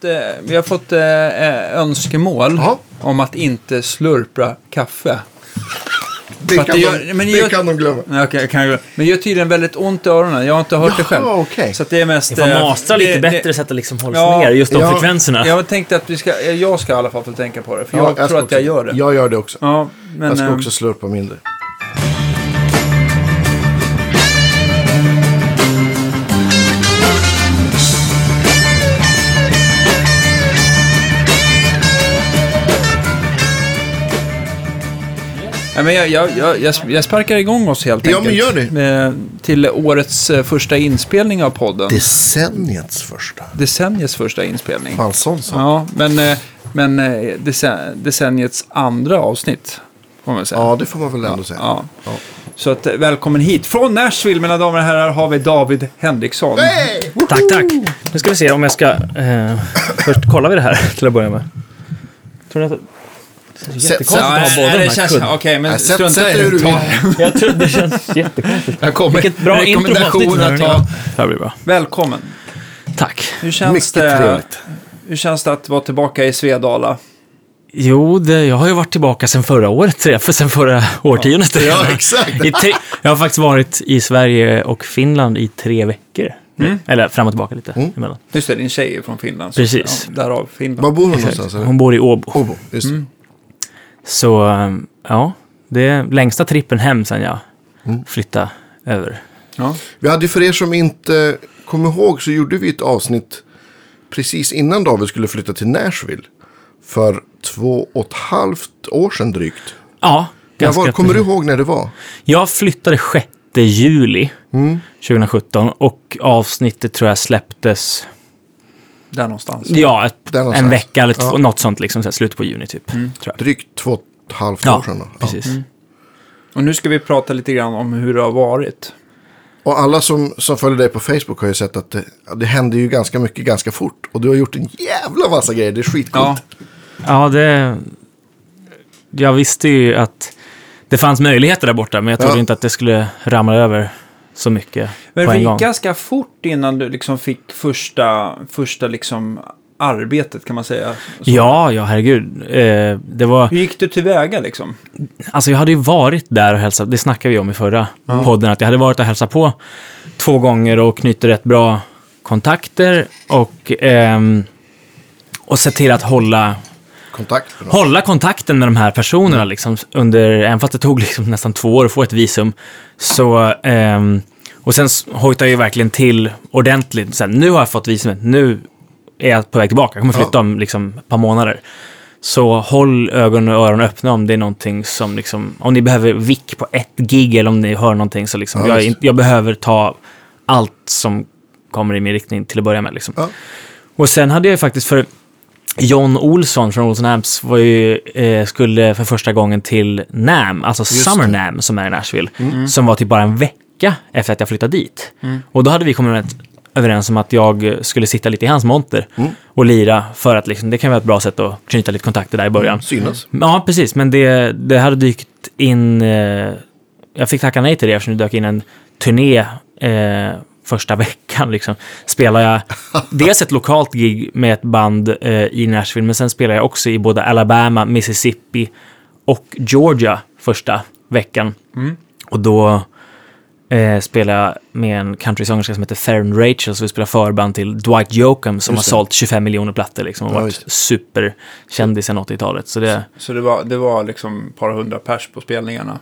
fått, eh, vi har fått eh, eh, önskemål Ja. om att inte slurpa kaffe. Det, kan, det de, gör- men det det gör- kan de glömma. Okej, kan jag, men det gör tydligen väldigt ont i öronen. Jag har inte hört det själv. Jaha, okej. Så att det är mest... Ni får eh, mastra lite det- bättre det- så att det liksom hålls Ja, ner, just de ja. frekvenserna. Jag tänkte att vi ska, jag ska i alla fall få tänka på det. För Ja, jag, tror ska att också, jag gör det. Jag gör det också. Ja, men... jag ska eh, också slurpa mindre. Ja, men jag, jag, jag, jag, sparkar igång oss helt Ja, enkelt. men gör det. Med, till årets eh, första inspelning av podden. Decenniets första. Decenniets första inspelning. Fan, sån sak. Ja, men, eh, men eh, decen- decenniets andra avsnitt. Får man säga. Ja, det får man väl ändå säga. Ja. Ja. Så att, eh, välkommen hit. Från Nashville, mina damer och herrar, har vi David Henriksson. Hey! Tack, tack. Nu ska vi se om jag ska... Eh, först kollar vi det här till att börja med. Tror ni att... Det Sätt- jättekonstigt Ja, att ha båda de det här känns... kuddarna. Okej, men Nej, sätt- strunta sätt i hur det. du Ta- vill. Jag tror det känns jättekonstigt. Kommer. Vilket bra intro på rekommendation avsnittet. att ta. Det här blir bra. Välkommen. Tack. Hur känns, Mycket det, trevligt. hur känns det att vara tillbaka i Svedala? Jo, det, jag har ju varit tillbaka sedan förra året, för sen förra årtiondet. Ja, redan. exakt. I tre, jag har faktiskt varit i Sverige och Finland i tre veckor. Mm. Eller fram och tillbaka lite Mm. emellan. Just det, din tjej är från Finland. så- Precis. Ja, därav Finland. Var bor hon någonstans? eller? Hon bor i Åbo. Åbo, just det. Så, um, ja, det är längsta trippen hem sen jag Mm. flyttade över. Ja. Vi hade för er som inte kommer ihåg så gjorde vi ett avsnitt precis innan David skulle flytta till Nashville. För två och ett halvt år sedan drygt. Ja, ganska var, kommer du ihåg när det var? Jag flyttade 6 juli Mm. 2017 och avsnittet tror jag släpptes, Där någonstans. ja, ett, Där någonstans. en vecka eller Ja. något sånt liksom, så här, slutet på juni typ. Tror jag. Drygt två och ett halvt Ja, år sedan. Då. Ja. precis. Och nu ska vi prata lite grann om hur det har varit. Och alla som, som följer dig på Facebook har ju sett att det, det händer ju ganska mycket ganska fort. Och du har gjort en jävla massa grejer. Det är skitcoolt. Ja, Ja, det... Jag visste ju att det fanns möjligheter där borta, men jag trodde Ja. inte att det skulle ramla över så mycket men på en gång. ganska fort innan du liksom fick första, första liksom arbetet kan man säga. Så. Ja, ja, herregud. Eh, det var... Hur gick du tillväga liksom? Alltså jag hade ju varit där och hälsat, det snackade vi om i förra podden, att jag hade varit och hälsat på två gånger och knutit rätt bra kontakter och, ehm, och sett till att hålla, Kontakt. för någon. hålla kontakten med de här personerna liksom, under, även fast det tog liksom nästan två år att få ett visum. Så, ehm, och sen hojtade jag ju verkligen till ordentligt. Sen, nu har jag fått visumet, nu är jag på väg tillbaka. Jag kommer flytta Ja. om liksom, ett par månader. Så håll ögon och öron öppna om det är någonting som liksom, om ni behöver vick på ett gig eller om ni hör någonting så liksom, Ja, jag, jag behöver ta allt som kommer i min riktning till att börja med. Liksom. Ja. Och sen hade jag ju faktiskt för John Olsson från Olsson Amps var ju, eh, skulle för första gången till NAM, alltså Just Summer det. NAM som är i Nashville, som var typ bara en vecka efter att jag flyttade dit. Och då hade vi kommit överens- om att jag skulle sitta lite i hans monter och lira för att liksom, det kan vara ett bra sätt att knyta lite kontakter där i början. Synas. Ja, precis, men det, det hade dykt in, eh, jag fick tacka nej till det eftersom det dök in en turné eh, första veckan. Liksom. Spelar jag dels ett lokalt gig med ett band eh, i Nashville, men sen spelar jag också i både Alabama, Mississippi och Georgia första veckan. Och då eh, spelar jag med en countrysångerska som heter Farron Rachel, så vi spelar förband till Dwight Yoakam som har sålt 25 miljoner plattor liksom, och Ja, varit superkändis sedan 80-talet. Så det, Så det var, det var liksom ett par hundra pers på spelningarna.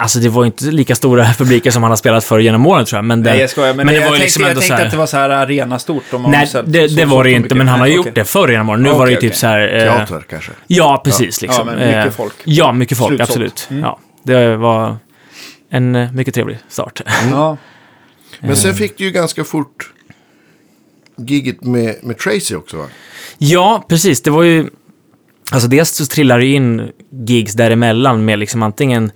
Alltså det var inte lika stora publiker som han har spelat för genom åren tror jag. Men det, Nej, jag skojar. Men, men det jag, var ju tänkte, liksom jag ändå tänkte så här- att det var så här arenastort. Om man Nej, så- det, så- det var det inte, men han har Nej, gjort det förr genom åren. Nu Okej, var det ju okej. typ så här... eh, Teatrar kanske. Ja, precis. Liksom. Ja, men mycket Eh, folk. Ja, mycket folk, Slutsålt. absolut. Mm. Ja, det var en eh, mycket trevlig start. Ja, Men sen fick du ju ganska fort giget med, med Tracy också va? Ja, precis. Det var ju... Alltså dels så trillar det in gigs däremellan med liksom antingen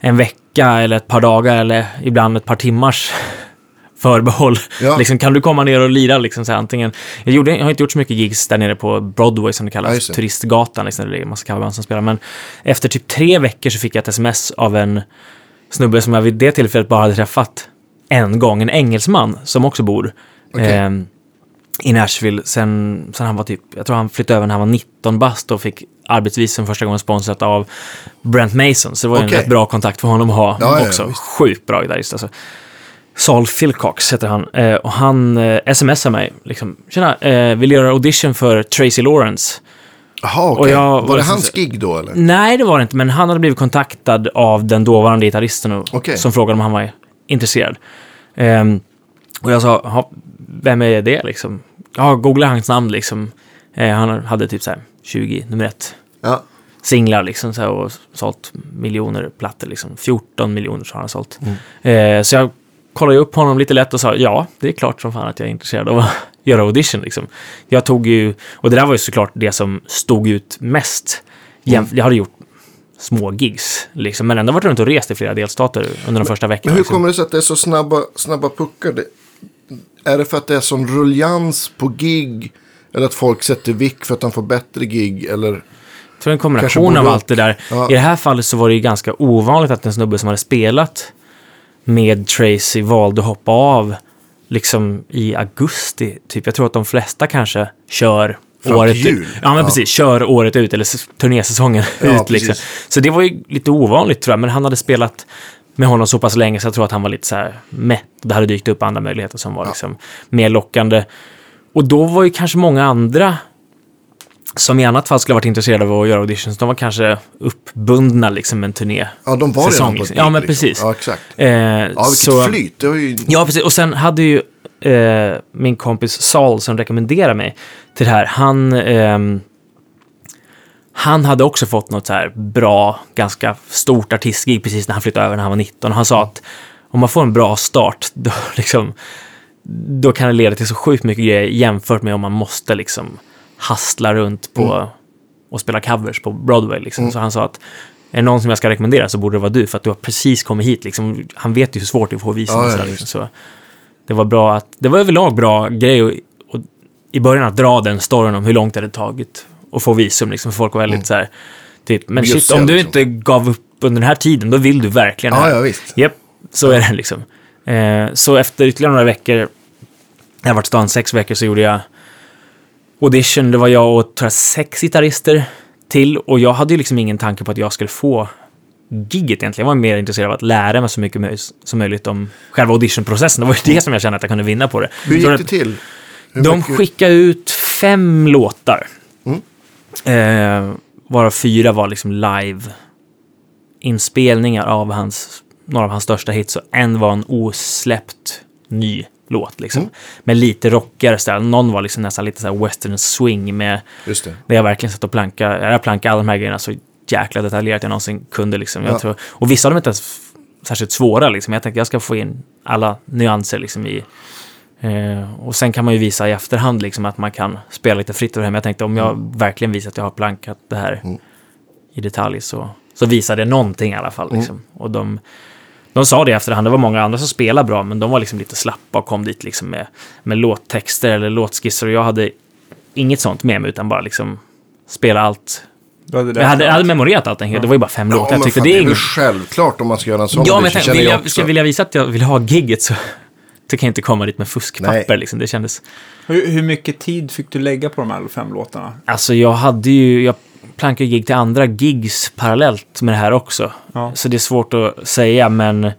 en vecka eller ett par dagar eller ibland ett par timmars förbehåll. Ja. Liksom, kan du komma ner och lira liksom så här, antingen... Jag, gjorde, jag har inte gjort så mycket gigs där nere på Broadway som det kallas, Ja, turistgatan, liksom, det är en massa coverband som spelar. Men efter typ tre veckor så fick jag ett sms av en snubbe som jag vid det tillfället bara hade träffat en gång, en engelsman som också bor Okej. ehm, i Nashville sen, sen han var typ, jag tror han flyttade över när han var 19 bast och fick arbetsvisum första gången sponsrat av Brent Mason. Så det var Okej. en rätt bra kontakt för honom att ha Ja, ja, också. visst. Sjukt bra gitarrist alltså. Saul Philcox heter han. Eh, och han eh, smsar mig liksom. Tjena, eh, vill göra audition för Tracy Lawrence. Jaha, okej. jag Var det så- hans gig då eller? Nej, det var det inte, men han hade blivit kontaktad av den dåvarande gitarristen och, Okej. som frågade om han var intresserad. Ehm, och jag sa, "Ja, vem är det liksom? Ja, googla hans namn liksom. Eh, han hade typ så här 20 nummer ett Ja. singlar liksom så här, och sålt miljoner plattor liksom. 14 miljoner så har han sålt. Mm. Eh, så jag kollade upp honom lite lätt och sa ja, det är klart som fan att jag är intresserad av att göra audition liksom. Jag tog ju, och det där var ju såklart det som stod ut mest. Mm. Jag hade gjort små gigs liksom, men ändå varit runt och rest i flera delstater under de första veckorna. Men hur liksom. kommer det sig att det är så snabba, snabba puckar? Är det för att det är sån ruljans på gig? Eller att folk sätter vick för att de får bättre gig? Eller? Jag tror en kombination av allt det där. Ja. I det här fallet så var det ju ganska ovanligt att en snubbe som hade spelat med Tracy valde att hoppa av liksom i augusti. Typ. Jag tror att de flesta kanske kör Fram året jul. ut. Ja, men Ja. precis. Kör året ut, eller turnésäsongen Ja, ut. Liksom. Så det var ju lite ovanligt tror jag, men han hade spelat med honom så pass länge så jag tror att han var lite så här mätt. Det hade dykt upp andra möjligheter som var liksom mer lockande. Och då var ju kanske många andra som i annat fall skulle ha varit intresserade av att göra auditions, de var kanske uppbundna liksom en turné. Ja, de var Säsong, redan på ett liksom. Ja, men liksom. precis. Ja, exakt. Eh, Ja, vilket så, flyt. Det var ju... Ja, precis. Och sen hade ju eh, min kompis Saul som rekommenderade mig till det här, han, ehm, han hade också fått något så här bra, ganska stort artistgig precis när han flyttade över när han var 19. Och han sa att om man får en bra start, då, liksom, då kan det leda till så sjukt mycket grejer jämfört med om man måste liksom hassla runt på och spela covers på Broadway. Liksom. Så han sa att är det någon som jag ska rekommendera så borde det vara du, för att du har precis kommit hit. Liksom. Han vet ju hur svårt det är att få visum. Ja, visst. liksom. så det var bra att, det var överlag bra grej och, och i början att dra den storyn om hur långt det hade tagit att få visum. Liksom. Folk var väldigt så här, typ, men shit, Bjussiga, om du liksom. inte gav upp under den här tiden, då vill du verkligen Ja, här. ja, visst. Japp, så är det liksom. Eh, så efter ytterligare några veckor, jag har varit i stan sex veckor, så gjorde jag audition. Det var jag och tror jag, sex gitarrister till. Och jag hade ju liksom ingen tanke på att jag skulle få gigget egentligen. Jag var mer intresserad av att lära mig så mycket som möjligt om själva auditionprocessen. Det var ju det som jag kände att jag kunde vinna på det. Hur gick det till? Hur de mycket- skickade ut fem låtar. Eh, varav fyra var liksom live-inspelningar av hans, några av hans största hits. Och en var en osläppt ny låt. Liksom. Mm. Med lite rockigare stil. Någon var liksom nästan lite så western swing med Just det. där jag verkligen satt och plankade. Jag plankade alla de här grejerna så jäkla detaljerat jag någonsin kunde. Liksom. Jag Ja. tror, och vissa av dem är inte ens särskilt svåra. Liksom. Jag tänkte jag ska få in alla nyanser liksom, i... Eh, och sen kan man ju visa i efterhand liksom, att man kan spela lite fritt över det här. Men jag tänkte om jag verkligen visar att jag har plankat det här Mm. i detalj så, så visar det någonting i alla fall. Mm. Liksom. Och de, de sa det i efterhand, det var många andra som spelade bra, men de var liksom lite slappa och kom dit liksom med, med låttexter eller låtskisser. Och jag hade inget sånt med mig, utan bara liksom spela allt. Hade Jag hade, jag hade memorerat allting, det var ju bara fem Ja, låtar. Jag men tyckte fan, det är inget... självklart om man ska göra en sån Ja, men jag tänkte, vill jag jag, ska vilja visa att jag vill ha gigget så det kan inte komma dit med fuskpapper. Nej. Liksom. Det kändes... Hur, hur mycket tid fick du lägga på de här fem låtarna? Alltså jag hade ju, jag plankade gig till andra gigs parallellt med det här också. Ja. Så det är svårt att säga, men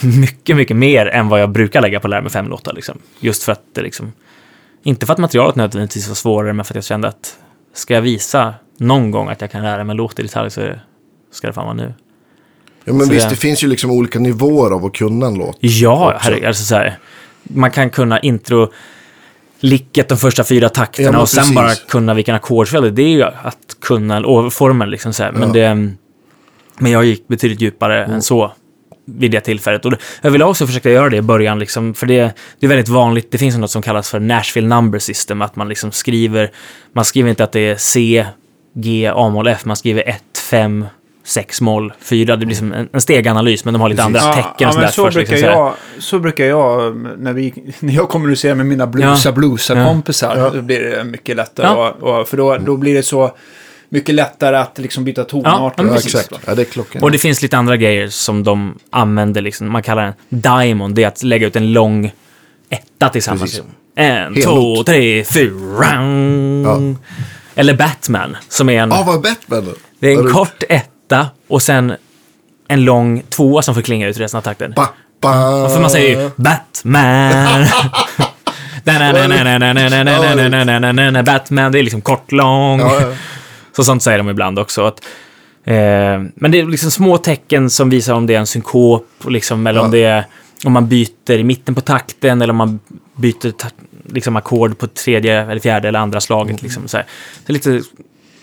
mycket, mycket mer än vad jag brukar lägga på att lära mig fem låtar. Liksom. Just för att det liksom, inte för att materialet nödvändigtvis var svårare, men för att jag kände att ska jag visa någon gång att jag kan lära mig en låt i detalj så ska det fan vara nu. Ja, men Så visst, det- det finns ju liksom olika nivåer av att kunna en låt. Ja, herregud, alltså så här, man kan kunna intro licket de första fyra takterna Ja, och sen precis. bara kunna vilken ackordsföljd. Det är ju att kunna och formen liksom så här. Men, Ja. det, men jag gick betydligt djupare än så vid det tillfället. Och överlag så försökte jag göra det i början, liksom, för det, det är väldigt vanligt. Det finns något som kallas för Nashville Number System, att man liksom skriver, man skriver inte att det är C, G, A-moll, F, man skriver 1, 5, 6 moll, 4. Det blir som en, en steganalys, men de har lite Precis. andra tecken ja, och men så först, brukar, liksom, jag, så brukar jag, när, vi, när jag kommunicerar med mina bluesa Ja. bluesa Ja. kompisar, Ja. då blir det mycket lättare. Ja. Och, och, för då, då blir det så mycket lättare att liksom byta tonart. Ja, Ja, exakt. Ja, det är klockan. Och det finns lite andra grejer som de använder, liksom, man kallar den diamond, det är att lägga ut en lång etta tillsammans. Precis. En, Helnot. två, tre, fyra. Eller Batman, som är en, Ja, vad är Batman det är en kort etta och sen en lång tvåa som får klinga ut resten av takten. Ba, ba. För man säger ju Batman. Batman, det är liksom kort, lång. Ja, ja. Så sånt säger de ibland också. Att, eh, men det är liksom små tecken som visar om det är en synkop, liksom, eller om Ja. det är om man byter i mitten på takten, eller om man byter liksom ackord på tredje, eller fjärde eller andra slaget. Liksom, så. Så lite,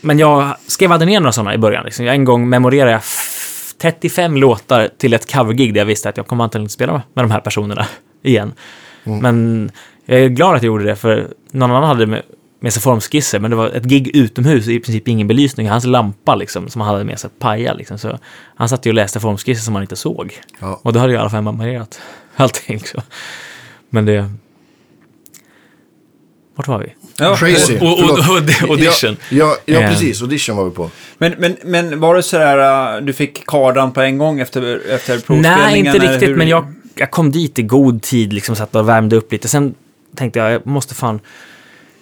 men jag skrev aldrig ner några sådana i början. Liksom. En gång memorerade jag f- 35 låtar till ett covergig där jag visste att jag kommer antagligen inte spela med de här personerna igen. Men jag är glad att jag gjorde det, för någon annan hade med, med sig formskisser, men det var ett gig utomhus, i princip ingen belysning. Hans lampa liksom, som han hade med sig paja liksom. Så han satt ju och läste formskisser som han inte såg. Ja. Och då hade jag i alla fall memorerat allting. Så. Men det... Vart var vi? Ja. Crazy. Och- och- Förlåt. och- audition. Ja, ja, ja precis. Audition var vi på. Men, men, men var det sådär, äh, du fick kardan på en gång efter, efter provspelningen? Nej, inte riktigt, hur? men jag, jag kom dit i god tid, liksom satt och värmde upp lite. Sen tänkte jag, jag måste fan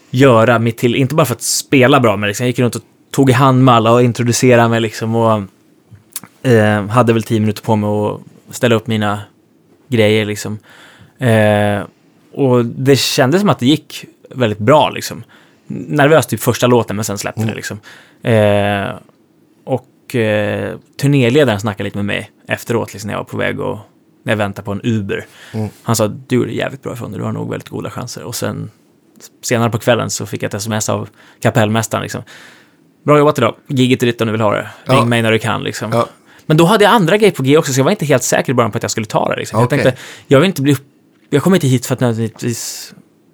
göra mitt till, inte bara för att spela bra, men liksom, jag gick runt och tog i hand med alla och introducerade mig liksom och eh, hade väl tio minuter på mig att ställa upp mina grejer liksom. Eh, och det kändes som att det gick väldigt bra liksom. Nervös typ första låten, men sen släppte det liksom. Eh, och eh, turnéledaren snackade lite med mig efteråt, liksom, när jag var på väg och när jag väntade på en Uber. Mm. Han sa, du är jävligt bra ifrån dig, du har nog väldigt goda chanser. Och sen senare på kvällen så fick jag ett sms av kapellmästaren. Liksom. Bra jobbat idag, giget är ditt om du vill ha det. Ring Ja. mig när du kan. Liksom. Ja. Men då hade jag andra grejer på G också, så jag var inte helt säker i början på att jag skulle ta det. Liksom. Okej. Jag tänkte, jag vill inte bli... upp- Jag kommer inte hit för att nödvändigtvis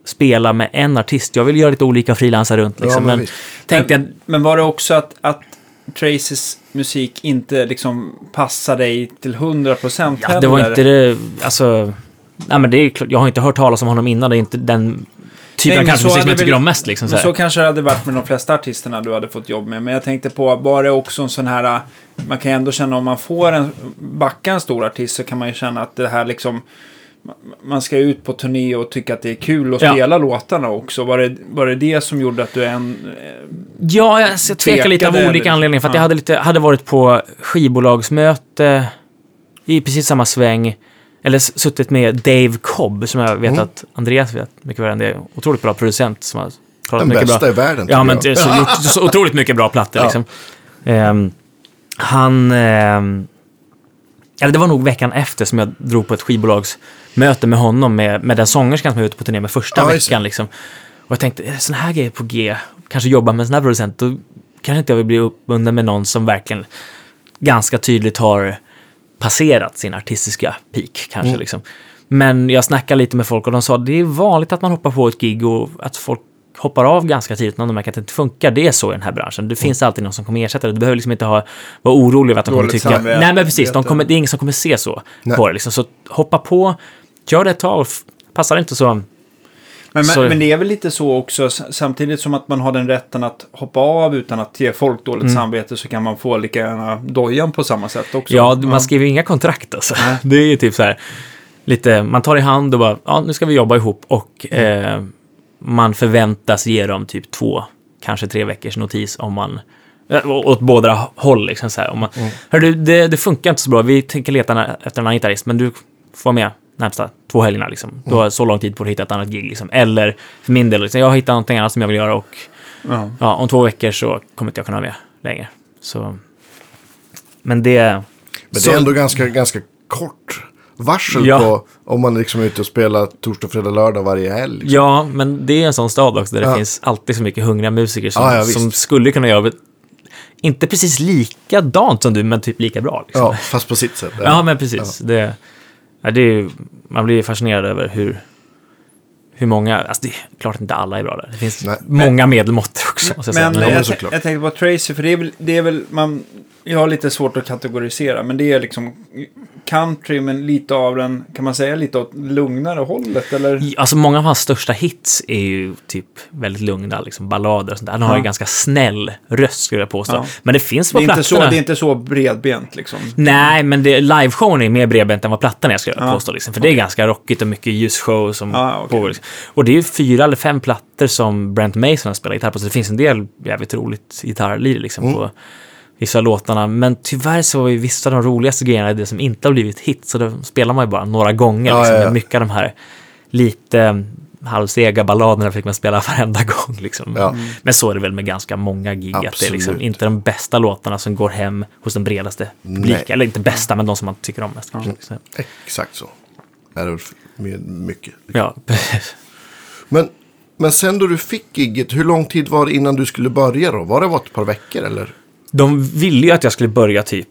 spela med en artist. Jag vill göra lite olika frilansar runt. Liksom. men men visst. tänkte jag, Men, men var det också att, att Tracys musik inte liksom passar dig till 100% Ja, det var inte det, alltså... Nej, men det är klart, jag har inte hört talas om honom innan, det är inte den typen Nej, av men hade som jag tycker väl- om mest. Liksom, så Men här. så kanske det hade varit med de flesta artisterna du hade fått jobb med. Men jag tänkte på, var det också en sån här... Man kan ändå känna om man får en, backa en stor artist så kan man ju känna att det här liksom... Man ska ut på turné och tycka att det är kul att Ja. spela låtarna också. Var det, var det det som gjorde att du en... Ja, jag, jag tvekar lite av olika eller? anledningar. För att Ja. jag hade, lite, hade varit på skivbolagsmöte i precis samma sväng. Eller suttit med Dave Cobb, som jag vet Mm. att Andreas vet mycket väl. Det är otroligt bra producent som har klarat Den mycket bästa bra. i världen. Ja, men jag. så, gjort så otroligt mycket bra plattor Ja. liksom. Ehm, han... ehm, eller det var nog veckan efter som jag drog på ett skivbolagsmöte med honom, med, med den sångerskan som jag var ute på turné med första Ja, veckan. Liksom. Och jag tänkte, är det sån här grejer på G, kanske jobba med en sån här producent, då kanske inte jag vill bli uppbunden med någon som verkligen ganska tydligt har passerat sin artistiska peak, kanske. Mm. Liksom. Men jag snackade lite med folk och de sa det är vanligt att man hoppar på ett gig och att folk hoppar av ganska tidigt när de märker att det inte funkar. Det är så i den här branschen. Det finns alltid någon som kommer ersätta det. Du behöver liksom inte ha, vara orolig över att de kommer tycka... samvete. Nej, men precis. De kommer, det är ingen som kommer se så Nej. på det. Liksom. Så hoppa på, gör det ett tag. Passar det inte så... Men, men, men det är väl lite så också, samtidigt som att man har den rätten att hoppa av utan att ge folk dåligt Mm. samvete så kan man få lika gärna dojan på samma sätt också. Ja, man skriver inga kontrakt alltså. Det är ju typ så här, lite, man tar i hand och bara, ja, nu ska vi jobba ihop och eh, man förväntas ge dem typ två, kanske tre veckors notis om man, eh, åt båda håll liksom så här. Om man, Hör du, det, det funkar inte så bra, vi tänker leta efter en annan gitarrist, men du får vara med närmsta två helgerna liksom. Du har så lång tid på att hitta ett annat gig liksom. Eller för min del, liksom, jag har hittat någonting annat som jag vill göra och Ja. ja, om två veckor så kommer inte jag kunna vara med längre. Så, men det... Men det så- är ändå ganska, ganska kort varsel Ja. på om man liksom är ute och spelar torsdag, fredag, lördag varje helg. Liksom. Ja, men det är en sån stad också där det Ja. finns alltid så mycket hungriga musiker som, Ja, som skulle kunna göra inte precis likadant som du, men typ lika bra. Liksom. Ja, fast på sitt sätt. Ja, men precis. Det, ja, det är, ju- man blir fascinerad över hur, hur många, alltså det är klart inte alla är bra där. Det finns Nej. många medelmåttor också. Jag Men jag, såklart. jag tänkte på Tracy, för det är väl, det är väl man, jag har lite svårt att kategorisera, men det är liksom country, men lite av den, kan man säga lite åt lugnare hållet, eller? Alltså många av hans största hits är ju typ väldigt lugna, liksom ballader och sånt där. Han har Ja. en ganska snäll röst skulle jag påstå. Ja. Men det finns Det på är, inte så, plattorna. det är inte så bredbent liksom. Nej, men det, liveshowen är mer bredbent än vad plattan är, skulle jag Ja. påstå. Liksom. För det är ganska rockigt och mycket ljusshow som Ja, okej. pågår. Liksom. Och det är ju fyra eller fem plattor som Brent Mason har spelat gitarr på, så det finns en del jävligt roligt gitarrlir liksom, Mm. på vissa låtarna. Men tyvärr så är vissa av de roligaste grejerna det som inte har blivit hit, så då spelar man ju bara några gånger. Ja, liksom. ja, ja. Mycket av de här lite mm, halvsega balladerna fick man spela varenda gång. Liksom. Ja. Men så är det väl med ganska många gig, att det är liksom Absolut. inte de bästa låtarna som går hem hos den bredaste publiken. Nej. Eller inte bästa, men de som man tycker om mest. kanske. Så, Exakt så. Är det väl med mycket. Ja, Men, men sen då du fick gigget, hur lång tid var det innan du skulle börja då? Var det var ett par veckor eller? De ville ju att jag skulle börja typ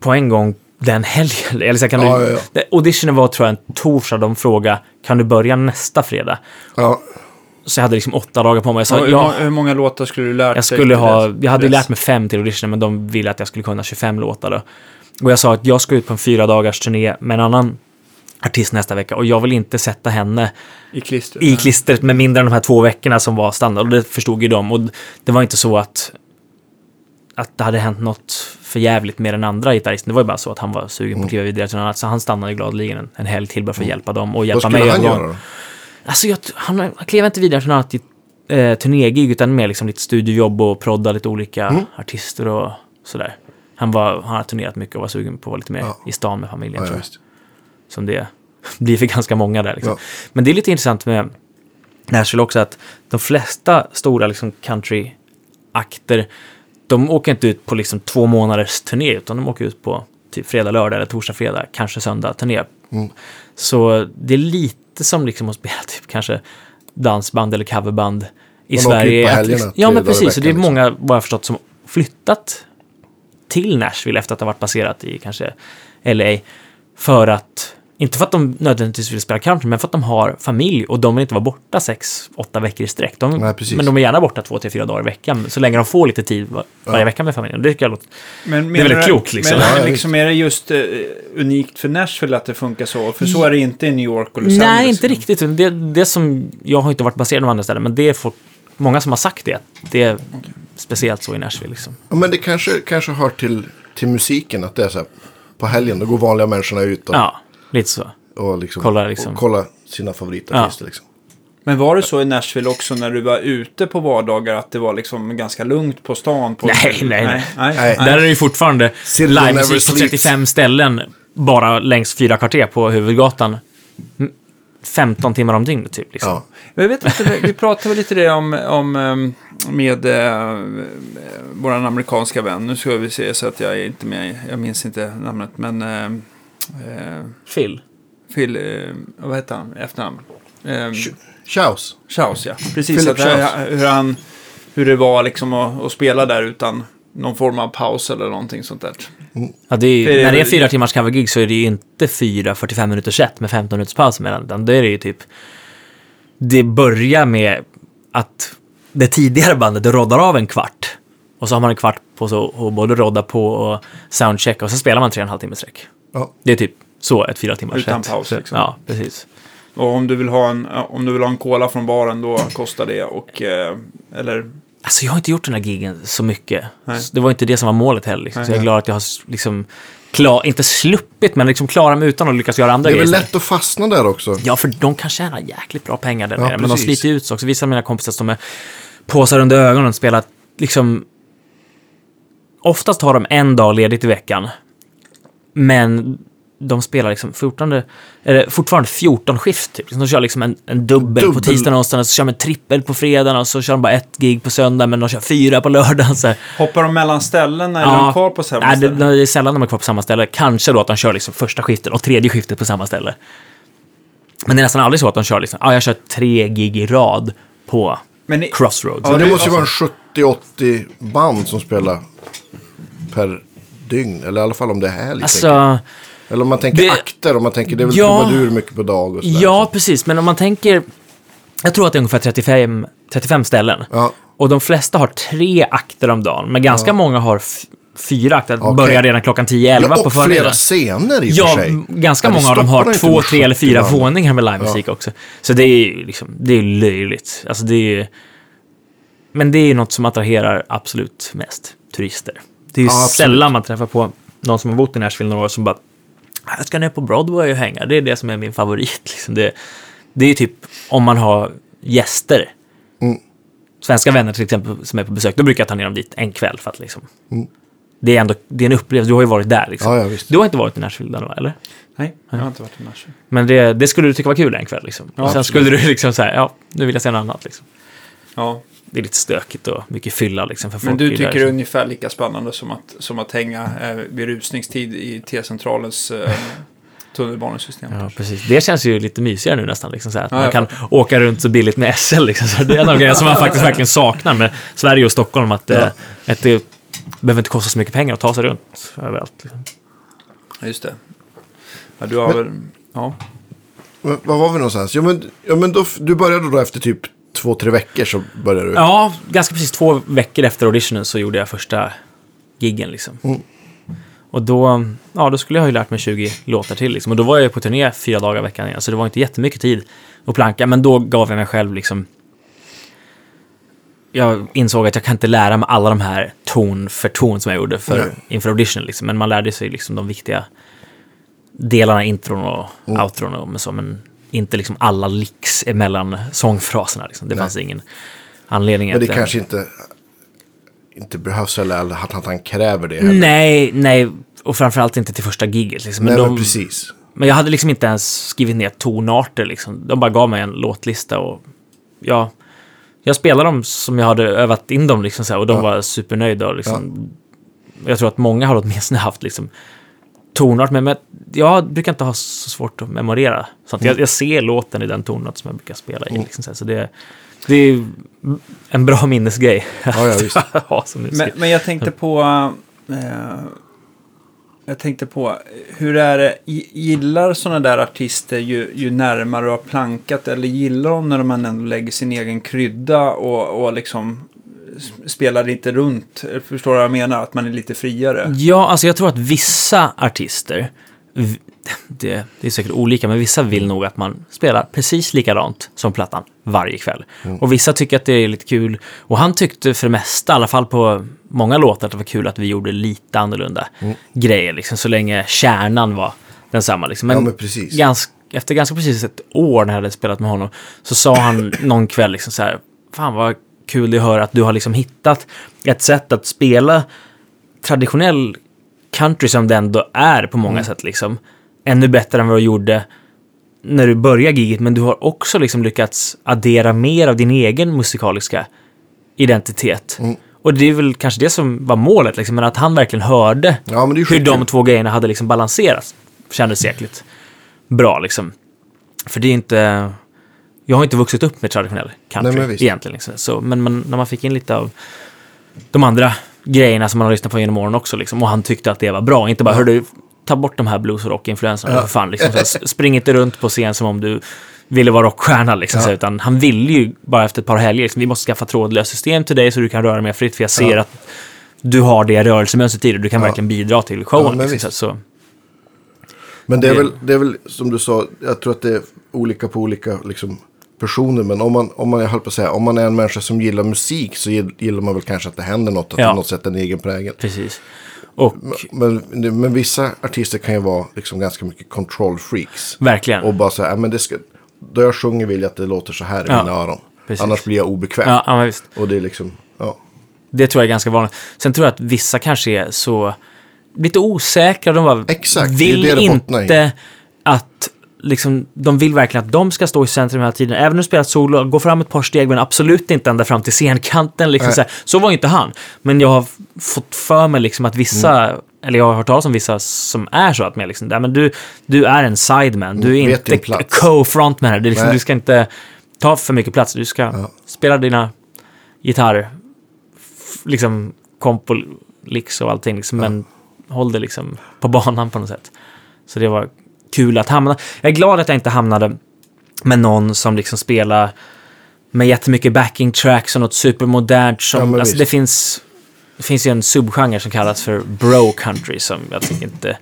på en gång den helgen. Eller så kan Ja, du, ja, ja. Det- Auditionen var tror jag en torsdag. De frågade, kan du börja nästa fredag? Ja, Så jag hade liksom åtta dagar på mig. Jag sa, Ja, hur, ja, må- hur många låtar skulle du lärt jag dig skulle till ha, jag hade lärt mig fem till auditionen, men de ville att jag skulle kunna 25 låtar då. Och jag sa att jag ska ut på en fyra dagars turné med en annan artist nästa vecka och jag vill inte sätta henne I klistret? i klistret med mindre än de här två veckorna som var standard. Och det förstod ju de. Och det var inte så att, att det hade hänt något för jävligt med den andra gitarristen. Det var ju bara så att han var sugen på att kliva vidare till något annat. Så han stannade gladeligen en, en helg till bara för att hjälpa dem och vad hjälpa skulle mig. han göra då? Alltså jag, han, han klev inte vidare till något annat eh, turnégig utan mer liksom lite studiojobb och prodda lite olika Mm. artister och sådär. Han, var, han har turnerat mycket och var sugen på att vara lite mer Ja. i stan med familjen Ja, tror ja, jag som det blir för ganska många där. Liksom. Ja. Men det är lite intressant med Nashville också att de flesta stora liksom, countryakter, de åker inte ut på liksom, två månaders turné, utan de åker ut på typ fredag, lördag eller torsdag, fredag, kanske söndag turné. Mm. Så det är lite som liksom att spela typ kanske dansband eller coverband i Man åker Sverige. ut på helgerna, liksom, ja, men precis. Så det är veckan, liksom. många, vad jag förstått, som flyttat till Nashville efter att ha varit baserat i kanske LA. För att, inte för att de nödvändigtvis vill spela country, men för att de har familj och de vill inte vara borta sex, åtta veckor i sträck. De, Nej, men de är gärna borta två till fyra dagar i veckan, så länge de får lite tid var, varje Ja. vecka med familjen. Det tycker jag låter... Men Det är väldigt klokt, liksom. Men, liksom är det just eh, unikt för Nashville att det funkar så? För så är det inte i New York och Los Angeles. Nej, inte riktigt. Det, det som, jag har inte varit baserad på andra ställen, men det är folk, många som har sagt det. Det är speciellt så i Nashville. Liksom. Ja, men det kanske, kanske hör till, till musiken att det är så här. På helgen då går vanliga människorna ut och, Ja, lite så. och, liksom, kolla liksom. och kolla sina favoritartister. Liksom. Men var det så i Nashville också när du var ute på vardagar att det var liksom ganska lugnt på stan? På Nej, nej, nej. nej, Nej. nej. Där är det ju fortfarande livemusik på sleeps. 35 ställen, bara längs fyra kvarter på huvudgatan. Mm, 15 timmar om dygnet typ. Liksom. Ja. Jag vet inte, vi pratade lite det om, om ehm, med eh, vår amerikanska vän. Nu ska vi se så att jag är inte med, jag minns inte namnet, men eh, eh, Phil. Phil, eh, vad heter han, efternamn? Eh, Chaos. Chaus, ja. Precis, Philip att, hur, han, hur det var liksom att, att spela där utan någon form av paus eller någonting sånt där. Ja, det är, För det är när det är fyra timmars covergig så är det ju inte fyra 45 minuters set med 15 minuters paus emellan. Utan då är det ju typ... Det börjar med att det tidigare bandet det roddar av en kvart. Och så har man en kvart på sig att både rodda på och soundchecka och så spelar man tre och en halv timme sträck. Ja. Det är typ så ett fyra timmars Utan set. paus, liksom. Ja, precis. Och om du vill ha en, om du vill ha en cola från baren då kostar det och, eh, eller Alltså jag har inte gjort den här gigen så mycket. Nej. Det var inte det som var målet heller. Liksom. Så jag är glad att jag har liksom, klar, inte sluppit, men liksom klarat mig utan att lyckas göra andra Det är grejer. väl lätt att fastna där också. Ja, för de kan tjäna jäkligt bra pengar där Ja, nere. Men de precis. sliter ut sig också. Vissa av mina kompisar som är påsar under ögonen och spelar liksom... Oftast har de en dag ledigt i veckan. Men de spelar liksom 14, eller fortfarande 14 skift. Typ. De kör liksom en, en dubbel, på Dubbel. tisdagen och så kör de en trippel på fredagen och så kör de bara ett gig på söndag men de kör fyra på lördagen. Så hoppar de mellan ställen är de kvar på samma Nej, det, ställe? det är sällan de är kvar på samma ställe. Kanske då att de kör liksom första skiftet och tredje skiftet på samma ställe. Men det är nästan aldrig så att de kör liksom, ja, jag kör tre gig i rad på Men i- Crossroads. Ja, det det- måste ju vara en 70-80 band som spelar per dygn. Eller i alla fall om det är helg. Alltså, Eller om man tänker det- akter. Om man tänker det är väl Ja. trubadur mycket på dag och sådär. ja, precis. Men om man tänker, jag tror att det är ungefär 35, 35 ställen. Ja. Och de flesta har tre akter om dagen, men ganska många har fyra akter, Okej. börjar redan klockan 10-11 Ja, på och förmiddagen. flera scener i och Ja, för sig. ganska Ja, många av dem har två, tre eller 70 fyra varandra. våningar med livemusik också. Så det är ju liksom, det är löjligt. Alltså det är. Men det är ju något som attraherar absolut mest turister. Det är ju Ja, sällan man träffar på någon som har bott i Nashville några år som bara jag ska ner på Broadway och hänga. Det är det som är min favorit. Liksom. Det, det är typ om man har gäster. Mm. Svenska vänner till exempel som är på besök, då brukar jag ta ner dem dit en kväll för att liksom... Mm. Det är ändå det är en upplevelse, du har ju varit där liksom. Ja, ja, visst. Du har inte varit i Nashville, va, eller? Nej, jag har inte varit i Nashville. Men det, det skulle du tycka var kul en kväll liksom. Ja, och sen absolut. skulle du liksom säga, ja, nu vill jag se något annat liksom. Ja, Det är lite stökigt och mycket fylla liksom för folk. men du tycker det är liksom. ungefär lika spännande som att, som att hänga eh, vid rusningstid i T-centralens eh, tunnelbanesystem. Ja, precis. Det känns ju lite mysigare nu nästan. Liksom, så här, att Ja, man kan åka runt så billigt med SL. Liksom, så det är en av grejerna som man faktiskt verkligen saknar med Sverige och Stockholm. Att, eh, att det behöver inte kosta så mycket pengar att ta sig runt överallt. Liksom. Just det. Ja, du har väl... Ja. Var var vi någonstans? Ja, men, ja, men då, du började då efter typ två, tre veckor så började du. Ja, ganska precis två veckor efter auditionen så gjorde jag första giggen liksom. Mm. Och då, ja, då skulle jag ha lärt mig 20 låtar till liksom. Och då var jag ju på turné fyra dagar i veckan igen, så det var inte jättemycket tid att planka. Men då gav jag mig själv liksom... Jag insåg att jag kan inte lära mig alla de här ton för ton som jag gjorde för, Nej. inför audition liksom. Men man lärde sig liksom de viktiga delarna, intron och Mm. outron och så. Men inte liksom alla licks emellan sångfraserna liksom. Det Nej. fanns ingen anledning Men det att... kanske inte, inte behövs eller att, att han kräver det heller. Nej, nej. Och framförallt inte till första giget. Liksom. Men, Nej, de, men precis. men jag hade liksom inte ens skrivit ner tonarter. Liksom. De bara gav mig en låtlista och ja, jag spelade dem som jag hade övat in dem liksom, så här, och de Ja. var supernöjda. Och, liksom, Jag tror att många har åtminstone haft liksom, tonart, men, jag brukar inte ha så svårt att memorera. Så att Mm. jag, jag ser låten i den tonart som jag brukar spela i. Liksom, så här, så det, det är en bra minnesgrej. Ja, ja, visst. att ha som musiker. Men, men jag tänkte på... Eh, jag tänkte på, hur är det, gi- gillar sådana där artister ju, ju närmare du har plankat eller gillar de när man ändå lägger sin egen krydda och, och liksom spelar lite runt? Förstår du vad jag menar? Att man är lite friare? Ja, alltså jag tror att vissa artister, det, det är säkert olika, men vissa vill nog att man spelar precis likadant som plattan varje kväll. Och vissa tycker att det är lite kul. Och han tyckte för det mesta, i alla fall på många låtar, att det var kul att vi gjorde lite annorlunda grejer, liksom, så länge kärnan var densamma. Liksom. Ja, men precis. Ganska, efter ganska precis ett år när jag hade spelat med honom, så sa han någon kväll liksom så här, fan vad kul att höra att du har liksom hittat ett sätt att spela traditionell country som det ändå är på många sätt liksom. Ännu bättre än vad du gjorde när du började giget, men du har också liksom lyckats addera mer av din egen musikaliska identitet. Och det är väl kanske det som var målet, liksom, men att han verkligen hörde Ja, hur de två grejerna hade liksom balanserats. Kändes jäkligt bra liksom. För det är inte... Jag har inte vuxit upp med traditionell country Nej, men egentligen. Liksom. Så, men man, när man fick in lite av de andra grejerna som man har lyssnat på genom åren också, liksom, och han tyckte att det var bra. Inte bara, hör du, ta bort de här blues och rock-influenserna för fan. Liksom, så, spring inte runt på scen som om du ville vara rockstjärna, liksom, så, här, utan han ville ju bara efter ett par helger, liksom, vi måste skaffa trådlöst system till dig så du kan röra mer fritt, för jag ser Ja. att du har det rörelsemönstret i dig, du kan verkligen bidra till showen. Ja, men liksom, så, så, Men det är, väl, det är väl som du sa, jag tror att det är olika på olika liksom, personer. Men om man, om man, jag höll på att säga, om man är en människa som gillar musik så gill- gillar man väl kanske att det händer något, att Ja. på något sätt en egen prägel. precis. Och Men, men vissa artister kan ju vara liksom ganska mycket control freaks. verkligen. Och bara säga, men det ska, då jag sjunger vill jag att det låter så här i Ja, mina öron. precis. Annars blir jag obekväm. ja, ja, men visst. Och det är liksom, ja. Det tror jag är ganska vanligt. Sen tror jag att vissa kanske är så lite osäkra. De bara Exakt, vill det det inte att liksom, de vill verkligen att de ska stå i centrum hela tiden. Även om du spelar solo, gå fram ett par steg men absolut inte ända fram till scenkanten. Liksom, så, så var inte han. Men jag har fått för mig liksom att vissa, Mm. eller jag har hört talas om vissa som är så att med liksom, "Nej, men du, du är en sideman, du är Mm, inte plats." co-frontman. Du, liksom, du ska inte ta för mycket plats, du ska Ja. spela dina gitarr f- liksom kompo licks och allting, liksom, men håll det liksom på banan på något sätt. Så det var kul att hamna. Jag är glad att jag inte hamnade med någon som liksom spelar med jättemycket backing tracks och något supermodernt. Som, Ja, alltså, visst. det finns det finns ju en subgenre som kallas för bro country som jag tycker inte,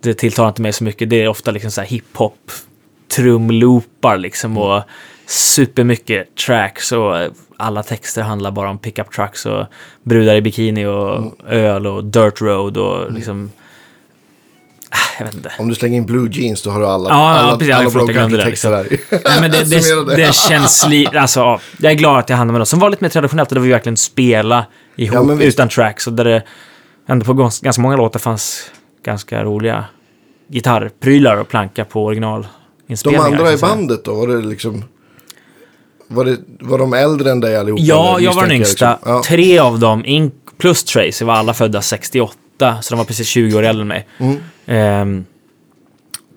det tilltalar inte mig så mycket. Det är ofta liksom så här hiphop, trumloopar liksom och supermycket tracks och alla texter handlar bara om pickup trucks och brudar i bikini och öl och dirt road och liksom Ah, jag vet inte. Om du slänger in blue jeans då har du alla, Ja, ja, alla, precis. alla Ja, förlåt, jag glömde det, texter där. Nej, men det, Summera det, det känns li, alltså, ja, Jag är glad att jag hamnade med något som var lite mer traditionellt och där vi verkligen spela ihop Ja, utan tracks. Och där det ändå på gans- ganska många låtar fanns ganska roliga gitarrprylar och planka på De originalinspelningar. andra kan i bandet då? Var det liksom... Var, det, var de äldre än dig allihopa? Ja, eller jag var den yngsta. Liksom? Tre av dem, plus Tracy, var alla födda 68. Så de var precis 20 år äldre än mig. Mm. Ehm,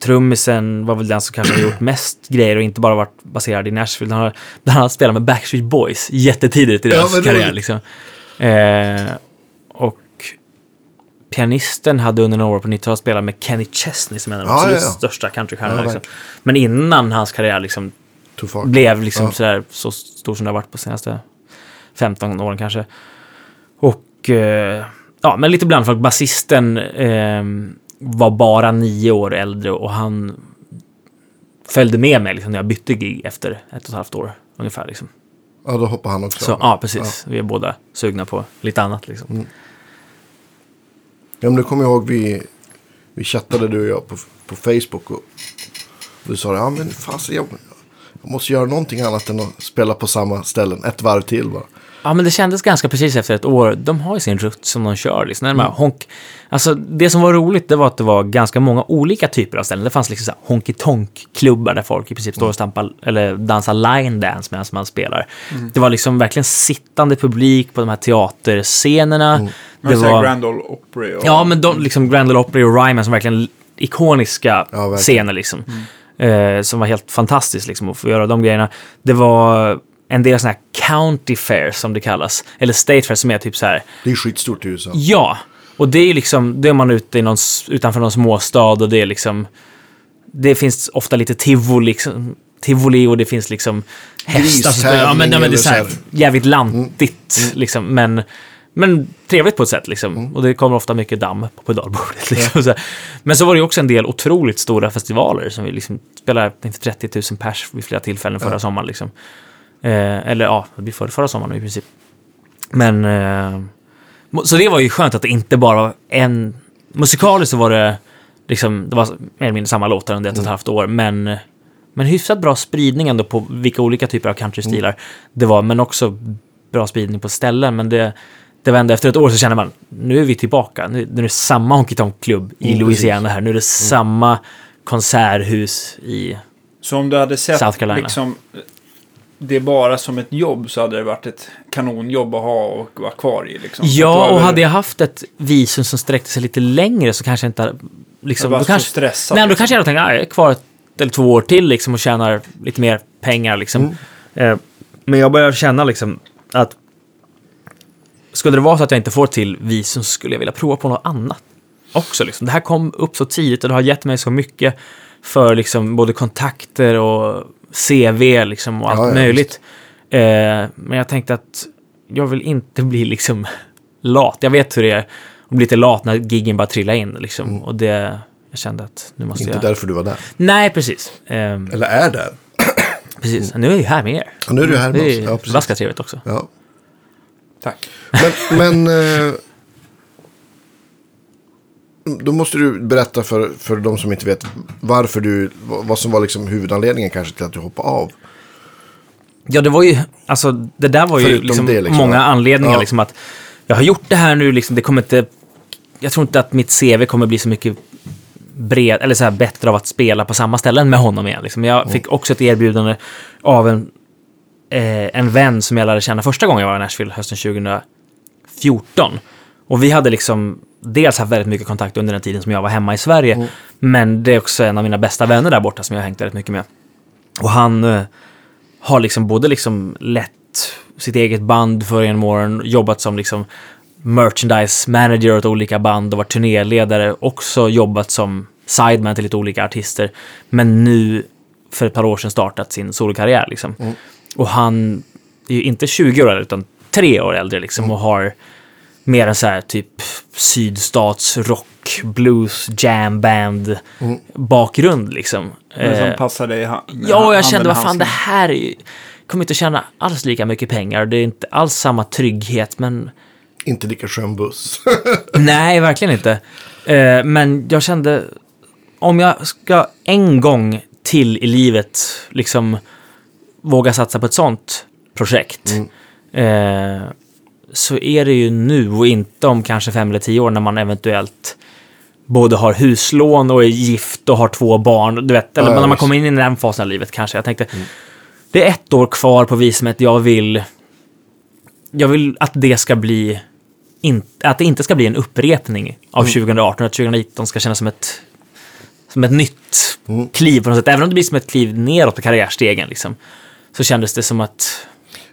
trummisen var väl den som kanske har gjort mest grejer och inte bara varit baserad i Nashville. Han har bland annat spelat med Backstreet Boys jättetidigt i Ja, deras vad karriär. Liksom. Ehm, och pianisten hade under några år på 90-talet spelat med Kenny Chesney som är en av de Ja, ja, absolut ja. största countrystjärnorna. Ja, liksom. Men innan hans karriär liksom blev liksom Ja. sådär så stor som det har varit på senaste 15 åren kanske. Och eh, ja, men lite bland folk. Basisten eh, var bara nio år äldre och han följde med mig liksom, när jag bytte gig efter ett och ett halvt år ungefär. Liksom. Ja, då hoppar han också. Så ja, precis. Vi är båda sugna på lite annat liksom. Mm. Ja, men du kommer ihåg vi, vi chattade du och jag på, på Facebook och du sa ja men fasen jag, jag måste göra någonting annat än att spela på samma ställen ett varv till bara. Ja, men det kändes ganska precis efter ett år. De har ju sin rutt som de kör. Liksom. Mm. Honk... Alltså, det som var roligt det var att det var ganska många olika typer av ställen. Det fanns liksom honky tonk-klubbar där folk i princip står och stampar eller dansar line dance medan man spelar. Mm. Det var liksom verkligen sittande publik på de här teaterscenerna. Mm. Det var... Grand Ole Opry och... Ja, men de, liksom Grand Ole Opry och Ryman som verkligen ikoniska Ja, verkligen. scener liksom. Eh, som var helt fantastiskt liksom att få göra de grejerna. Det var en del sådana här county fairs som det kallas. Eller state fairs som är typ så här. Det är skitstort i USA. Ja, och det är liksom, då är man ute i någon, utanför någon småstad och det är liksom, det finns ofta lite tivoli, liksom, tivoli och det finns liksom hästar som. Ja, men, ja, men det är så här, jävligt lantigt liksom, men, men trevligt på ett sätt liksom. Mm. Och det kommer ofta mycket damm på pedalbordet. Liksom, här. Men så var det också en del otroligt stora festivaler som vi liksom spelade inför 30 000 pers vid flera tillfällen förra Ja. sommaren. Liksom. Eh, eller ja, det blir förra, förra sommaren i princip. Men... Eh, så det var ju skönt att det inte bara var en... Musikaliskt så var det liksom... Det var mer eller mindre samma låtar under ett och ett halvt år, men... Men hyfsat bra spridning ändå på vilka olika typer av countrystilar det var, men också bra spridning på ställen. Men det, det var ändå efter ett år så känner man, nu är vi tillbaka. Nu, nu är det samma Honky Tonk Club i Mm, Louisiana här. Nu är det samma konserthus i... Så om du hade sett liksom det bara som ett jobb så hade det varit ett kanonjobb att ha och vara kvar i. Liksom. Ja, och hade jag haft ett visum som sträckte sig lite längre så kanske jag inte hade... Liksom, var då så kanske, stressat. nej, då liksom. kanske jag hade tänkt att jag är kvar ett eller två år till liksom, och tjänar lite mer pengar. Liksom. Mm. Eh, men jag börjar känna liksom, att skulle det vara så att jag inte får till visum så skulle jag vilja prova på något annat också. Liksom. Det här kom upp så tidigt och det har gett mig så mycket för liksom, både kontakter och CV liksom, och allt Ja, ja, möjligt. Eh, men jag tänkte att jag vill inte bli liksom lat. Jag vet hur det är att bli lite lat när giggen bara trillar in. Liksom. Och det, jag kände att nu måste Inte jag... därför du var där. Nej, precis. Ehm, Eller är där. precis. Nu är jag ju här med er. Ja, nu är du här med Det oss. är Ja, trevligt också. Ja. Tack. Men, men eh, då måste du berätta för, för de som inte vet varför du, vad som var liksom huvudanledningen kanske till att du hoppade av. Ja, det var ju, alltså det där var ju liksom det, liksom, många anledningar. Ja. Liksom att jag har gjort det här nu, liksom, det kommer inte, jag tror inte att mitt CV kommer bli så mycket bred, eller så här bättre av att spela på samma ställen med honom igen. Liksom. Jag fick också ett erbjudande av en, eh, en vän som jag lärde känna första gången jag var i Nashville hösten 2014. Och vi hade liksom dels haft väldigt mycket kontakt under den tiden som jag var hemma i Sverige. Men det är också en av mina bästa vänner där borta som jag har hängt väldigt mycket med. Och han eh, har liksom både liksom lett sitt eget band för en morgon, jobbat som liksom merchandise manager åt olika band och varit turnéledare, också jobbat som sideman till lite olika artister, men nu för ett par år sedan startat sin solokarriär liksom. Och han är ju inte 20 år äldre, utan tre år äldre liksom och har mer en så här typ sydstats rock, blues, jam band bakgrund liksom. Som Eh, passar dig i ha- Ja, jag kände, vad fan, det här är ju, kommer inte tjäna alls lika mycket pengar. Det är inte alls samma trygghet, men Inte lika skön buss. nej, verkligen inte. Eh, men jag kände, om jag ska en gång till i livet liksom våga satsa på ett sånt projekt, eh, så är det ju nu och inte om kanske fem eller tio år när man eventuellt både har huslån och är gift och har två barn. Du vet, eller Ja, när man kommer in i den fasen av livet kanske. Jag tänkte, det är ett år kvar på visumet. Jag vill, jag vill att det ska bli, in, att det inte ska bli en upprepning av 2018. Att 2019 ska kännas som ett, som ett nytt kliv på något sätt. Även om det blir som ett kliv neråt på karriärstegen liksom. Så kändes det som att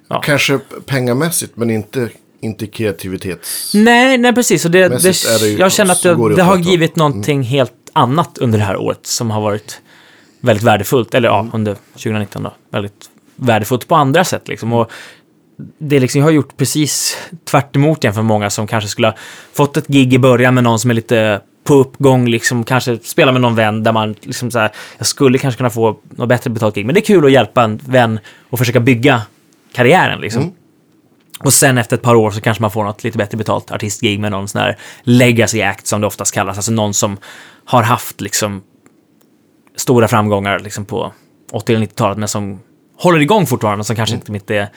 Ja. Kanske pengamässigt men inte, inte kreativitets... Nej, nej precis. Och det, det, det jag känner att det, det har givit någonting helt annat under det här året som har varit väldigt värdefullt. Eller Mm. ja, under 2019 då. Väldigt värdefullt på andra sätt liksom. Och det liksom, jag har gjort precis tvärt emot jämfört med många som kanske skulle ha fått ett gig i början med någon som är lite på uppgång, liksom kanske spela med någon vän där man liksom så här, jag skulle kanske kunna få något bättre betalt gig. Men det är kul att hjälpa en vän och försöka bygga karriären liksom. Mm. Och sen efter ett par år så kanske man får något lite bättre betalt artistgig med någon sån här legacy act som det oftast kallas. Alltså någon som har haft liksom stora framgångar liksom på 80 eller 90-talet men som håller igång fortfarande som kanske inte mitt är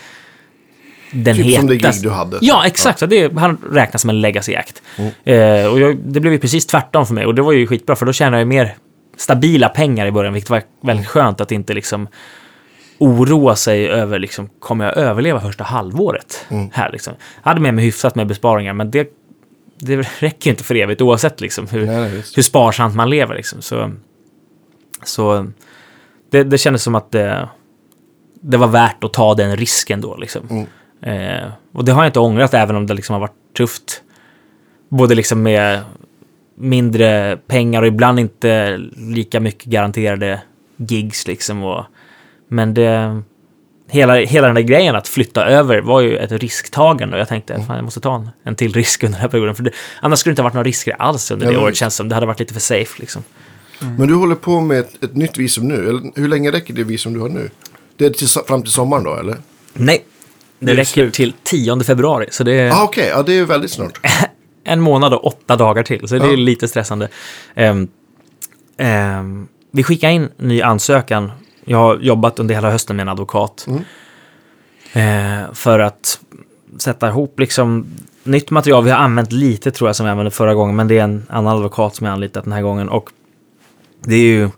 den Typ som det hetaste. gig du hade. Ja, exakt. Så det, han räknas som en legacy act. Mm. Eh, och jag, det blev ju precis tvärtom för mig och det var ju skitbra för då tjänade jag mer stabila pengar i början, vilket var väldigt skönt att inte liksom oroa sig över liksom, kommer jag överleva första halvåret Mm. här liksom. Jag hade med mig hyfsat med besparingar, men det, det räcker inte för evigt oavsett liksom hur, Nej, hur sparsamt man lever liksom. Så, så det, det kändes som att det, det var värt att ta den risken då liksom. Mm. Eh, och det har jag inte ångrat även om det liksom har varit tufft. Både liksom med mindre pengar och ibland inte lika mycket garanterade gigs liksom. Och, men det, hela, hela den där grejen att flytta över var ju ett risktagande och jag tänkte Mm. fan jag måste ta en, en till risk under den här perioden. För det, annars skulle det inte ha varit några risker alls under Ja, det men året känns som. Det hade varit lite för safe liksom. Men du håller på med ett, ett nytt visum nu. Eller, hur länge räcker det visum du har nu? Det är till, fram till sommaren då, eller? Nej, det, Det räcker slut. till 10 februari. Så det är Ah, Okej, ja, det är väldigt snart. en månad och åtta dagar till. Så det Ja. är lite stressande. Ehm, ehm, vi skickar in ny ansökan. Jag har jobbat under hela hösten med en advokat. Eh, för att sätta ihop liksom nytt material. Vi har använt lite tror jag som vi använde förra gången. Men det är en annan advokat som jag anlitat den här gången. Och det är ju...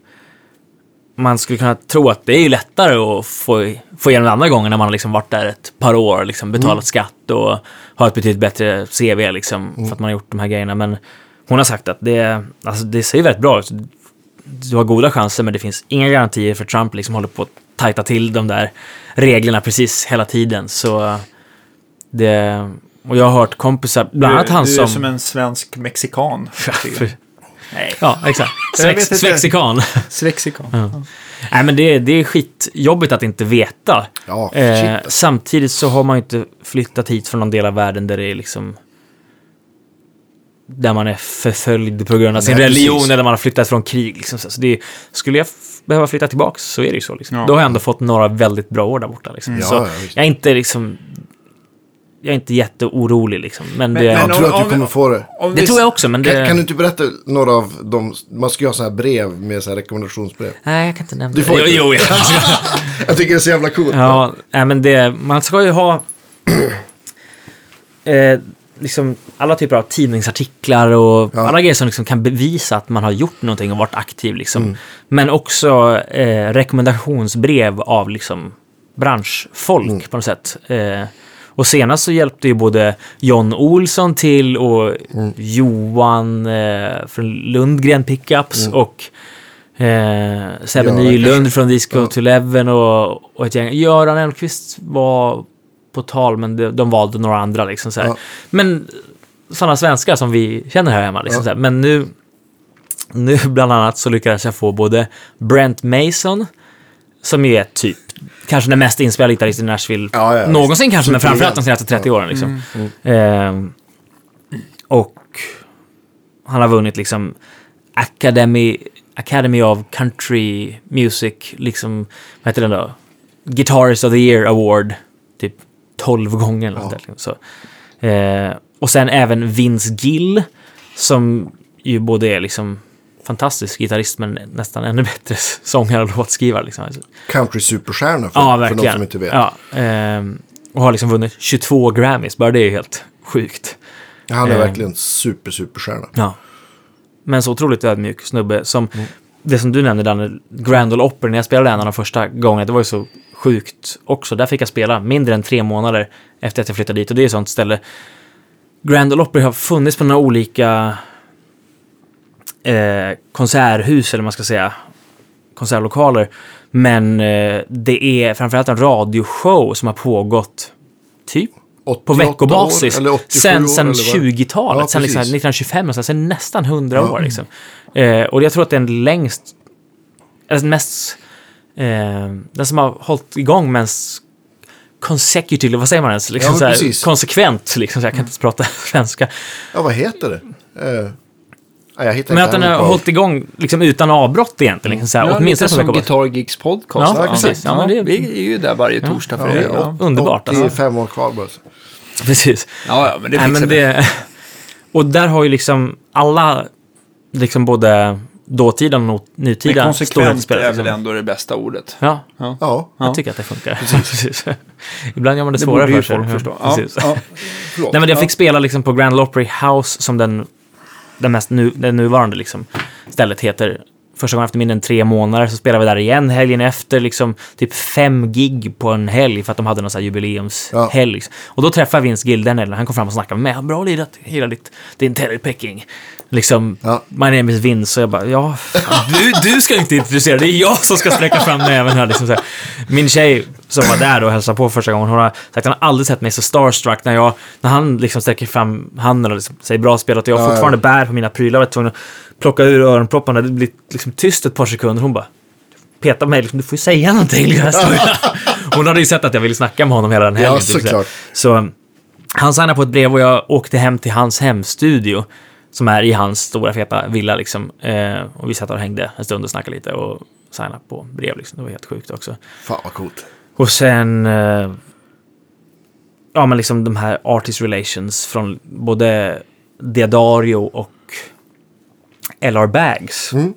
Man skulle kunna tro att det är ju lättare att få, få igenom andra gången när man har liksom varit där ett par år, liksom betalat skatt och har ett betydligt bättre CV liksom, för att man har gjort de här grejerna. Men hon har sagt att det, alltså, det ser väldigt bra ut. Du har goda chanser, men det finns inga garantier för Trump liksom håller på att tajta till de där reglerna precis hela tiden. Så det... Och jag har hört kompisar, bland annat du, han du som... är som en svensk mexikan. Nej, Ja, exakt. Svex, svexikan. svexikan. Nej, men det, det är skitjobbigt att inte veta. Ja, Eh, shit. samtidigt så har man ju inte flyttat hit från någon del av världen där det är liksom... Där man är förföljd på grund av sin Nej, religion precis. eller man har flyttat från krig. Liksom. Så det, skulle jag behöva flytta tillbaka så är det ju så. Liksom. Ja. Då har jag ändå fått några väldigt bra år där borta. Liksom. Ja, så ja, jag är inte liksom... Jag är inte jätteorolig liksom. Men, Men- det, men Jag tror om- att du om- kommer få det. Det vi- tror jag också, men det... Kan, kan du inte berätta några av de, man ska ju ha så här brev med så här rekommendationsbrev. Nej, jag kan inte nämna Du får det. inte. Jo, jo, jag Jag tycker det är så jävla coolt. Ja, nej, men det, man ska ju ha eh, liksom alla typer av tidningsartiklar och Ja. alla grejer som liksom kan bevisa att man har gjort någonting och varit aktiv. Liksom. Men också eh, rekommendationsbrev av liksom, branschfolk på något sätt. Eh, och senast så hjälpte ju både John Olsson till och Johan eh, från Lundgren Pickups och eh, Sebbe Göran Nylund från Disco Ja. to Eleven och, och ett gäng. Göran Elmqvist var på tal, men de, de valde några andra. Liksom, så här. Ja. Men sådana svenskar som vi känner här hemma. Liksom, Ja. så här. Men nu, nu bland annat så lyckades jag få både Brent Mason, som ju är typ kanske den mest inspelade gitarristen i Nashville Ja, ja, någonsin kanske, men framförallt de senaste 30 åren. Liksom. Mm. Ehm, Och han har vunnit liksom Academy, Academy of Country Music, liksom, vad heter den då? Guitarist of the Year Award, 12 gånger eller där, liksom. så. Eh, Och sen även Vince Gill, som ju både är liksom fantastisk gitarrist men nästan ännu bättre sångare och låtskrivare. Liksom. Country-superstjärna för, Ja, för de som inte vet. Ja, ehm, och har liksom vunnit 22 Grammys, bara det är ju helt sjukt. Han är Eh. verkligen super, superstjärna. Ja. Men så otroligt ödmjuk snubbe som, Mm. det som du nämnde Danne, Grand Ole Opry, när jag spelade en av de första gångerna, det var ju så sjukt också. Där fick jag spela mindre än tre månader efter att jag flyttade dit och det är ett sånt ställe. Grand Ole Opry har funnits på några olika eh, konserthus, eller man ska säga, konsertlokaler. Men eh, det är framförallt en radioshow som har pågått typ 88 på veckobasis. År, 87 sen sen eller vad? 20-talet, Ja, sen liksom precis. 1925, och sen, sen nästan 100 Ja. år. Liksom. Eh, och jag tror att det är den längst, alltså mest, eh, den som har hållit igång mest consecutively, vad säger man ens? Liksom Ja, men så här, precis. konsekvent, liksom, så jag kan inte ens prata svenska. Ja, vad heter det? Nej, jag hittar Men att den har på- hållit igång liksom, utan avbrott egentligen. Liksom, så här, Ja, åtminstone lite som. Guitar Gigs podcast. Ja, precis. Ja, men det- vi är ju där varje torsdag för Ja, det. ja. Ja, Underbart. Alltså. 85 år kvar bara. Precis. ja, ja men det Nej, fixar men vi. det, och där har ju liksom alla, liksom både dåtida och not- Men nutida konsekvent är väl Liksom. ändå det bästa ordet. Ja, Ja, Ja. jag tycker att det funkar. Precis. Ibland gör man det, Det svårare borde ju för sig. folk förstå. Ja, Precis. ja. Förlåt. Nej, men jag Ja. fick spela liksom på Grand Ole Opry House som den, den mest nu, den nuvarande liksom, stället heter. Första gången efter mindre än tre månader så spelade vi där igen helgen efter, liksom typ fem gig på en helg för att de hade någon sån här jubileumshelg. Ja. Och då träffade jag Vince Gill den helgen, han kom fram och snackade med mig. Bra lirat, hela ditt, din Terry-picking. Liksom, Ja. my name is Vince. Och jag bara, ja, du, du ska inte introducera, det är jag som ska sträcka fram näven här. Liksom så här. Min tjej som var där och hälsade på första gången, hon har sagt hon har aldrig sett mig så starstruck när, jag, när han liksom sträcker fram handen och liksom säger bra spelat och jag Ja, fortfarande bär på mina prylar. Var tvungen att plocka ur öronpropparna, det blir liksom tyst ett par sekunder. Hon bara petar på mig, liksom, du får ju säga någonting. Hon hade ju sett att jag ville snacka med honom hela den helgen. Ja, typ, såklart. Så han signade på ett brev och jag åkte hem till hans hemstudio. Som är i hans stora feta villa liksom. Eh, och vi satt och hängde en stund och snackade lite och signade på brev liksom. Det var helt sjukt också. fan vad coolt. Och sen... Eh, ja, men liksom de här artist relations från både Diadario och LR Bags. Mm.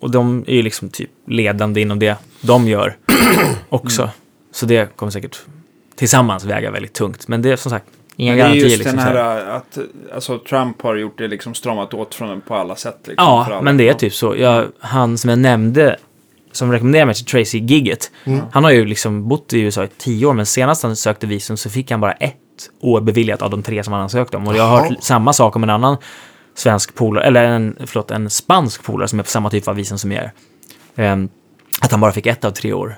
Och de är ju liksom typ ledande inom det de gör också. Så det kommer säkert tillsammans väga väldigt tungt. Men det är som sagt inga Men det är garantier. just liksom, den här. här att alltså, Trump har gjort det liksom stramat åt från på alla sätt. Liksom, Ja, alla. men det är typ så. Jag, han som jag nämnde, som rekommenderade mig till Tracy Gigget, han har ju liksom bott i USA i tio år, men senast han sökte visum så fick han bara ett år beviljat av de tre som han ansökte om. Och jag har hört samma sak om en annan svensk polare, eller en, förlåt, en spansk polare som är på samma typ av visum som jag är. Ehm, att han bara fick ett av tre år.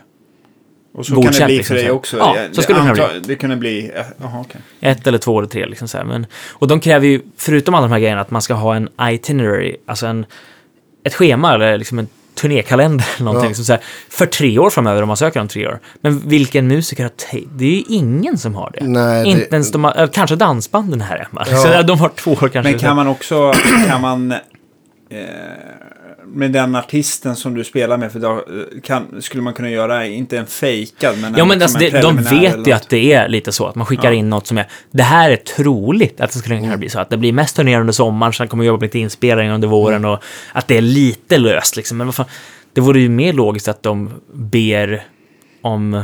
Och så kan det godkänt, bli liksom, för dig så. också. Ja, Jag- så skulle det kunna anta- Det kunde bli... eh, Jaha, okej. Ett eller två eller tre liksom så här. Men, och de kräver ju, förutom alla de här grejerna, att man ska ha en itinerary, alltså en, ett schema eller liksom en turnékalender eller någonting. Ja. Liksom så här, för tre år framöver om man söker om tre år. Men vilken musiker har Det är ju ingen som har det. Nej, det- Inte ens de har, äh, kanske dansbanden här hemma. Ja. Så de har två år kanske. Men kan man också... Kan man... Eh, med den artisten som du spelar med, för då, eh, kan, skulle man kunna göra, inte en fejkad, men, Ja, en, men alltså, det, de vet ju att det är lite så, att man skickar Ja. in något som är, det här är troligt att det skulle kunna bli så, att det blir mest turnéer under sommaren, sen kommer jag jobba på lite inspelningar under våren och att det är lite löst liksom. Men vad fan, det vore ju mer logiskt att de ber om,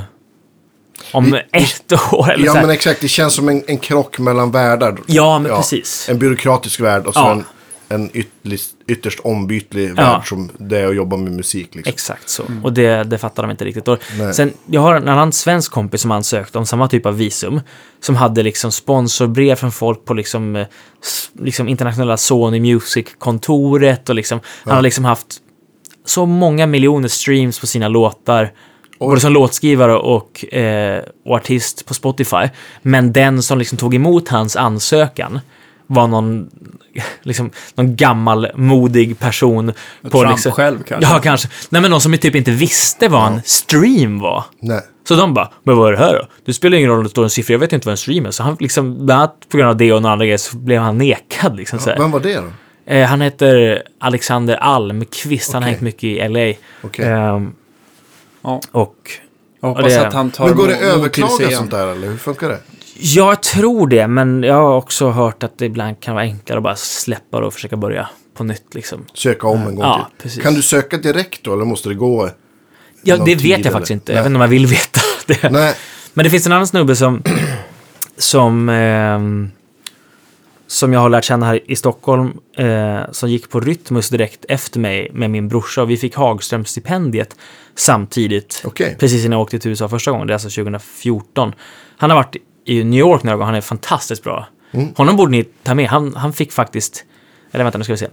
om ett år eller Ja, så här. men exakt. Det känns som en, en krock mellan världar. Ja, men precis. En byråkratisk värld och så Ja. en, en ytterst, ytterst ombytlig Ja. värld som det är att jobba med musik. Liksom. Exakt så. Och det, det fattar de inte riktigt. Och Nej. sen, jag har en annan svensk kompis som ansökte om samma typ av visum. Som hade liksom sponsorbrev från folk på liksom, eh, liksom internationella Sony Music-kontoret. Och liksom, Han har liksom haft så många miljoner streams på sina låtar. Både som låtskrivare och, eh, och artist på Spotify. Men den som liksom tog emot hans ansökan var någon, liksom, någon gammal modig person. på Trump liksom, själv kanske. Ja, kanske. Nej, men någon som typ inte visste vad en stream var. Nej. Så de bara, men vad är det här då? Det spelar ingen roll om det står en siffra, jag vet inte vad en stream är. Så han liksom, bland annat på grund av det och några andra grejer så blev han nekad liksom här. Vem var det då? Eh, han heter Alexander Almqvist, han har hängt mycket i LA. Okej. Ehm, Ja, och jag hoppas det- att han tar Men går det överklaga sånt där eller hur funkar det? Jag tror det, men jag har också hört att det ibland kan vara enklare att bara släppa det och försöka börja på nytt liksom. Söka om en gång Ja, till? precis. Kan du söka direkt då eller måste det gå? Ja, det vet jag eller? faktiskt inte. Nej. Jag vet inte om jag vill veta det. Nej. Men det finns en annan snubbe som, som, ehm, som jag har lärt känna här i Stockholm, eh, som gick på Rytmus direkt efter mig med min brorsa. Och vi fick Hagström-stipendiet samtidigt. Okej. Precis innan jag åkte till USA första gången, det är alltså 2014. Han har varit i New York några gånger, han är fantastiskt bra. Honom borde ni ta med, han, han fick faktiskt, eller vänta nu ska vi se.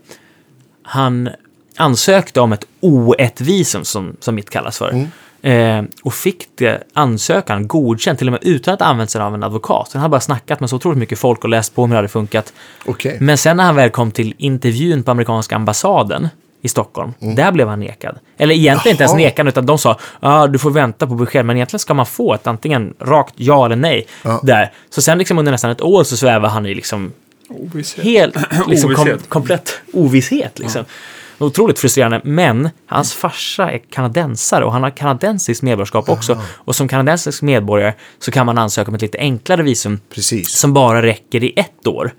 Han ansökte om ett O1-visum som, som mitt kallas för. Eh, och fick det ansökan godkänd, till och med utan att använda sig av en advokat. Han hade bara snackat med så otroligt mycket folk och läst på om hur det hade funkat. Okej. Men sen när han väl kom till intervjun på amerikanska ambassaden i Stockholm, där blev han nekad. Eller egentligen inte ens Jaha. nekad, utan de sa ah, du får vänta på besked, men egentligen ska man få ett antingen rakt ja eller nej Ja. där. Så sen liksom under nästan ett år så svävar han i liksom Ovisshet. helt liksom, kom, Ovisshet. komplett ovisshet. Liksom. Otroligt frustrerande, men hans farsa är kanadensare och han har kanadensiskt medborgarskap också. Och som kanadensisk medborgare så kan man ansöka om ett lite enklare visum Precis. som bara räcker i ett år.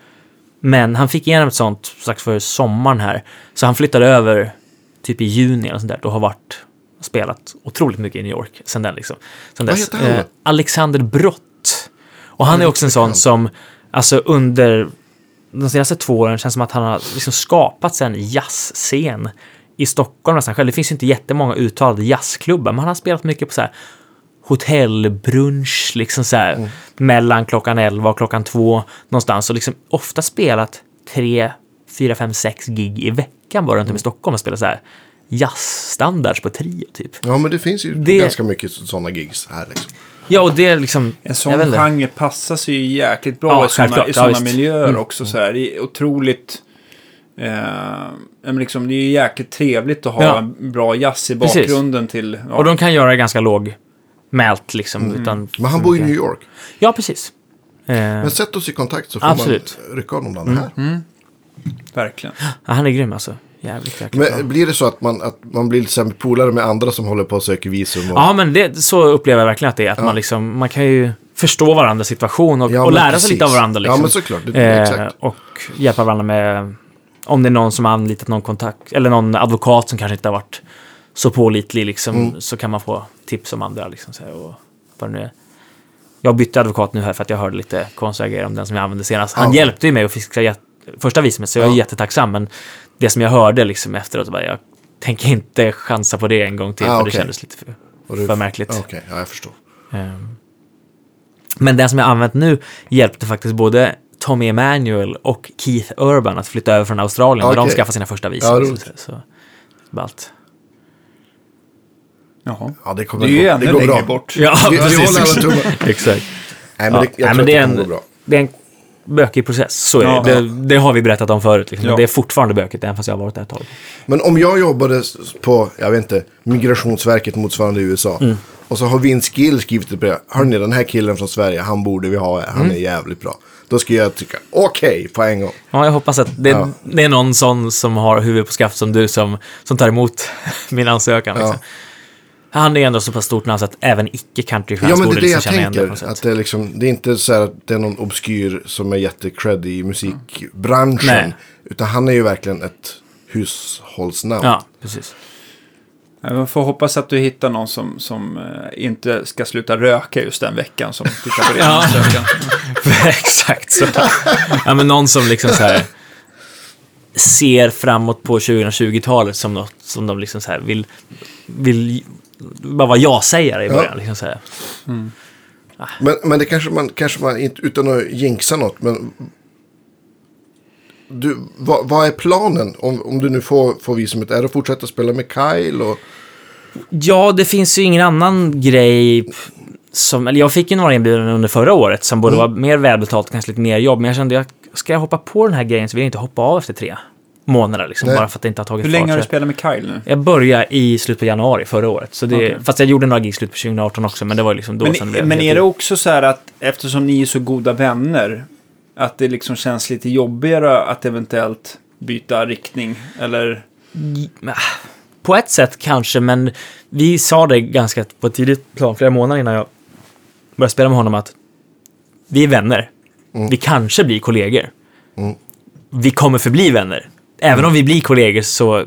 Men han fick igenom ett sånt strax för sommaren här. Så han flyttade över typ i juni eller sånt där och har varit spelat otroligt mycket i New York sen den liksom. Sen Vad dess. heter han? Eh, Alexander Brott. Och han är också en sån som, alltså under de senaste två åren känns som att han har liksom skapat en jazzscen i Stockholm nästan själv. Det finns ju inte jättemånga uttalade jazzklubbar, men han har spelat mycket på så här hotellbrunch, liksom så här Mm. mellan klockan 11 och klockan 2 någonstans och liksom ofta spelat tre, fyra, fem, sex gig i veckan bara Mm. runt om i Stockholm och spelat så här jazzstandards på trio typ. Ja, men det finns ju Det- ganska mycket sådana gigs här liksom. Ja, och det är liksom... En jag sån genre passar sig ju jäkligt bra Ja, i sådana, i Ja, såna miljöer Mm. också. Så här. Det är otroligt... Eh, men liksom, det är ju jäkligt trevligt att ha Ja. en bra jazz i Precis. bakgrunden till... Ja, Och de kan göra det ganska lågmält liksom. Mm. Utan Men han bor i New York. Ja, precis. Eh, Men sätt oss i kontakt så får Absolut. man rycka honom bland Mm. det här. Verkligen. ja, han är grym alltså. Jävligt, jäkligt bra. Men blir det så att man, att man blir liksom polare med andra som håller på och söker visum? Och... Ja, men det, så upplever jag verkligen att det är. Att man, liksom, man kan ju förstå varandras situation och, Ja, och lära precis. sig lite av varandra. Liksom. Ja, men såklart. Det, Eh, exakt. och hjälpa varandra med om det är någon som har anlitat någon kontakt eller någon advokat som kanske inte har varit så pålitlig liksom, Mm. så kan man få tips om andra. Liksom, så här, och vad nu är. Jag bytte advokat nu här för att jag hörde lite konstiga grejer om den som jag använde senast. Han Ja. hjälpte ju mig att fixa första visumet så jag är Ja. jättetacksam. Men det som jag hörde liksom efteråt, bara, jag tänker inte chansa på det en gång till Ah, för okej. det kändes lite för, du- för märkligt. Ja, Okej, ja, jag förstår. Ehm. Men den som jag använt nu hjälpte faktiskt både Tommy Emanuel och Keith Urban att flytta över från Australien när de skaffade sina första visum. Ja, så, så. Jaha. Ja, det kommer Det är ju gå- ännu det går längre bra. bort. Ja, Vi, vi precis. håller alla tummar. Exakt. Nej, men Ja. det, jag Nej, tror det, det är en, bra. det är en bökig process, så är Ja. det. det. Det har vi berättat om förut. Liksom. Ja. Men det är fortfarande bökigt, även fast jag har varit där ett tag. Men om jag jobbade på, jag vet inte, Migrationsverket motsvarande i USA. Mm. Och så har Vince Gill skrivit ett brev. Hörni, den här killen från Sverige, han borde vi ha. Han Mm. är jävligt bra. Då skulle jag tycka, okej, på en gång. Ja, jag hoppas att det, Ja. det är någon sån som har huvudet på skaft som du som, som tar emot min ansökan. Liksom. Han är ändå så pass stort namn så att även icke-countryfans Ja, men det borde är det liksom jag känna igen det på tänker. något sätt. Att det, är liksom, det är inte så här att det är någon obskyr som är jättecreddig i musikbranschen. Nej. Utan han är ju verkligen ett hushållsnamn. Ja, precis. Man får hoppas att du hittar någon som, som eh, inte ska sluta röka just den veckan som tittar på din ansökan. Exakt så. Ja, men någon som liksom så här ser framåt på 2020-talet som något som de liksom så här vill, vill bara vara ja-sägare i Ja. början. Liksom så här. Men, men det kanske man, kanske man inte, utan att jinxa något, men du, vad, vad är planen om, om du nu får, får visumet? Är det att fortsätta spela med Kyle? Och, Ja, det finns ju ingen annan grej som, eller jag fick ju några erbjudanden under förra året som både var mer välbetalt och kanske lite mer jobb, men jag kände, jag, ska jag hoppa på den här grejen så vill jag inte hoppa av efter tre månader liksom, Nej. bara för att det inte har tagit Hur fart. länge har Så du spelat med Kyle nu? Jag började i slutet på januari förra året, så det, Okej. fast jag gjorde några gig i slutet på 2018 också, men det var liksom då som det Men, men är det också så här att eftersom ni är så goda vänner, att det liksom känns lite jobbigare att eventuellt byta riktning? Eller? På ett sätt kanske, men vi sa det ganska på ett tidigt plan, flera månader innan jag började spela med honom, att vi är vänner. Vi kanske blir kollegor. Mm. Vi kommer förbli vänner. Även om vi blir kollegor så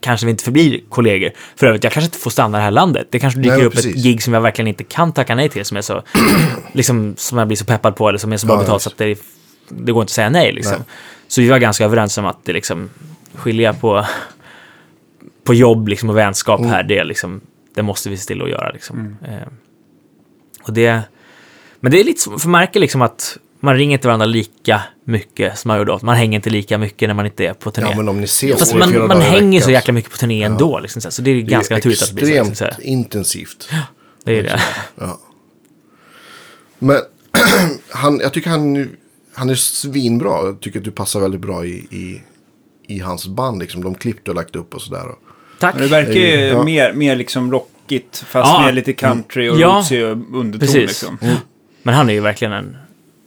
kanske vi inte förblir kollegor. För övrigt, jag kanske inte får stanna i det här landet. Det kanske dyker Nej, upp precis. ett gig som jag verkligen inte kan tacka nej till, som är så, liksom, som jag blir så peppad på, eller som är så bra Ja, betalt så att det, det går inte att säga nej. Liksom. Nej. Så vi var ganska överens om att det liksom, skilja på på jobb liksom, och vänskap Mm. här, det, liksom, det måste vi se till att göra. Liksom. Eh, och det, men det är lite så, för märker liksom att man ringer inte varandra lika mycket som man gjorde då. Man hänger inte lika mycket när man inte är på turné. Ja, men om ni ses Fast man, man hänger så jäkla mycket på turné ändå. Liksom, så, det är det är ganska naturligt att det blir så. Liksom, extremt så här. intensivt. Det är det. Ja. Men han, jag tycker han, han är svinbra. Jag tycker att du passar väldigt bra i, i, i hans band. Liksom, de klipp du har lagt upp och sådär. Tack. Men det verkar ju Ja. mer, mer liksom rockigt, fast Ja. med lite country och Ja. rootsig underton. Precis. Liksom. Men han är ju verkligen en,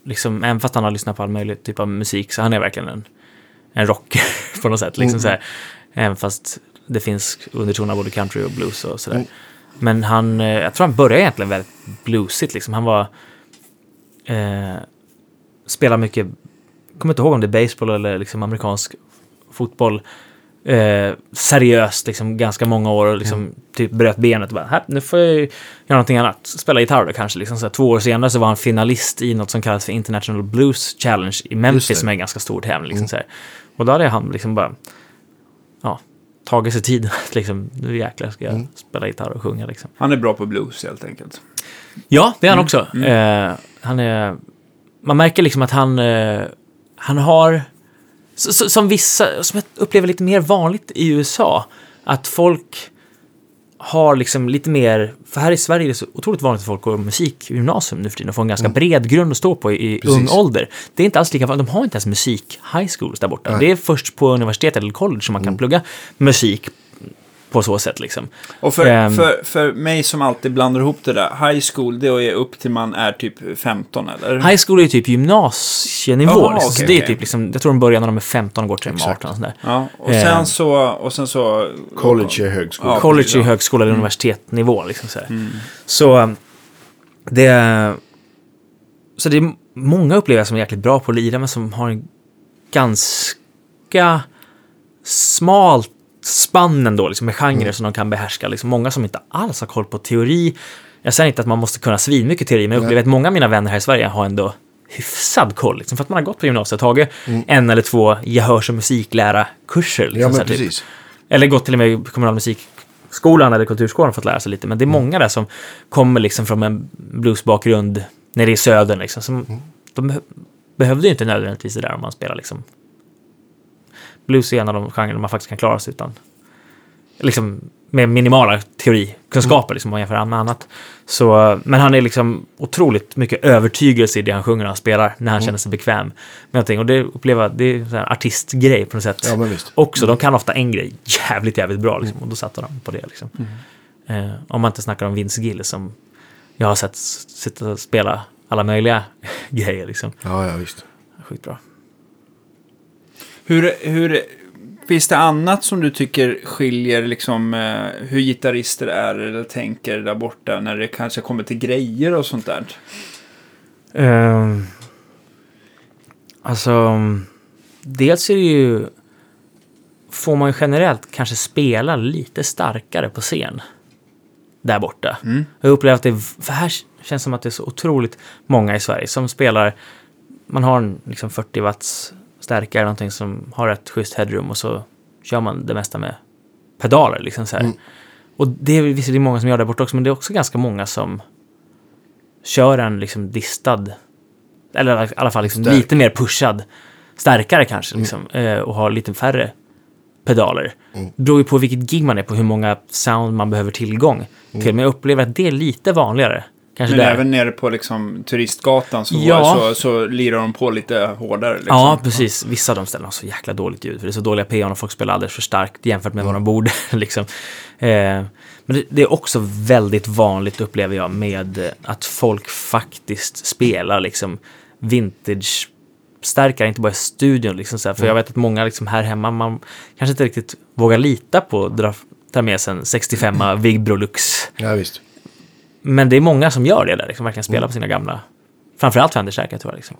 liksom, även fast han har lyssnat på all möjlig typ av musik, så han är verkligen en, en rocker på något sätt. Liksom, så här. Även fast det finns undertoner av både country och blues och sådär. Men han, eh, jag tror han började egentligen väldigt bluesigt. Liksom. Han var, eh, spelar mycket, kommer inte ihåg om det är baseball eller liksom amerikansk fotboll. Eh, seriöst, liksom ganska många år och liksom typ bröt benet och bara, nu får jag göra någonting annat. Spela gitarr då kanske. Liksom. Så två år senare så var han finalist i något som kallas för International Blues Challenge i Memphis som är en ganska stor tävling. Liksom, här. Och då hade han liksom bara, ja, tagit sig tid att liksom, nu jäklar ska jag spela gitarr och sjunga liksom. Han är bra på blues helt enkelt. Ja, det är han också. Eh, han är... Man märker liksom att han... Eh, han har... Som vissa, som jag upplever lite mer vanligt i USA, att folk har liksom lite mer, för här i Sverige är det så otroligt vanligt att folk går musikgymnasium nu för tiden och får en ganska bred grund att stå på i, Precis. ung ålder. Det är inte alls lika vanligt, de har inte ens musik high schools där borta. Det är först på universitet eller college som man kan plugga musik på så sätt liksom. Och för, Ehm. för, för mig som alltid blandar ihop det där, high school, det är upp till man är typ 15 eller? High school är ju typ gymnasienivå. Jaha, liksom. så okej, det är okej. typ liksom, jag tror de börjar när de är 15 och går till de är Exakt. 18 och sådär. Ja, och Ehm. sen så... Och sen så College är högskola. Ja, College är högskola eller universitetnivå. Liksom, så här. så det... Så det är många upplever som är jäkligt bra på att lira, men som har en ganska smalt spann ändå, liksom, med genrer som de kan behärska. Liksom, många som inte alls har koll på teori. Jag säger inte att man måste kunna svinmycket teori, men jag upplever att många av mina vänner här i Sverige har ändå hyfsad koll. Liksom, för att man har gått på gymnasiet tagit en eller två gehörs och musiklära-kurser. Liksom, Ja, så men här, typ. Eller gått till och med kommunal musikskolan eller kulturskolan för att lära sig lite. Men det är många där som kommer liksom från en bluesbakgrund nere i södern. Liksom, som, De beh- behövde ju inte nödvändigtvis det där om man spelar liksom. Blues är en av de genrer man faktiskt kan klara sig utan. Liksom med minimala teorikunskaper liksom, om man jämför med annat. Så, men han är liksom otroligt mycket övertygelse i det han sjunger när han spelar, när han känner sig bekväm med någonting. Och det upplever det är en artistgrej på något sätt Ja, också. De kan ofta en grej jävligt, jävligt bra liksom, och då satte de på det. Liksom. Eh, om man inte snackar om Vince Gill som jag har sett sitta och spela alla möjliga grejer. Liksom. Ja, ja, visst. Skitbra. Hur, hur, finns det annat som du tycker skiljer liksom eh, hur gitarrister är eller tänker där borta när det kanske kommer till grejer och sånt där? Ehm, alltså, dels är det ju... Får man ju generellt kanske spela lite starkare på scen. Där borta. Jag upplever att det... För här känns som att det är så otroligt många i Sverige som spelar... Man har en liksom 40 watts stärkare, någonting som har ett schysst headroom och så kör man det mesta med pedaler. Liksom så här. Och det är visserligen många som gör det där borta också, men det är också ganska många som kör en liksom distad, eller i alla fall liksom lite mer pushad, starkare kanske, liksom, eh, och har lite färre pedaler. Det beror ju på vilket gig man är på, hur många sound man behöver tillgång till. Men jag upplever att det är lite vanligare, Kanske Men där. även nere på liksom, turistgatan så, Ja. så, så lirar de på lite hårdare. Liksom. Ja, precis. Vissa av de ställena har så jäkla dåligt ljud. För det är så dåliga PA och folk spelar alldeles för starkt jämfört med vad de borde. liksom. eh, men det, det är också väldigt vanligt, upplever jag, med att folk faktiskt spelar liksom vintage stärkare, inte bara i studion. Liksom, så här. För jag vet att många liksom, här hemma, man kanske inte riktigt vågar lita på att dra, ta med sig en 65 Vigbro Lux. Ja, visst. Men det är många som gör det där, liksom, verkligen spelar på sina gamla, framförallt Fender-stärkare tror jag. Liksom.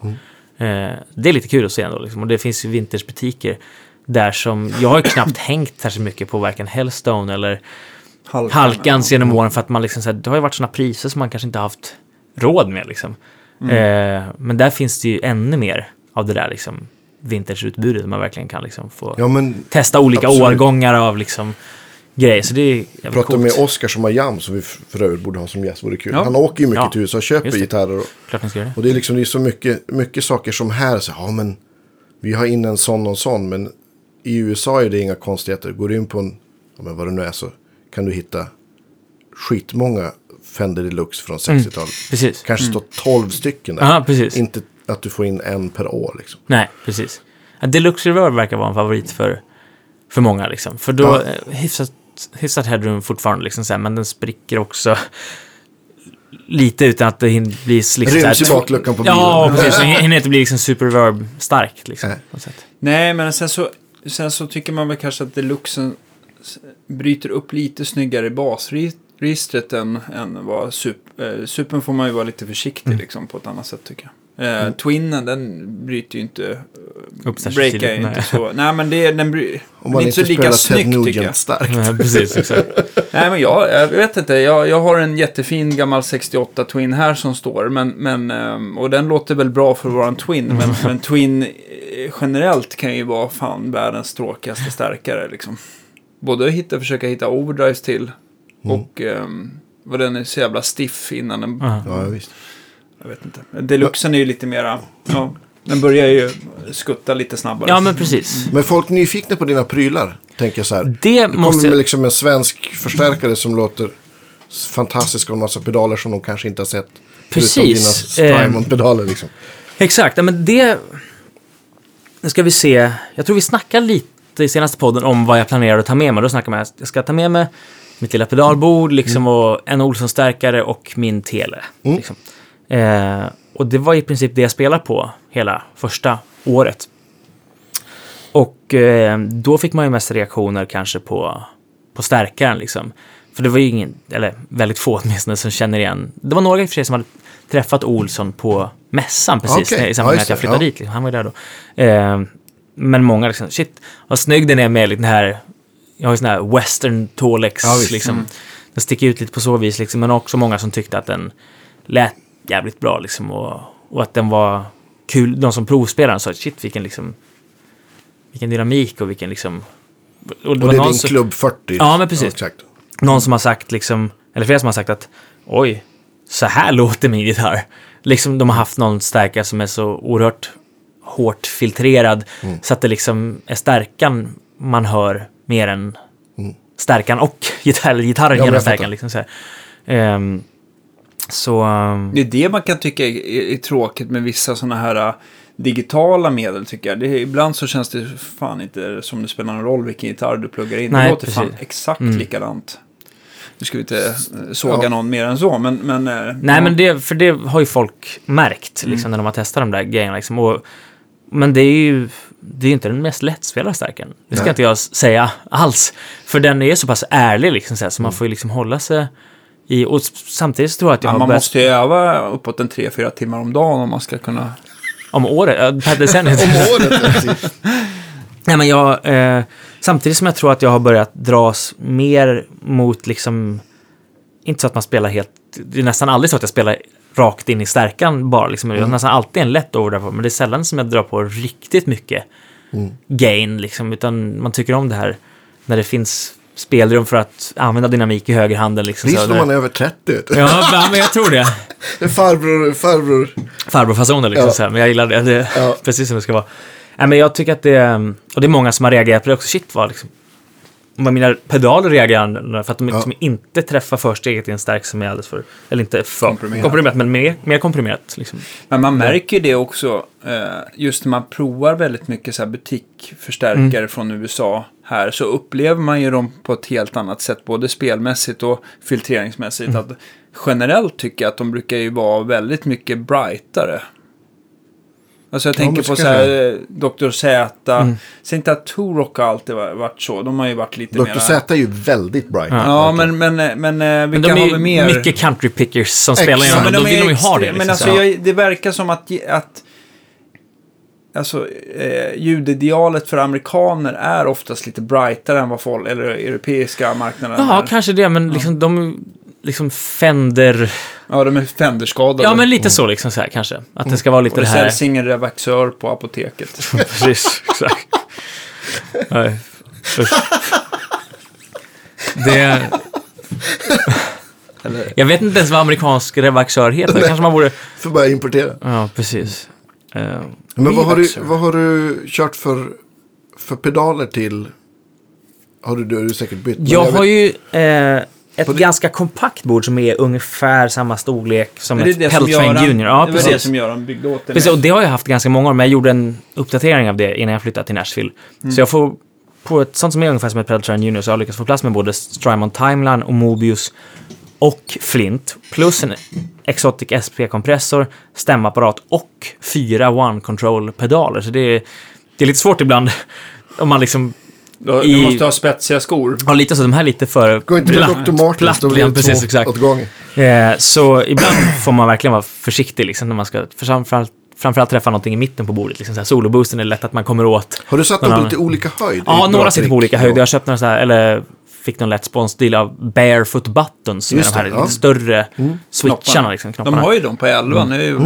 Eh, det är lite kul att se ändå, liksom. och det finns ju vintagebutiker där som, jag har ju knappt hängt särskilt mycket på varken Hellstone eller Halkan. Halkans genom åren för att man liksom, så här, det har ju varit sådana priser som man kanske inte har haft råd med liksom. Eh, men där finns det ju ännu mer av det där liksom vintageutbudet där man verkligen kan liksom få Ja, men testa olika absolut. årgångar av liksom grejer. Så det är jävligt pratade coolt. med har jam, som vi för övrigt borde ha som gäst, vore kul. Ja. Han åker ju mycket Ja. till USA och köper gitarrer. Och, Klart man ska göra det. och det är liksom det är så mycket, mycket saker som här, så, ja men vi har in en sån och sån, men i USA är det inga konstigheter. Går du in på en, ja, men vad det nu är, så kan du hitta skitmånga Fender Deluxe från 60-talet. Precis. Kanske står 12 stycken där. Mm. Ja, precis. Inte att du får in en per år liksom. Nej, precis. Deluxe Reverb verkar vara en favorit för, för många. Liksom. För då Ja. ja. hyfsat, hyfsat headroom fortfarande, liksom, så här, men den spricker också lite utan att det hinner bli... Liksom, Ryms i bakluckan på bilen. Ja, precis. Den hinner inte bli liksom super reverb stark Liksom, Nej. men sen så, sen så tycker man väl kanske att deluxen bryter upp lite snyggare i basregistret än, än vad sup, eh, Supern får man ju vara lite försiktig Mm. liksom, på ett annat sätt tycker jag. Eh, Twinnen, den bryter ju inte... eh, Upp särskilt breakar ju inte nej. så... Nej, men det, den bry, Om det man är inte inte så lika spelar Ted snyggt tycker jag. Nugent starkt. Ja, precis, exakt. Nej, men jag, jag vet inte. Jag, jag har en jättefin gammal 68 Twin här som står. Men, men, ehm, och den låter väl bra för att vara en Twin. Men, men Twin eh, generellt kan ju vara fan världens tråkigaste stärkare. Liksom. Både att hitta, försöka hitta overdrives till. Och um, vad den är så jävla stiff innan den... Ja. Ja, visst. Jag vet inte. Deluxen är ju lite mera... Ja, den börjar ju skutta lite snabbare. ja, men precis. Men folk är nyfikna på dina prylar, tänker jag så här. Det kommer måste... med liksom en svensk förstärkare som låter fantastisk och en massa pedaler som de kanske inte har sett. Precis. Förutom dina Eh, Strymon-pedaler liksom. Exakt, ja, men det... Nu ska vi se. Jag tror vi snackade lite i senaste podden om vad jag planerar att ta med mig. Då snackade man att jag ska ta med mig mitt lilla pedalbord liksom, och en Olsson-stärkare och min tele. Mm. Liksom. Eh, och det var i princip det jag spelade på hela första året. Och eh, då fick man ju mest reaktioner kanske på, på stärkaren liksom. För det var ju ingen, eller väldigt få åtminstone, som känner igen. Det var några i och för sig som hade träffat Olsson på mässan precis, Okej, i samband med att jag flyttade ja. dit. Liksom. Han var ju där då. Eh, men många liksom, shit, vad snygg den är med den här, jag har ju sån här western Tolex, Ja, liksom. Den sticker ut lite på så vis, liksom, men också många som tyckte att den lät jävligt bra, liksom, och, och att den var kul. De som provspelade sa, shit, vilken liksom, vilken dynamik och vilken liksom... Och Och det är någon din som- klubb 40. Ja, men precis. exakt. någon som har sagt liksom, eller flera som har sagt att oj, så här låter min gitarr. Liksom de har haft någon stärkare som är så oerhört hårt filtrerad så att det liksom är stärkan man hör mer än stärkan och gitarr, gitarren Ja, genom stärkan. Liksom så här. Så ehm, Det är det man kan tycka är, är, är tråkigt med vissa sådana här äh, digitala medel tycker jag. Det ibland så känns det fan inte som det spelar någon roll vilken gitarr du pluggar in. Nej, det låter fan precis. exakt Mm. likadant. Nu ska vi inte äh, såga Ja. någon mer än så, men... men äh, Nej, ja. men det, för det har ju folk märkt Mm. liksom, när de har testat de där grejerna. Liksom, och, men det är ju det är inte den mest lättspelade stärken. Det ska Nej. inte jag säga alls. För den är så pass ärlig, liksom, så, här, så man Mm. får ju liksom hålla sig i... Och samtidigt så tror jag att jag Ja, har man börjat... måste ju öva uppåt en 3-4 timmar om dagen om man ska kunna... Om året, per decennium. Om året, precis. Nej, men jag, eh, samtidigt som jag tror att jag har börjat dras mer mot liksom, inte så att man spelar helt, det är nästan aldrig så att jag spelar rakt in i stärkan bara, liksom, jag har nästan alltid en lätt overdrive men det är sällan som jag drar på riktigt mycket gain, liksom, utan man tycker om det här när det finns spelrum för att använda dynamik i högerhanden. Liksom, Visst där- man är över 30. vet du. Ja, men jag tror det. Det är farbror, farbror. farbrorfasoner liksom. Ja. Så här, men jag gillar det. det Ja. Precis som det ska vara. Nej, men jag tycker att det. Och det är många som har reagerat på det också. Shit vad liksom... vad mina pedaler reagerar för att de Ja. liksom inte träffar försteget i en stärk som är alldeles för, eller inte för Komprimerat. komprimerat, men mer, mer komprimerat. Liksom. Men man märker ju det också, eh, just när man provar väldigt mycket så här butikförstärkare Mm. från USA här, så upplever man ju dem på ett helt annat sätt, både spelmässigt och filtreringsmässigt. Mm. Att generellt tycker jag att de brukar ju vara väldigt mycket brightare. Alltså jag Ja, tänker men på så här, eh, Dr. Z. Mm. Säg inte att Turok har alltid va- varit så, de har ju varit lite Dr. mer... Z är ju väldigt bright. Ja, men, men, men, men eh, Men vilka de är har vi mer? mycket country pickers som Exakt. spelar Ja, igenom, men då vill de ju ha det. Liksom. Men alltså, så. jag, det verkar som att, att alltså, eh, ljudidealet för amerikaner är oftast lite brightare än vad folk, eller europeiska marknaden är. kanske det, men liksom de liksom Fender... Ja, de är Fender-skadade. Ja, men lite så liksom så här kanske. Att det ska vara lite Och det det här... säljs ingen revaxör på apoteket. Precis, exakt. Nej, usch. Det... Jag vet inte ens vad amerikansk revaxör heter. Kanske man borde... Får börja importera. Ja, precis. Eh, Men vad har, du, vad har du kört för, för pedaler till? Har du, du har du säkert bytt. men jag har vet- ju eh, ett det- ganska kompakt bord som är ungefär samma storlek som Men det ett det Peltrain Junior. Ja, det var det precis. som Göran byggde åt dig. Precis, och det har jag haft ganska många år, men jag gjorde en uppdatering av det innan jag flyttade till Nashville. Mm. Så jag får, på ett sånt som är ungefär som ett Peltrain Junior, så har jag lyckats få plats med både Strymon Timeline och Mobius och Flint, plus en Exotic SP-kompressor, stämapparat och fyra One Control-pedaler. Så det är, det är lite svårt ibland om man liksom Du, i- måste ha spetsiga skor. har lite så, de här är lite för Gå inte till platt- Dr. Martens, då blir det precis, exakt. åt gången. Eh, så ibland får man verkligen vara försiktig liksom, när man ska för framförallt, framförallt träffa någonting i mitten på bordet. Liksom, så här, soloboosten är lätt att man kommer åt. Har du satt dem på lite olika höjd? Ja, några sitter på olika höjder. Ja. Jag köpte några så här, eller fick någon lätt sponsdeal av Barefoot Buttons, som är de här det, lite ja. större switcharna. Knopparna. Liksom, De har ju dem på 11 nu.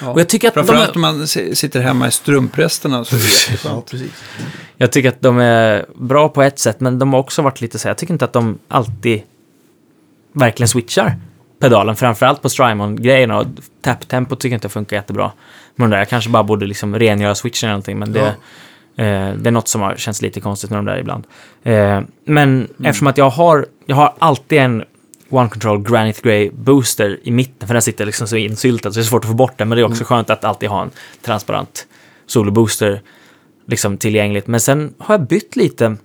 Ja. Och jag tycker att de Framförallt är- om man si- sitter hemma i strumpresterna så är det Ja, precis. Jag tycker att de är bra på ett sätt, men de har också varit lite så här, jag tycker inte att de alltid verkligen switchar pedalen, framförallt på Strymon-grejerna. Och tap-tempot tycker jag inte funkar jättebra. Men där, jag kanske bara borde liksom rengöra switchen eller någonting, men det, eh, det är något som har känts lite konstigt med de där ibland. Eh, men eftersom att jag har, jag har alltid en One Control Granite Grey Booster i mitten, för den sitter liksom så insyltad så det är svårt att få bort den, men det är också skönt att alltid ha en transparent solo-booster liksom tillgängligt. Men sen har jag bytt lite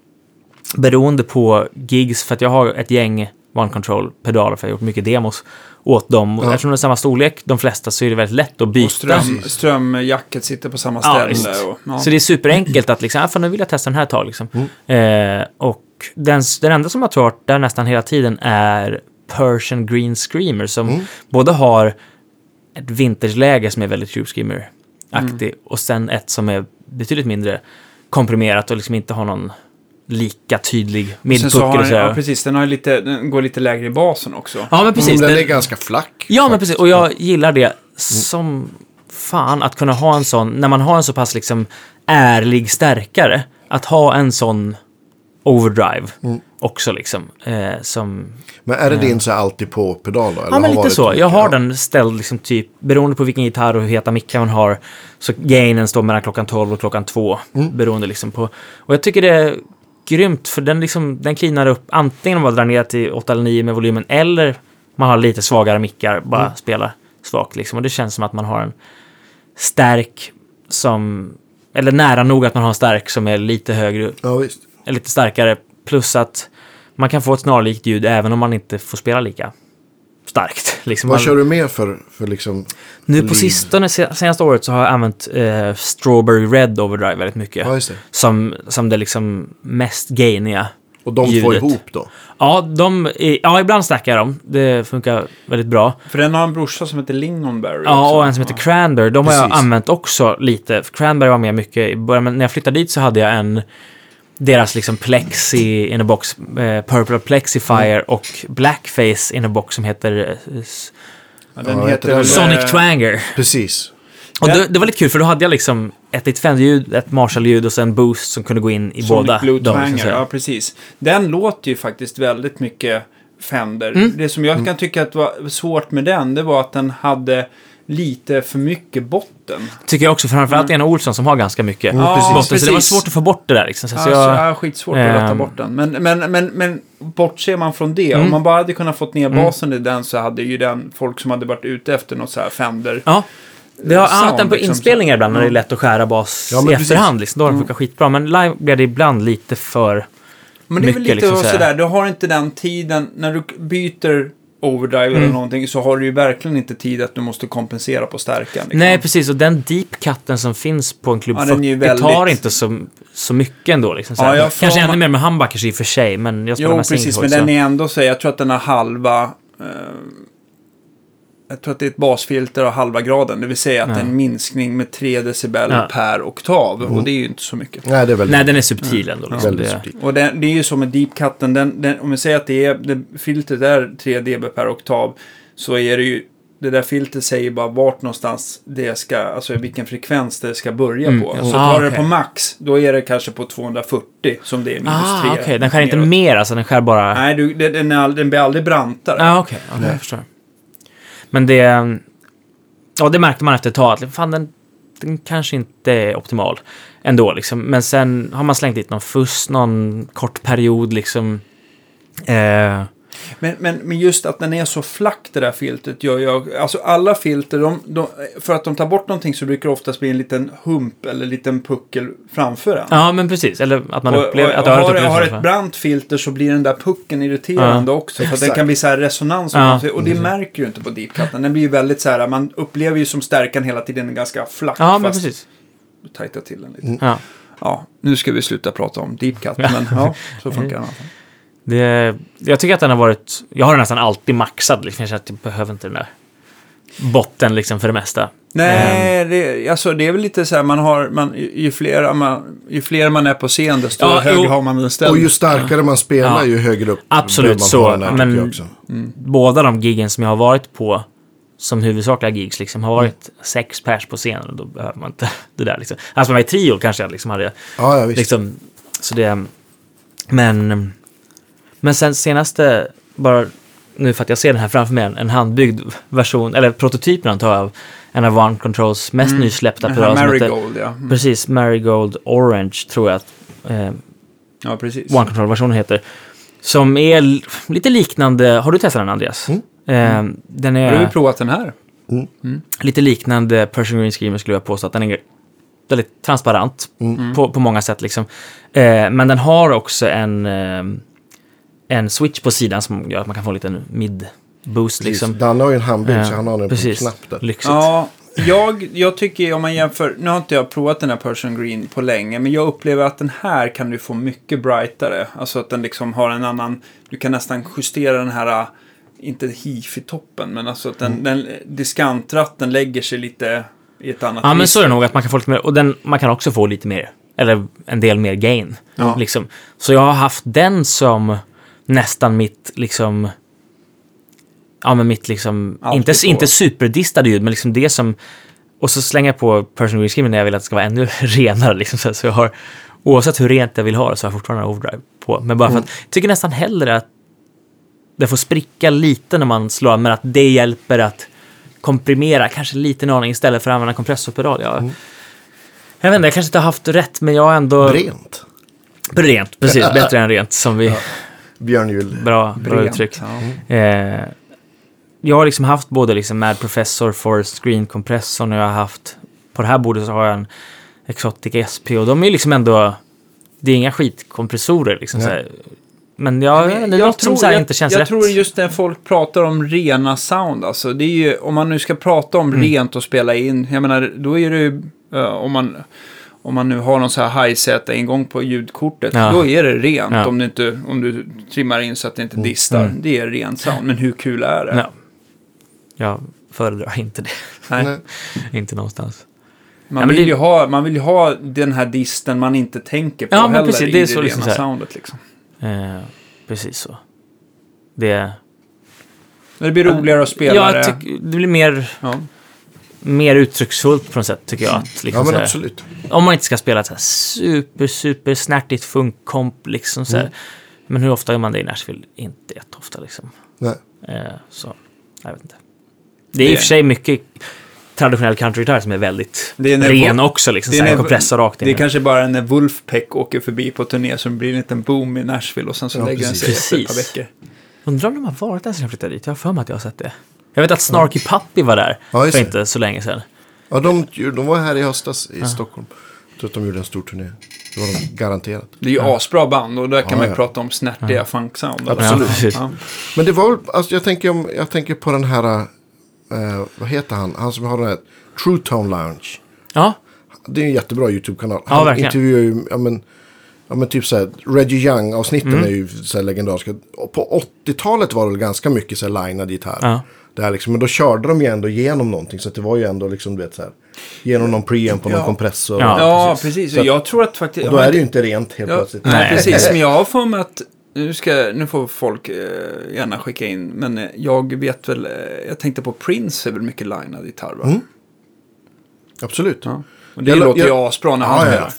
beroende på gigs för att jag har ett gäng One Control-pedaler för jag har gjort mycket demos åt dem. Och Ja. Eftersom de är samma storlek, de flesta, så är det väldigt lätt att Och byta. ström, strömjacket sitter på samma Ja, ställe. visst. och, ja. Så det är superenkelt att liksom, ah, fan, nu vill jag testa den här ett tag liksom. Mm. Eh, och den, den enda som jag tror har varit där nästan hela tiden är Persian Green Screamer som Mm. både har ett vintageläge som är väldigt Tube Screamer-aktig Mm. och sen ett som är betydligt mindre komprimerat och liksom inte har någon lika tydlig midpucker har och den, så. ja, precis, den, har ju lite, den går lite lägre i basen också. Ja, men precis. Mm, den Den- är ganska flack. Ja, men precis. Och jag gillar det som fan att kunna ha en sån, när man har en så pass liksom ärlig stärkare, att ha en sån overdrive också liksom. Eh, som, Men är det din så alltid på pedal då? Eller ja, men lite så. Jag har Ja. den ställd liksom typ, beroende på vilken gitarr och hur heta mickar man har, så gainen står mellan klockan 12 och klockan 2, beroende liksom på. Och jag tycker det är grymt, för den liksom, den cleanar upp antingen om man drar ner till 8 eller 9 med volymen, eller man har lite svagare mickar, bara spelar svagt liksom. Och det känns som att man har en stärk som, eller nära nog att man har en stärk som är lite högre, Ja, visst. är lite starkare, plus att man kan få ett snarlikt ljud även om man inte får spela lika starkt. Liksom Vad man, kör du mer för, för liksom... nu på sistone, se- senaste året, så har jag använt eh, Strawberry Red Overdrive väldigt mycket. Ja, just det. Som, som det liksom mest gainiga. Och de två Ljudet. ihop då? Ja, de, är- ja, ibland stackar jag dem. Det funkar väldigt bra. För den har en brorsa som heter Lingonberry Ja, också. och en som heter Cranberry. De har jag Precis. använt också lite. Cranberry var med mycket i början, men när jag flyttade dit så hade jag en deras liksom plexi in a box, eh, Purple Plexifier Mm. och Blackface in a box som heter eh, Ja, den heter Sonic eh, Twanger. Precis. Och det, det var lite kul för då hade jag liksom ett litet Fender-ljud, ett Marshall-ljud och sen boost som kunde gå in i Sonic båda. Blue Twanger, ja precis. Den låter ju faktiskt väldigt mycket Fender. Mm. Det som jag kan tycka att var svårt med den, det var att den hade lite för mycket botten. Tycker jag också, framförallt Ena Olsson som har ganska mycket Ja, botten. Så det var svårt att få bort det där liksom. Så, så Alltså, jag, ja, skitsvårt att rätta ehm, bort den. Men, men, men, men bortser man från det, om Mm. man bara hade kunnat fått ner Mm. basen i den så hade ju den folk som hade varit ute efter något så här Fender. ja. Det har sound, annat än på liksom, inspelningar ibland när det är Ja. lätt att skära bas Ja, i precis. efterhand. Liksom, då har det funkat skitbra. Men live blir det ibland lite för... Men det är väl mycket, lite liksom, sådär, du har inte den tiden, när du byter overdrive eller Mm. någonting så har du ju verkligen inte tid att du måste kompensera på stärkan. Liksom. Nej, precis. Och den deep cutten som finns på en Club Ja, den är ju 40 tar väldigt- inte så, så mycket ändå. Liksom, så Ja, jag får- Kanske ännu mer med humbuckers i och för sig, men jag spelar Jo, med precis, men den är ändå så, jag tror att den har halva... Eh, jag tror att det är ett basfilter av halva graden, det vill säga att Ja. det är en minskning med 3 decibel Ja. per oktav. Och det är ju inte så mycket. Nej, det är väldigt, Nej, den är subtil ändå. Liksom. väldigt det, subtilt. Och det, det är ju som med deep cutten, den, den, om vi säger att det är, det, filtret är 3 dB per oktav, så är det ju, det där filtret säger bara vart någonstans det ska, alltså vilken frekvens det ska börja Mm. på. Ah, Så tar det okej. på max, då är det kanske på 240 som det är minus 3. ah, okej. Den skär inte mer, alltså den skär bara... Nej, du, det- den, är all, den blir aldrig brantare. Ja, okej. Okay. jag förstår. Men det... Ja, det märkte man efter ett tag. Att fan, den, den kanske inte är optimal ändå. Liksom. Men sen har man slängt dit någon fuss, någon kort period liksom. Eh, men, men, men just att den är så flack det där filtret gör jag. Alltså alla filter, de, de, för att de tar bort någonting så brukar det oftast bli en liten hump eller en liten puckel framför en. ja, men precis. Eller att man och, upplever... och, att och örat har, upplever har ett brant filter så blir den där pucken irriterande också. För att den kan bli så här resonans. och Ja. Och det märker du inte på deep cutten. Den blir ju väldigt så här, man upplever ju som stärkan hela tiden en ganska flack. Ja, men precis. du tajtar till den lite. Ja. Ja, nu ska vi sluta prata om deep cut. Men ja, så funkar den. Det, jag tycker att den har varit... Jag har den nästan alltid maxad. Liksom. Jag känner att jag behöver inte den där botten liksom för det mesta. Nej, Ehm. det, alltså, det är väl lite så här, man har, man, ju, fler man, ju fler man är på scen, desto Ja, högre har man den ställd. Och ju starkare man spelar, Ja. ju högre upp Absolut man så, här, men- också. båda de giggen som jag har varit på som huvudsakliga gigs liksom har varit sex pers på scenen och då behöver man inte det där liksom. Alltså man var i trio kanske jag liksom hade Ja, ja visst. liksom, så det, men, men sen senaste, bara nu för att jag ser den här framför mig, en handbyggd version, eller prototypen antar jag av en av One Controls mest nysläppta Den här pedaler som heter, Marigold, ja. Mm. precis, Marigold Orange tror jag att eh, Ja, precis. One Control-versionen heter. Som är lite liknande, har du testat den Andreas? Mm. Eh, den Har du är provat den här? lite liknande Persian Green Screamer skulle jag påstå att den är väldigt transparent Mm. på, på många sätt liksom. Eh, men den har också en, eh, en switch på sidan som gör att man kan få en liten mid-boost liksom. Danne har ju en handbygg, Eh, så han har en precis. knapp där. Lyxigt. Ja, jag, jag tycker om man jämför, nu har inte jag provat den här Persian Green på länge, men jag upplever att den här kan du få mycket brightare. Alltså att den liksom har en annan, du kan nästan justera den här, inte hifi toppen, men alltså att den, Mm. den diskantratten lägger sig lite i ett annat Ja, men så är det nog att man kan få lite mer, och den, man kan också få lite mer, eller en del mer gain. Ja. Liksom. Så jag har haft den som nästan mitt, liksom, ja men mitt liksom, inte, inte superdistade ljud, men liksom det som, och så slänger jag på Personal Screamer när jag vill att det ska vara ännu renare. Liksom, så, så jag har, oavsett hur rent jag vill ha det så har jag fortfarande overdrive på. Men bara för att, jag tycker nästan hellre att det får spricka lite när man slår men att det hjälper att komprimera kanske lite en aning istället för att använda kompressorpedal. Jag, jag vet inte, jag kanske inte har haft rätt, men jag har ändå... Rent. Rent, precis. Bättre än rent, som vi... Björn Juhl. Bra, bra uttryck. ja. Eh, jag har liksom haft både liksom Mad Professor, Forest Green kompressorn och jag har haft... På det här bordet så har jag en Exotic SP och de är liksom ändå... Det är inga skitkompressorer liksom. Så. Men jag, Men det är något som så jag, inte känns jag rätt. tror just när folk pratar om rena sound, alltså det är ju, om man nu ska prata om Mm. rent och spela in, jag menar, då är det ju, eh, om man, om man nu har någon så här high-set ingång på ljudkortet, Ja. då är det rent Ja. om, du inte, om du trimmar in så att det inte distar. Mm. Det är rent sound, men hur kul är det? Ja. Jag föredrar inte det. Nej. Nej. inte någonstans. Man, Ja, men vill det- ju ha, man vill ju ha den här disten man inte tänker på Ja, heller precis, i det är det, så liksom rena soundet. Liksom. Eh, precis så. Det... Men det blir roligare att spela Ja, det. det blir mer, Ja. Mer uttrycksfullt på något sätt, tycker jag. Att, liksom, Ja, men här- absolut. Om man inte ska spela ett så här super, super snärtigt funkkomp, liksom så här. Mm. Men hur ofta gör man det i Nashville? Inte jätteofta, liksom. Nej. Eh, så, jag vet inte. Det är i och för sig mycket traditionell countrygitarr som är väldigt Det är ren också. Liksom, Det är, här, när, kompressor rakt in. det är kanske bara när Wolfpack åker förbi på turné som blir en liten boom i Nashville och sen så Ja, lägger den sig precis. efter ett par veckor. Undrar om de har varit där sen jag flyttade dit. Jag har för mig att jag har sett det. Jag vet att Snarky Puppy var där Ja, för inte så länge sedan. Ja, de, de var här i höstas i Stockholm. Jag tror att de gjorde en stor turné. Det var de garanterat. Det är ju asbra band och där kan Ja, man ju ja. prata om snärtiga funksound. Absolut. Ja, precis. Ja. Men det var väl, alltså jag tänker, om, jag tänker på den här, eh, vad heter han? Han som har den här True Tone Lounge. Ja, Det är en jättebra YouTube-kanal. Ja, Han verkligen. intervjuar ju, ja men, ja men typ såhär, Reggie Young-avsnitten Mm. är ju såhär legendariska. Och på 80-talet var det ganska mycket såhär linad gitarr. Ja. Det här liksom, men då körde de ju ändå igenom någonting. Så det var ju ändå liksom, du vet såhär, genom någon preamp och någon Ja. kompressor. Ja, Ja, precis. Så att- jag tror att faktiskt... Och då är det ju inte rent helt Ja, plötsligt. nej, precis. Men jag har för mig att... Nu, ska, nu får folk eh, gärna skicka in. Men eh, jag vet väl... Eh, jag tänkte på Prince är väl mycket linad gitarr va? Mm. Absolut. Ja. Och det Jag- låter ju asbra när Ja, han ja. spelar.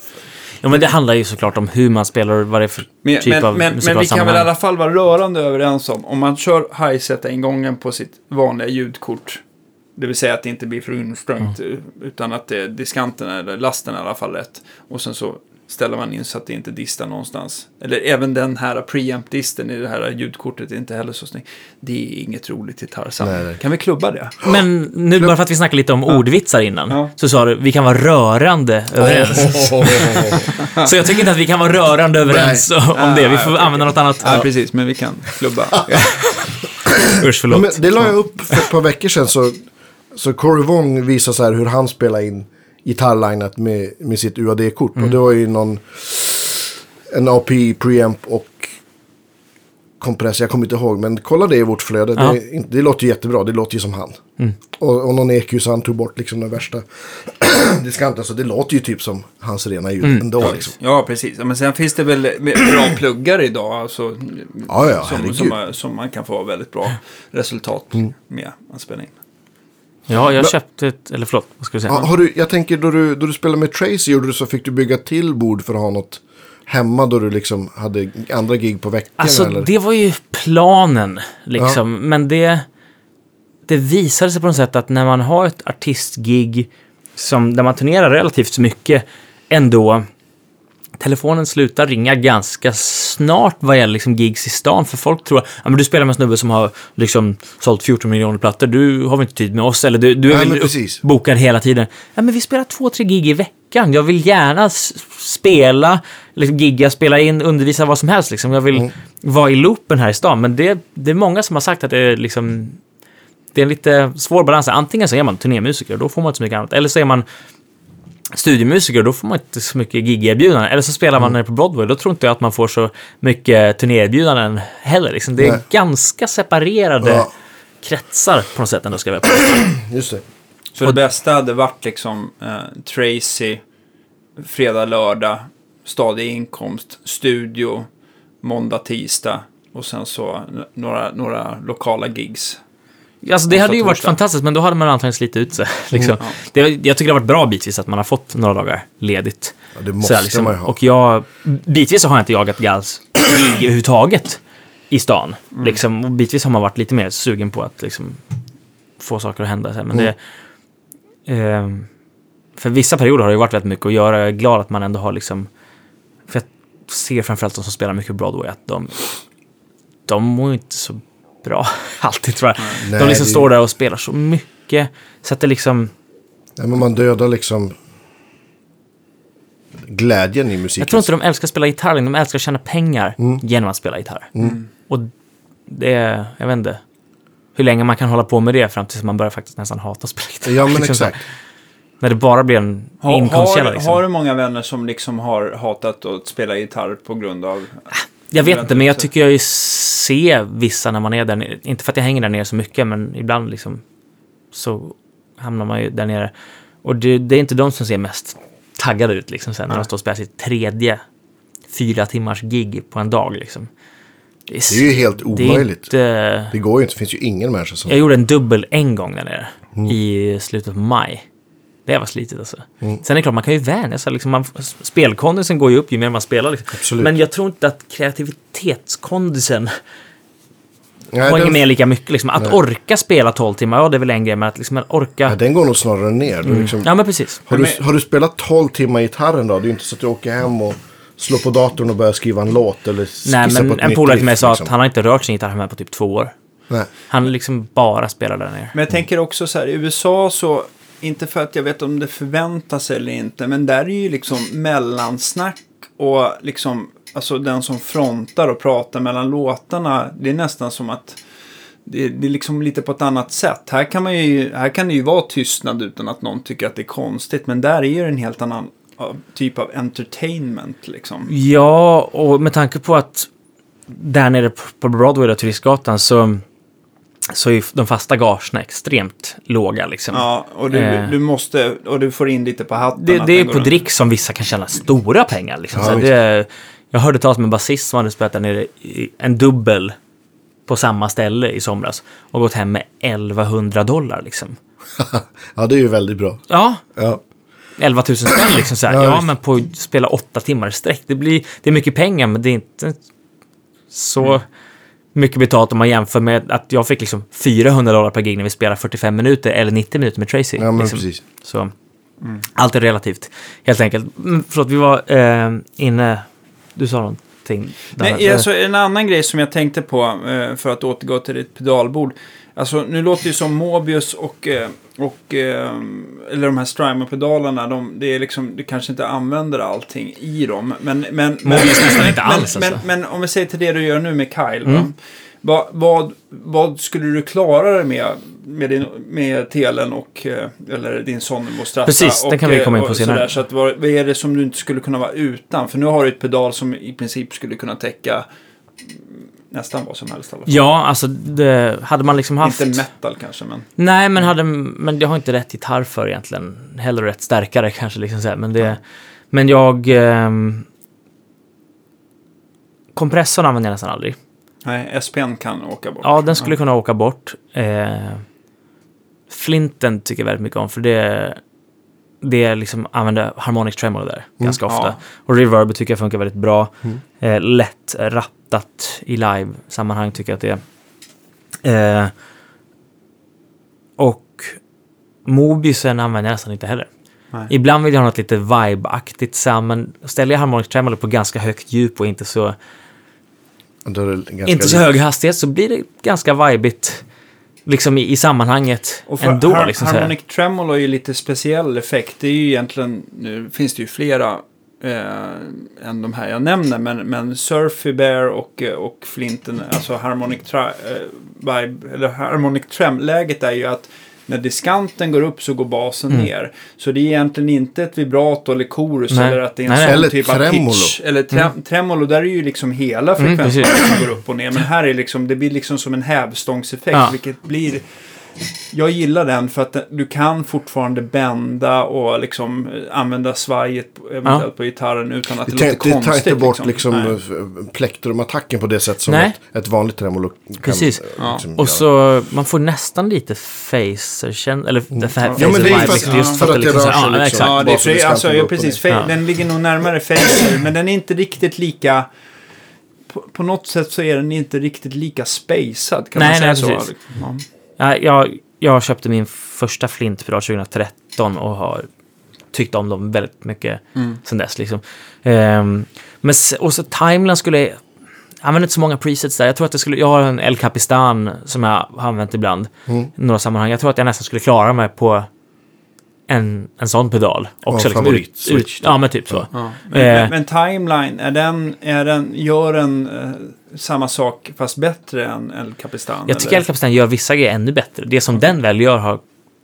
Ja, men det handlar ju såklart om hur man spelar och vad det är för Men, typ men, av men, men vi kan väl i alla fall vara rörande överens om. Om man kör hi-set-ingången på sitt vanliga ljudkort. Det vill säga att det inte blir för instängt. Utan att det, diskanten eller lasten är i alla fall rätt. Och sen så ställer man in så att det inte distar någonstans. Eller även den här preamp-disten i det här ljudkortet är inte heller så snygg. Det är inget roligt. Nej, nej. Kan vi klubba det? Men nu bara för att vi snackade lite om ordvitsar innan. Ja. Så sa du, vi kan vara rörande överens. Så jag tycker inte att vi kan vara rörande överens om det. Vi får okej, använda något annat. Ja, precis. Men vi kan klubba. Usch, förlåt. men det la jag upp för ett par veckor sedan. Så, så Corey Wong visar så här hur han spelar in gitarrlinet med, med sitt UAD-kort. Mm. Och det var ju någon en API preamp och kompressor. Jag kommer inte ihåg. Men kolla det i vårt flöde. Ja. Mm. Det, det låter ju jättebra. Det låter ju som han. Och, och någon EQ så han tog bort liksom den värsta diskanten. Så det låter ju typ som hans rena ljud Mm. ändå. Liksom. Ja, precis. Ja, Men sen finns det väl bra pluggar idag. Alltså, Ja, ja, som, som, som man kan få väldigt bra resultat med att spela in. Ja, jag köpte ett, eller förlåt, vad ska du säga? Ja, har du, jag tänker då du, då du spelade med Tracy gjorde du så fick du bygga till bord för att ha något hemma då du liksom hade andra gig på veckan Alltså eller? det var ju planen liksom. Men det, det visade sig på något sätt att när man har ett artistgig som, där man turnerar relativt så mycket ändå. Telefonen slutar ringa ganska snart vad gäller liksom gigs i stan. För folk tror att ja, men du spelar med en snubbe som har liksom sålt 14 miljoner plattor. Du har väl inte tid med oss? Eller du, du är Nej, väl bokad hela tiden? Ja, men vi spelar två, tre gig i veckan. Jag vill gärna spela, liksom gigga, spela in, undervisa vad som helst. Liksom. Jag vill Mm. vara i loopen här i stan. Men det, det är många som har sagt att det är liksom... Det är en lite svår balans. Antingen så är man turnémusiker, då får man inte så mycket annat. Eller så är man studiemusiker, då får man inte så mycket gigerbjudanden. Eller så spelar man nere på Broadway, då tror inte jag att man får så mycket turnéerbjudanden heller. Liksom. Det är Nej. ganska separerade Ja. kretsar på något sätt ändå, ska jag på. Just det. Så det bästa hade varit liksom eh, Tracy, fredag, lördag, stadig inkomst, studio, måndag, tisdag och sen så några, några lokala gigs. Alltså det hade ju varit fantastiskt, men då hade man antagligen slitit ut sig. Liksom. ja. det, jag tycker det har varit bra bitvis att man har fått några dagar ledigt. Ja, det måste Så liksom. man ju ha. Och jag, bitvis har jag inte jagat Gals överhuvudtaget i stan. Mm. Liksom, och bitvis har man varit lite mer sugen på att liksom, få saker att hända. Så här. Men Mm. det, ehm, för vissa perioder har det ju varit väldigt mycket att göra. Jag är glad att man ändå har liksom... För jag ser framförallt de som spelar mycket Broadway att de, de mår inte så bra alltid tror jag. Nej, de liksom det- står där och spelar så mycket. Så att det liksom... Nej, men man dödar liksom glädjen i musiken. Jag tror inte de älskar att spela gitarr, de älskar att tjäna pengar Mm. genom att spela gitarr. Och det är, jag vet inte, hur länge man kan hålla på med det fram tills man börjar faktiskt nästan hata att spela gitarr. Ja, men Liksom så. exakt. När det bara blir en Har, inkomstkälla har, liksom. har du många vänner som liksom har hatat att spela gitarr på grund av... Jag vet inte, men jag tycker jag ju ser vissa när man är där nere. Inte för att jag hänger där nere så mycket, men ibland liksom så hamnar man ju där nere. Och det, det är inte de som ser mest taggade ut liksom sen när de står och spelar sitt tredje fyra timmars gig på en dag liksom. Det är, Det är ju helt det omöjligt. inte... Det går ju inte. Det finns ju ingen människa som... Jag gjorde en dubbel en gång där nere Mm. i slutet på maj. Det var slitigt alltså. Sen är det klart, man kan ju vänja sig. Liksom man, spelkondisen går ju upp ju mer man spelar. Liksom. Men jag tror inte att kreativitetskondisen Nej, poängen den- med lika mycket. Liksom. Att Nej. orka spela 12 timmar, ja det är väl en grej, men att liksom orka... Ja, den går nog snarare ner. Du liksom, Ja, men precis. har, du, har du spelat 12 timmar i gitarren då? Det är ju inte så att du åker hem och slår på datorn och börjar skriva en låt eller skissa Nej, på men ett en polare till mig sa liksom. att han har inte rört sin gitarr hemma på typ två år. Nej. Han liksom bara spelar där nere. Men jag tänker också så här, i USA så, inte för att jag vet om det förväntas eller inte, men där är ju liksom mellansnack och liksom, alltså den som frontar och pratar mellan låtarna, det är nästan som att det, det är liksom lite på ett annat sätt. Här kan, man ju, här kan det ju vara tystnad utan att någon tycker att det är konstigt, men där är ju en helt annan typ av entertainment liksom. Ja, och med tanke på att där nere på- på Broadway, och Turistgatan, så, så är de fasta gagerna extremt låga. Liksom. Ja, och du, Eh. du måste, och du får in lite på hatten. det det är på runt. drick som vissa kan tjäna stora pengar. Liksom. Ja, det, jag hörde talas om en basist som hade spelat där nere i en dubbel på samma ställe i somras och gått hem med 1100 dollar. Liksom. ja, det är ju väldigt bra. Ja, Ja. 11 000 spänn liksom. Så här. Ja, Ja, men på att spela åtta timmar i sträck. Det, blir, det är mycket pengar, men det är inte så Mm. Mycket betalt om man jämför med att jag fick liksom 400 dollar per gig när vi spelar 45 minuter eller 90 minuter med Tracy. ja, men liksom. precis. Så allt är relativt, helt enkelt. Mm, Förlåt, vi var eh, inne... Du sa någonting. där. Men alltså, en annan grej som jag tänkte på, eh, för att återgå till ditt pedalbord. Alltså, nu låter det ju som Mobius och, eh, och eh, eller de här Strymon-pedalerna, de, det är liksom, du kanske inte använder allting i dem. Men, men, men, Mobius nästan inte men, alls, men, alltså. men om vi säger till det du gör nu med Kyle, va? Mm. Vad, vad, vad skulle du klara dig med, med, din, med telen och, eh, eller din Sonny Strata? Precis, det och, kan vi komma in på senare. sådär. Så att vad, vad är det som du inte skulle kunna vara utan? För nu har du ett pedal som i princip skulle kunna täcka nästan vad som helst. i alla fall. Ja, alltså det, hade man liksom haft... Inte metal kanske, men... Nej, men, hade, men jag har inte rätt gitarr för egentligen. Heller rätt stärkare kanske. Liksom så här. Men, det, men jag... ehm, kompressorn använder jag nästan aldrig. Nej, SPN kan åka bort. Ja, den skulle kunna åka bort. Eh, flinten tycker jag väldigt mycket om, för det, det är liksom använder harmonic tremolo där ganska ofta. Ja. Och reverb tycker jag funkar väldigt bra. Eh, lätt rattat i live-sammanhang tycker jag att det är. Eh, och Mobiusen använder jag nästan inte heller. Nej. Ibland vill jag ha något lite vibe-aktigt så men ställer jag harmonic tremolo på ganska högt djup och inte så Då är det ganska inte så hög hastighet så blir det ganska vibigt liksom i, i sammanhanget Och för ändå. har, liksom. Harmonic Tremolo är ju lite speciell effekt. Det är ju egentligen, nu finns det ju flera eh, än de här jag nämner, men, men Surfy Bear och, eh, och Flinten, alltså Harmonic, tra, eh, vibe, eller harmonic Trem-läget är ju att när diskanten går upp så går basen ner. Så det är egentligen inte ett vibrato eller chorus Mm. Nej. eller att det är en Nej, sån Eller typ av tremolo. pitch. Eller tre, tremolo, där är ju liksom hela Mm, frekvensen precis. som går upp och ner. Men här är liksom, det blir liksom som en hävstångseffekt, Ja. vilket blir jag gillar den för att du kan fortfarande bända och liksom eh, använda svajet på- eventuellt Ja. på gitarren utan att det, Det, låter det konstigt. tar inte bort liksom, liksom plektrumattacken på det sätt som ett, ett vanligt tremolo kan Precis. eh, Ja. liksom göra. Och så, man får nästan lite facer eller mm. Ja, Ja, men det är för liksom, just för att det liksom rör sig ja, liksom. exakt. Ja, det är alltså, går ja, upp och precis. ner. Fa- Ja. Den ligger nog närmare Facer, men den är inte riktigt lika... På, på något sätt så är den inte riktigt lika spacad, kan Nej, man säga nej, så? precis. Ja. Ja, jag, jag köpte min första flintpedal 2013 och har tyckt om dem väldigt mycket Mm. sen dess. Liksom. Ehm, men och så Timeline skulle. Jag använder inte så många presets där. Jag tror att jag skulle... Jag har en El Capistan som jag har använt ibland Mm. i några sammanhang. Jag tror att jag nästan skulle klara mig på en, en sån pedal. Också liksom favorit, ut, ut, ja, men typ så. Ja. Men, Eh. men, Timeline, är den, är den, gör den eh, samma sak fast bättre än El Capistan? Jag tycker? El Capitan gör vissa grejer ännu bättre. Det som den väl gör har,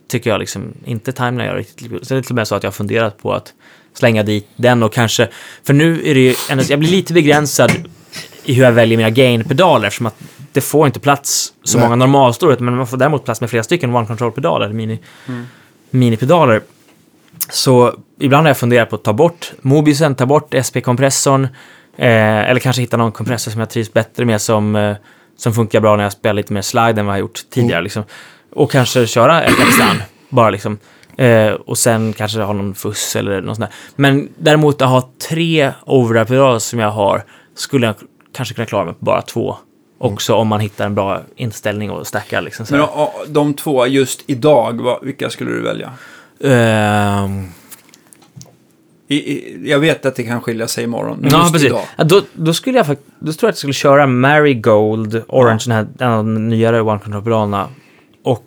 tycker jag liksom inte Timeline gör riktigt. bra. Så det är till och med så att jag har funderat på att slänga dit den och kanske... För nu är det ju... ändå- Jag blir lite begränsad i hur jag väljer mina gain-pedaler eftersom att det får inte plats så Nej. många normalstorheter men man får däremot plats med flera stycken one control-pedaler, mini, Mm. Minipedaler. Så ibland har jag funderat på att ta bort Mobiusen, ta bort SP-kompressorn eh, eller kanske hitta någon kompressor som jag trivs bättre med som, eh, som funkar bra när jag spelar lite mer slide än vad jag har gjort tidigare. Liksom. Och kanske köra El Capistan, bara liksom. Eh, och sen kanske ha någon fuss eller något sånt där. Men däremot att ha tre overdrive-pedaler som jag har skulle jag kanske kunna klara mig på bara två Också om man hittar en bra inställning och stackar liksom. Så Men här. och, och, de två, just idag, vad, vilka skulle du välja? Ehm, I, i, jag vet att det kan skilja sig imorgon. men Ja, just precis. idag. Ja, då, då skulle jag då tror jag att jag skulle köra Marigold, Orange, den här den här nyare One Control-pedalerna och,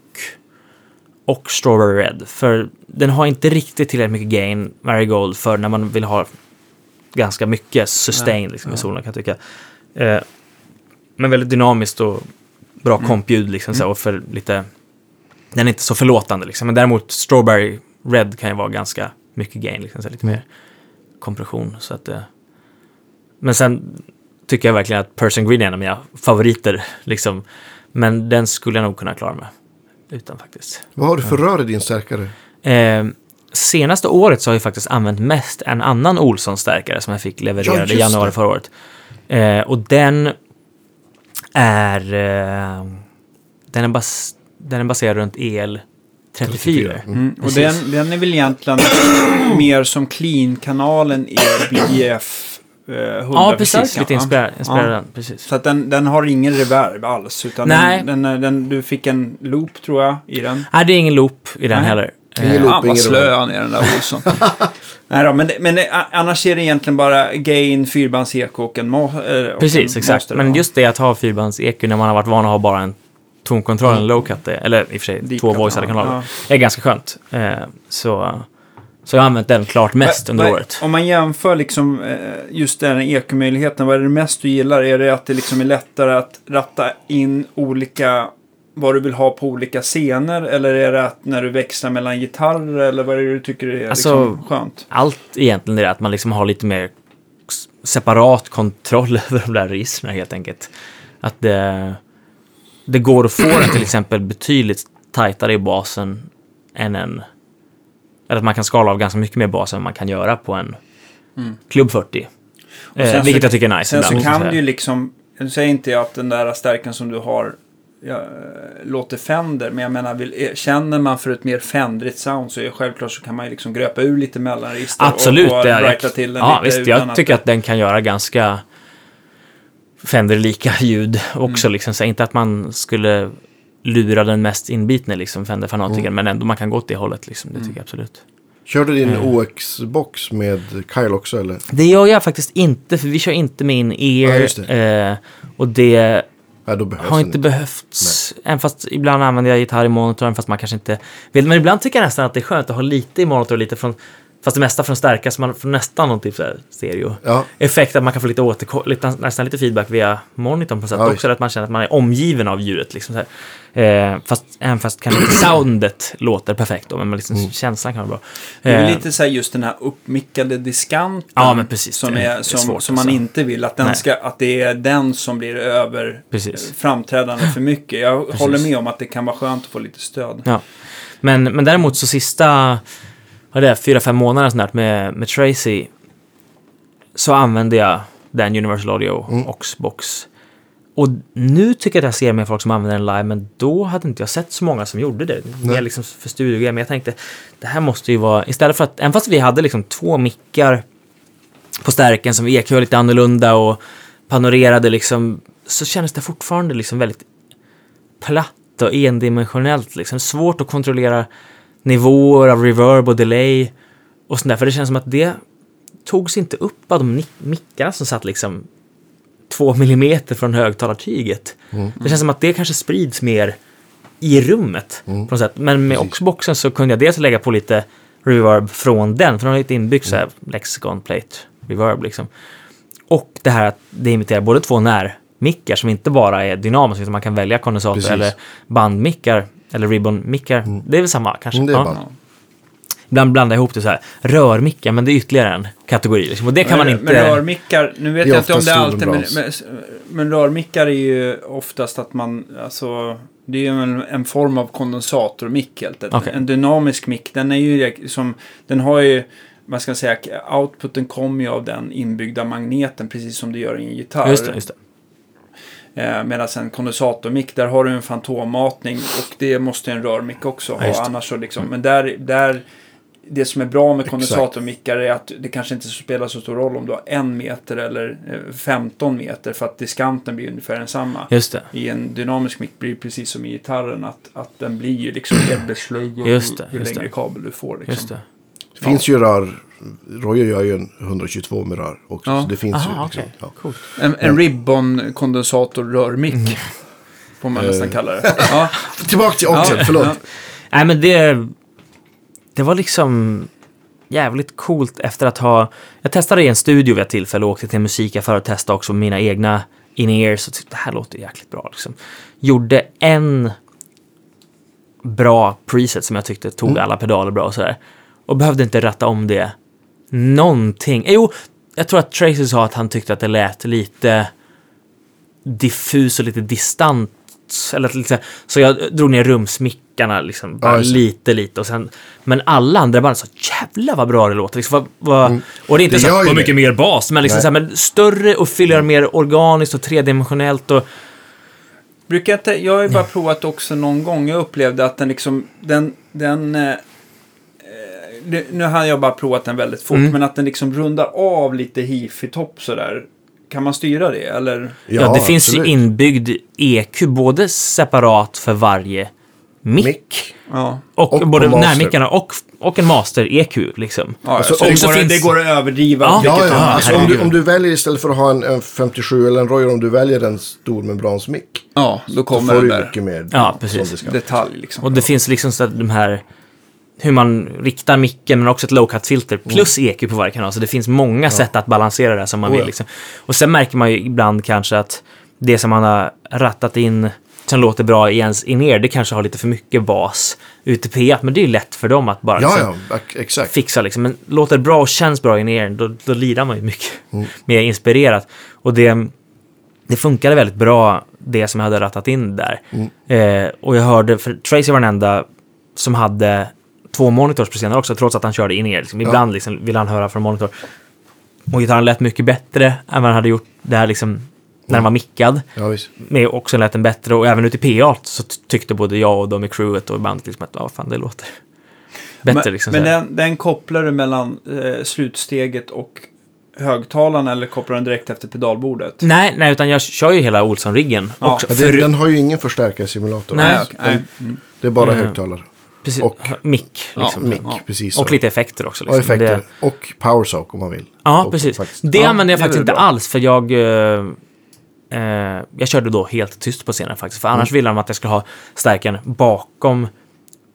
och Strawberry Red. För den har inte riktigt tillräckligt mycket gain, Marigold, för när man vill ha ganska mycket sustain Nej, liksom, i ja. solen kan jag tycka. Eh, men väldigt dynamiskt och bra Mm. kompljud liksom, så, här, och för lite... Den är inte så förlåtande liksom. Men däremot Strawberry Red kan ju vara ganska mycket gain, liksom, så lite mer kompression. Så att, eh, men sen tycker jag verkligen att Persian Green är en av mina favoriter. Liksom. Men den skulle jag nog kunna klara mig utan faktiskt. Vad har du för rör i din stärkare? Eh, senaste året så har jag faktiskt använt mest en annan Olsson-stärkare som jag fick Ja, levererad i just januari förra året. Eh, och den är, eh, den, är bas, den är baserad runt EL 34. Mm. Och Precis. den, den är väl egentligen mer som clean-kanalen er BF eh, 100 Ja, precis. Lite inspirerad, inspirerad Ja. precis. Så att den, den har ingen reverb alls. Utan Nej. Den, den, den, du fick en loop tror jag i den. Nej, det är ingen loop i den Nej. heller. Ingen Eh. Ah, vad ingen slö han är den där Olsson. Nej då, men, men annars är det egentligen bara gain, fyrbands-eko och en, ma- eh, och Precis, en exakt. master, Men just det att ha fyrbands eku när man har varit van att ha bara en tonkontroll, en low cut, eller i och för sig Deep två voiceade kanaler, Ja. är ganska skönt. Eh, så, så jag har använt den klart mest under året. Om man jämför liksom, eh, just den ekomöjligheten, vad är det mest du gillar? Är det att det liksom är lättare att ratta in olika, vad du vill ha på olika scener? Eller är det att när du växlar mellan gitarrer? Eller vad är det du tycker är Alltså- liksom skönt? Allt egentligen är att man liksom har lite mer separat kontroll över de där registren helt enkelt. Att det, det går att få den till exempel betydligt tajtare i basen än en... Eller att man kan skala av ganska mycket mer bas än man kan göra på en Club 40. Mm. sen Eh, så- vilket jag tycker är nice Sen så kan du ju liksom, jag säger inte att den där stärken som du har ja, eh, låter Fender, men jag menar, vill, eh, känner man för ett mer Fendrigt sound så är det självklart så kan man ju liksom gröpa ur lite mellanregister Absolut. och, och det är- brighta till den ja, lite visst. Jag tycker att den kan göra ganska Fender-lika ljud också. Mm. Liksom. Så inte att man skulle lura den mest inbitne liksom, Fender-fanatikern, Mm. men ändå man kan gå åt det hållet. Liksom. Det tycker jag absolut. Kör du din Mm. OX-box med Kyle också eller? Det gör jag faktiskt inte, för vi kör inte med in Ja, eh, och det Nej, då behövs har inte behövts. Även fast ibland använder jag gitarr i monitorn, fast man kanske inte vill. Men ibland tycker jag nästan att det är skönt att ha lite i monitor och lite från, fast det mesta från stärka, så man får nästan någon typ så här stereo. Ja, effekt att man kan få lite återko- lite, nästan lite feedback via monitorn på något sätt Ja, också. Att man känner att man är omgiven av ljudet. Liksom så här. Eh, fast, även fast kanske inte soundet låter perfekt då, men liksom Mm. känslan kan vara bra. Det är Eh, lite så här just den här uppmickade diskanten. Ja, men precis. Som, är- som, svårt, som man alltså. inte vill. Att, den Nej. ska, att det är den som blir över Precis. framträdande för mycket. Jag Precis. håller med om att det kan vara skönt att få lite stöd. Ja. Men, men däremot så sista, vad är det, fyra, fem månader snart med, med Tracy så använde jag den Universal Audio Mm. Oxbox. Och nu tycker jag att jag ser mer folk som använder den live, men då hade inte jag sett så många som gjorde det. Mer liksom för studiogrejer. Men jag tänkte, det här måste ju vara, istället för att, även fast vi hade liksom två mickar på stärken som EQ lite annorlunda och panorerade liksom, så kändes det fortfarande liksom väldigt platt och endimensionellt. Liksom. Svårt att kontrollera nivåer av reverb och delay och sånt där. För det känns som att det togs inte upp av de mickarna som satt liksom två millimeter från högtalartyget. Mm. Det känns som att det kanske sprids mer i rummet Mm. på något sätt. Men med Precis. Oxboxen så kunde jag dels lägga på lite reverb från den, för den har lite inbyggt så här Mm. lexicon plate reverb liksom. Och det här att det imiterar både två närmickar som inte bara är dynamiska, utan man kan välja kondensator eller bandmickar eller ribbon-mickar. Det är väl samma kanske? Mm, det är Ja. band. Ibland blandar jag ihop det så här. Rörmickar, men det är ytterligare en kategori. Liksom. Och det kan man men, inte... Men rörmickar, nu vet är jag inte om det alltid, men, men, men rörmickar är ju oftast att man, alltså, det är ju en, en form av kondensatormick helt enkelt. Okej. En dynamisk mick, den är ju liksom, den har ju, vad ska jag säga, outputen kommer ju av den inbyggda magneten, precis som det gör i en gitarr. Just det, just det. Eh, Medan en kondensatormick, där har du en fantommatning och det måste en rörmick också Ja, ha. det. annars så liksom, men där, där det som är bra med kondensatormickar är att det kanske inte spelar så stor roll om du har en meter eller eh, 15 meter för att diskanten blir ungefär densamma. Just det. I en dynamisk mick blir det precis som i gitarren att, att den blir ju liksom ebbeslöjd ju just längre det. kabel du får. Liksom. Just det. Det finns ju rör. Royer gör ju en 122 med rör också. Ja. Så det finns Aha, ju. Liksom, ja. Coolt. En, en ribbon-kondensator-rörmick. Mm. Får man nästan kalla det. Ja. Tillbaka till Oxen, Ja, förlåt. ja. Nej, men det... Det var liksom jävligt coolt efter att ha... Jag testade i en studio vid ett tillfälle och åkte till en musikaffär och testade också mina egna in-ears och tyckte det här låter jäkligt bra. Liksom. Gjorde en bra preset som jag tyckte tog alla pedaler bra och sådär. Och behövde inte ratta om det någonting. Jo, jag tror att Tracy sa att han tyckte att det lät lite diffus och lite distant. Eller lite, så så jag drog ner rumsmickarna liksom, bara Ja, lite, lite. Och sen, men alla andra band sa jävlar vad bra det låter. Liksom, vad, vad, Och det är inte Det så det. mycket mer bas, men, liksom, så här, men större och fylligare, mer organiskt och tredimensionellt. Och, Brukar jag, inte, jag har ju bara provat också någon gång. Jag upplevde att den liksom, den, den det- nu har jag bara provat den väldigt fort, Mm. men att den liksom rundar av lite hifi topp sådär. Kan man styra det eller? ja, det finns absolut. ju inbyggd EQ, både separat för varje mick. Mick. Ja. Och, Och både närmickarna och, och en master-EQ liksom. ja Alltså, så det, går, finns- det går att överdriva. Ja. Ja, ja, alltså, om, du, om du väljer istället för att ha en, en 57 eller en Royer, om du väljer en stor membransmick. ja, då Då kommer får den du där mycket mer. Ja, precis. detalj liksom. Och det finns liksom så att de här hur man riktar micken men också ett low cut filter plus EQ på varje kanal. Så det finns många sätt att balansera det som man Oh, vill. ja. Liksom. Och sen märker man ju ibland kanske att det som man har rattat in som låter bra i ens in det kanske har lite för mycket bas ute i P1. Men det är ju lätt för dem att bara Ja, liksom, ja, fixa liksom. Men låter det bra och känns bra in ear, då, då lirar man ju mycket Mm. mer inspirerat. Och det, det funkade väldigt bra, det som jag hade rattat in där. Mm. Eh, och jag hörde, för Tracy var den enda som hade två monitors på scenen också, trots att han körde in ear. Liksom. Ibland liksom, ville han höra från monitor. Och gitarren lät mycket bättre än vad han hade gjort där liksom, när den var mickad. Ja. Med också lät den bättre och även ute i PA så ty- tyckte både jag och de i crewet och bandet liksom att ja, fan det låter bättre. men liksom, men så här. den, den kopplar du mellan eh, slutsteget och högtalaren eller kopplar den direkt efter pedalbordet? Nej, nej, utan jag kör ju hela Olsson-riggen Ja. Ja, den, den har ju ingen förstärkarsimulator. Nej, nej. Mm. Det är bara Mm. högtalare. Precis, och- mick. Ja, Liksom. Ja. precis. Och så. lite effekter också. och Liksom. effekter. Det, Och powersock om man vill. ja, Och precis. faktiskt- Det Ja, använde jag faktiskt inte bra. alls, för jag... Eh, eh, jag körde då helt tyst på scenen faktiskt. För Mm. annars ville de att jag skulle ha stärkaren bakom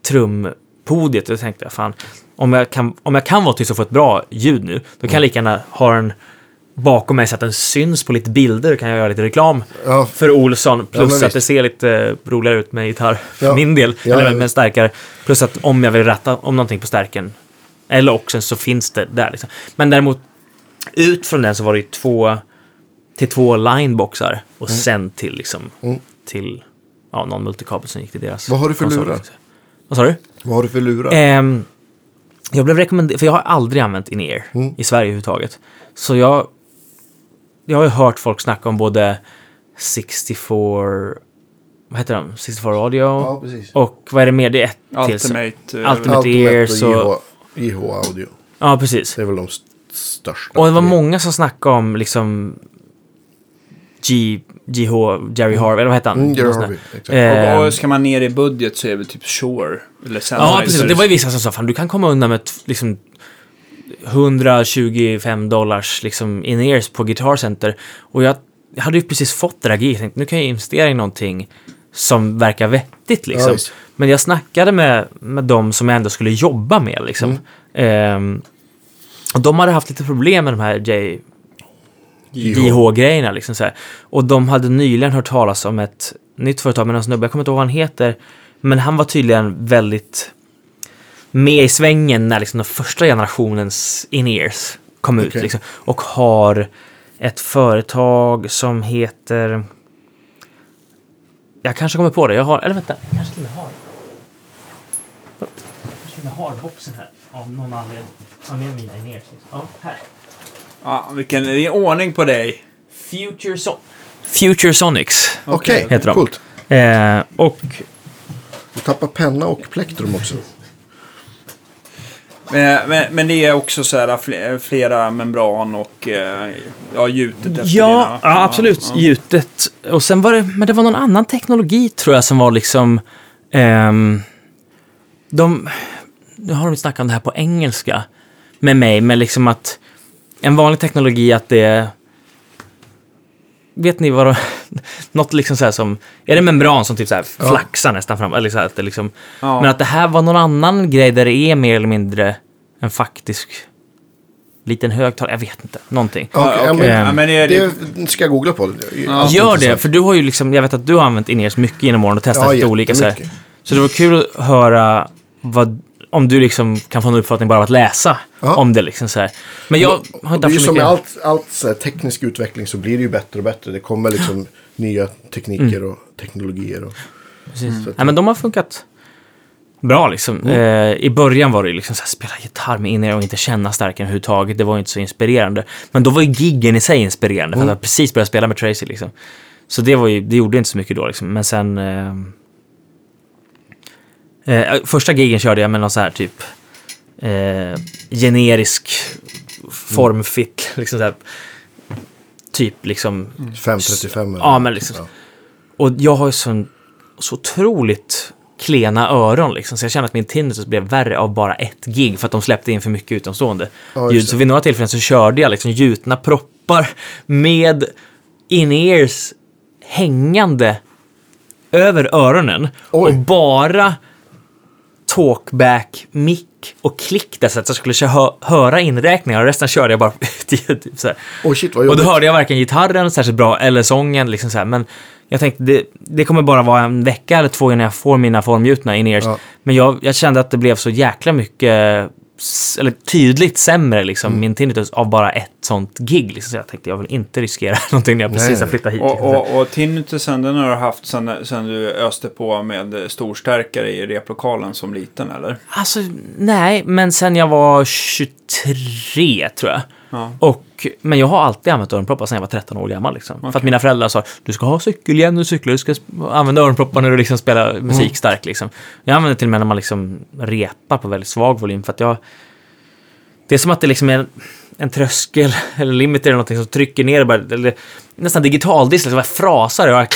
trumpodiet. Och då tänkte jag, fan, om jag, kan, om jag kan vara tyst och få ett bra ljud nu, då kan Mm. jag lika gärna ha den bakom mig så att den syns på lite bilder. Kan jag göra lite reklam Ja, för Olsson. Plus men att det ser lite eh, roligare ut med gitarr för Ja. min del. Ja, eller ja. med, stärkare. Plus att om jag vill ratta om någonting på stärken eller också så finns det där. Liksom. Men däremot ut från den så var det ju två till två lineboxar och sen till liksom Mm. till ja, någon multikabel som gick till deras Vad har du för lurar? Vad sa du? vad har du för lurar? Ehm, jag blev rekommenderad, för jag har aldrig använt in-ear Mm. i Sverige överhuvudtaget. Så jag, jag har ju hört folk snacka om både 64, vad heter de? 64 audio ja, precis. och vad är det mer? Det är ett till. Ultimate. eh, Ultimate Ultimate Ears och JH, JH Audio. Ja, precis. Det är väl de st- största. Och det var många som snackade om liksom G, GH, Jerry Harvey, eller vad heter han? Mm, Jerry. Harvey, exakt. Ehm, Och, och ska man ner i budget så är det typ Shure. Eller Ja, Sennheiser. precis. Det var ju vissa som sa, fan du kan komma undan med liksom 125 dollars liksom in-ears på Guitar Center. Och jag, jag hade ju precis fått det där. Jag tänkte, nu kan jag investera i någonting som verkar vettigt liksom. Ja. Men jag snackade med, med de som jag ändå skulle jobba med liksom. Mm. Ehm, och de hade haft lite problem med de här J, JH. JH-grejerna. Liksom så här. Och de hade nyligen hört talas om ett nytt företag med någon snubbe, jag kommer inte ihåg vad han heter, men han var tydligen väldigt med i svängen när liksom den första generationens in-ears kom ut. Okej. Liksom, och har ett företag som heter... Jag kanske kommer på det. Jag har... Eller vänta, jag kanske till och med har... Jag kanske till och med har boxen här. Av någon anledning. Av mina in-ears. Liksom. Ja, här. Ja, vilken det är ordning på dig. Future, Son- Future Sonics. Heter de. coolt. Eh, och Du tappar penna och plektrum också. Men, men, men det är också så här fle- flera membran och eh, ja, gjutet efter Ja, dina- ja, absolut. ja. Gjutet. Och sen var det, men det var någon annan teknologi tror jag som var liksom... ehm, de, nu har de snackat om det här på engelska med mig, men liksom att en vanlig teknologi att det är... Vet ni vad det... Något liksom så här som... Är det membran som typ så här Ja. flaxar nästan fram? Eller så här att det liksom... Ja. Men att det här var någon annan grej där det är mer eller mindre en faktisk liten högtalare. Jag vet inte. Någonting. Ja, ja, okej. men Ja, men det är, det ska jag googla på. Det Ja. Gör det, för du har ju liksom, jag vet att du har använt Ineos mycket genom åren och testat Ja, lite olika så här. Så det var kul att höra vad, om du liksom kan få en uppfattning bara av att läsa Ja. om det liksom så här. Men jag har Och inte haft så som mycket... med allt, allt här, teknisk utveckling så blir det ju bättre och bättre. Det kommer liksom nya tekniker Mm. och teknologier. Och, Precis. Att- Nej, men de har funkat bra liksom. Mm. Eh, I början var det liksom så här, spela gitarr med Ineos och inte känna starkare överhuvudtaget. Det var ju inte så inspirerande. Men då var ju giggen i sig inspirerande, för Mm. att jag precis börjat spela med Tracy liksom. Så det, var ju, det gjorde inte så mycket då liksom. Men sen... Eh, eh, första gigen körde jag med någon så här typ eh, generisk formfit, liksom så här, typ liksom 535 eller- Ja, men liksom. Ja. Och jag har ju sån, så otroligt klena öron liksom, så jag känner att min tinnitus blev värre av bara ett gig för att de släppte in för mycket utomstående Ja, ljud. Så vid några tillfällen så körde jag liksom gjutna proppar med in-ears hängande över öronen Oj. och bara talkback, mick och klick där så att jag skulle hö- höra inräkningar och resten körde jag bara typ så här. Oj, shit vad Och då hörde jag varken gitarren särskilt bra eller sången. Liksom så här. Men jag tänkte, det, det kommer bara vara en vecka eller två innan jag får mina formgjutna in-ears. Ja. Men jag, jag kände att det blev så jäkla mycket, eller tydligt sämre liksom, Mm. min tinnitus av bara ett sånt gig. Liksom. Så jag tänkte, jag vill inte riskera någonting när jag precis har flyttat hit. Och, liksom. och, och tinnitusen den har du haft sen, sen du öste på med storstärkare i replokalen som liten eller? Alltså, nej, men sen jag var 23 tror jag. Ja. Och, men jag har alltid använt öronproppar sedan jag var 13 år gammal. Liksom. För att mina föräldrar sa du ska ha cykelhjälm när du cyklar, du ska använda öronproppar när du liksom spelar musik starkt. Liksom. Jag använder till och med när man liksom repar på väldigt svag volym. För att jag, det är som att det liksom är en, en tröskel eller limiter eller någonting som trycker ner bara, eller nästan digitaldisk, liksom, bara frasar. Och,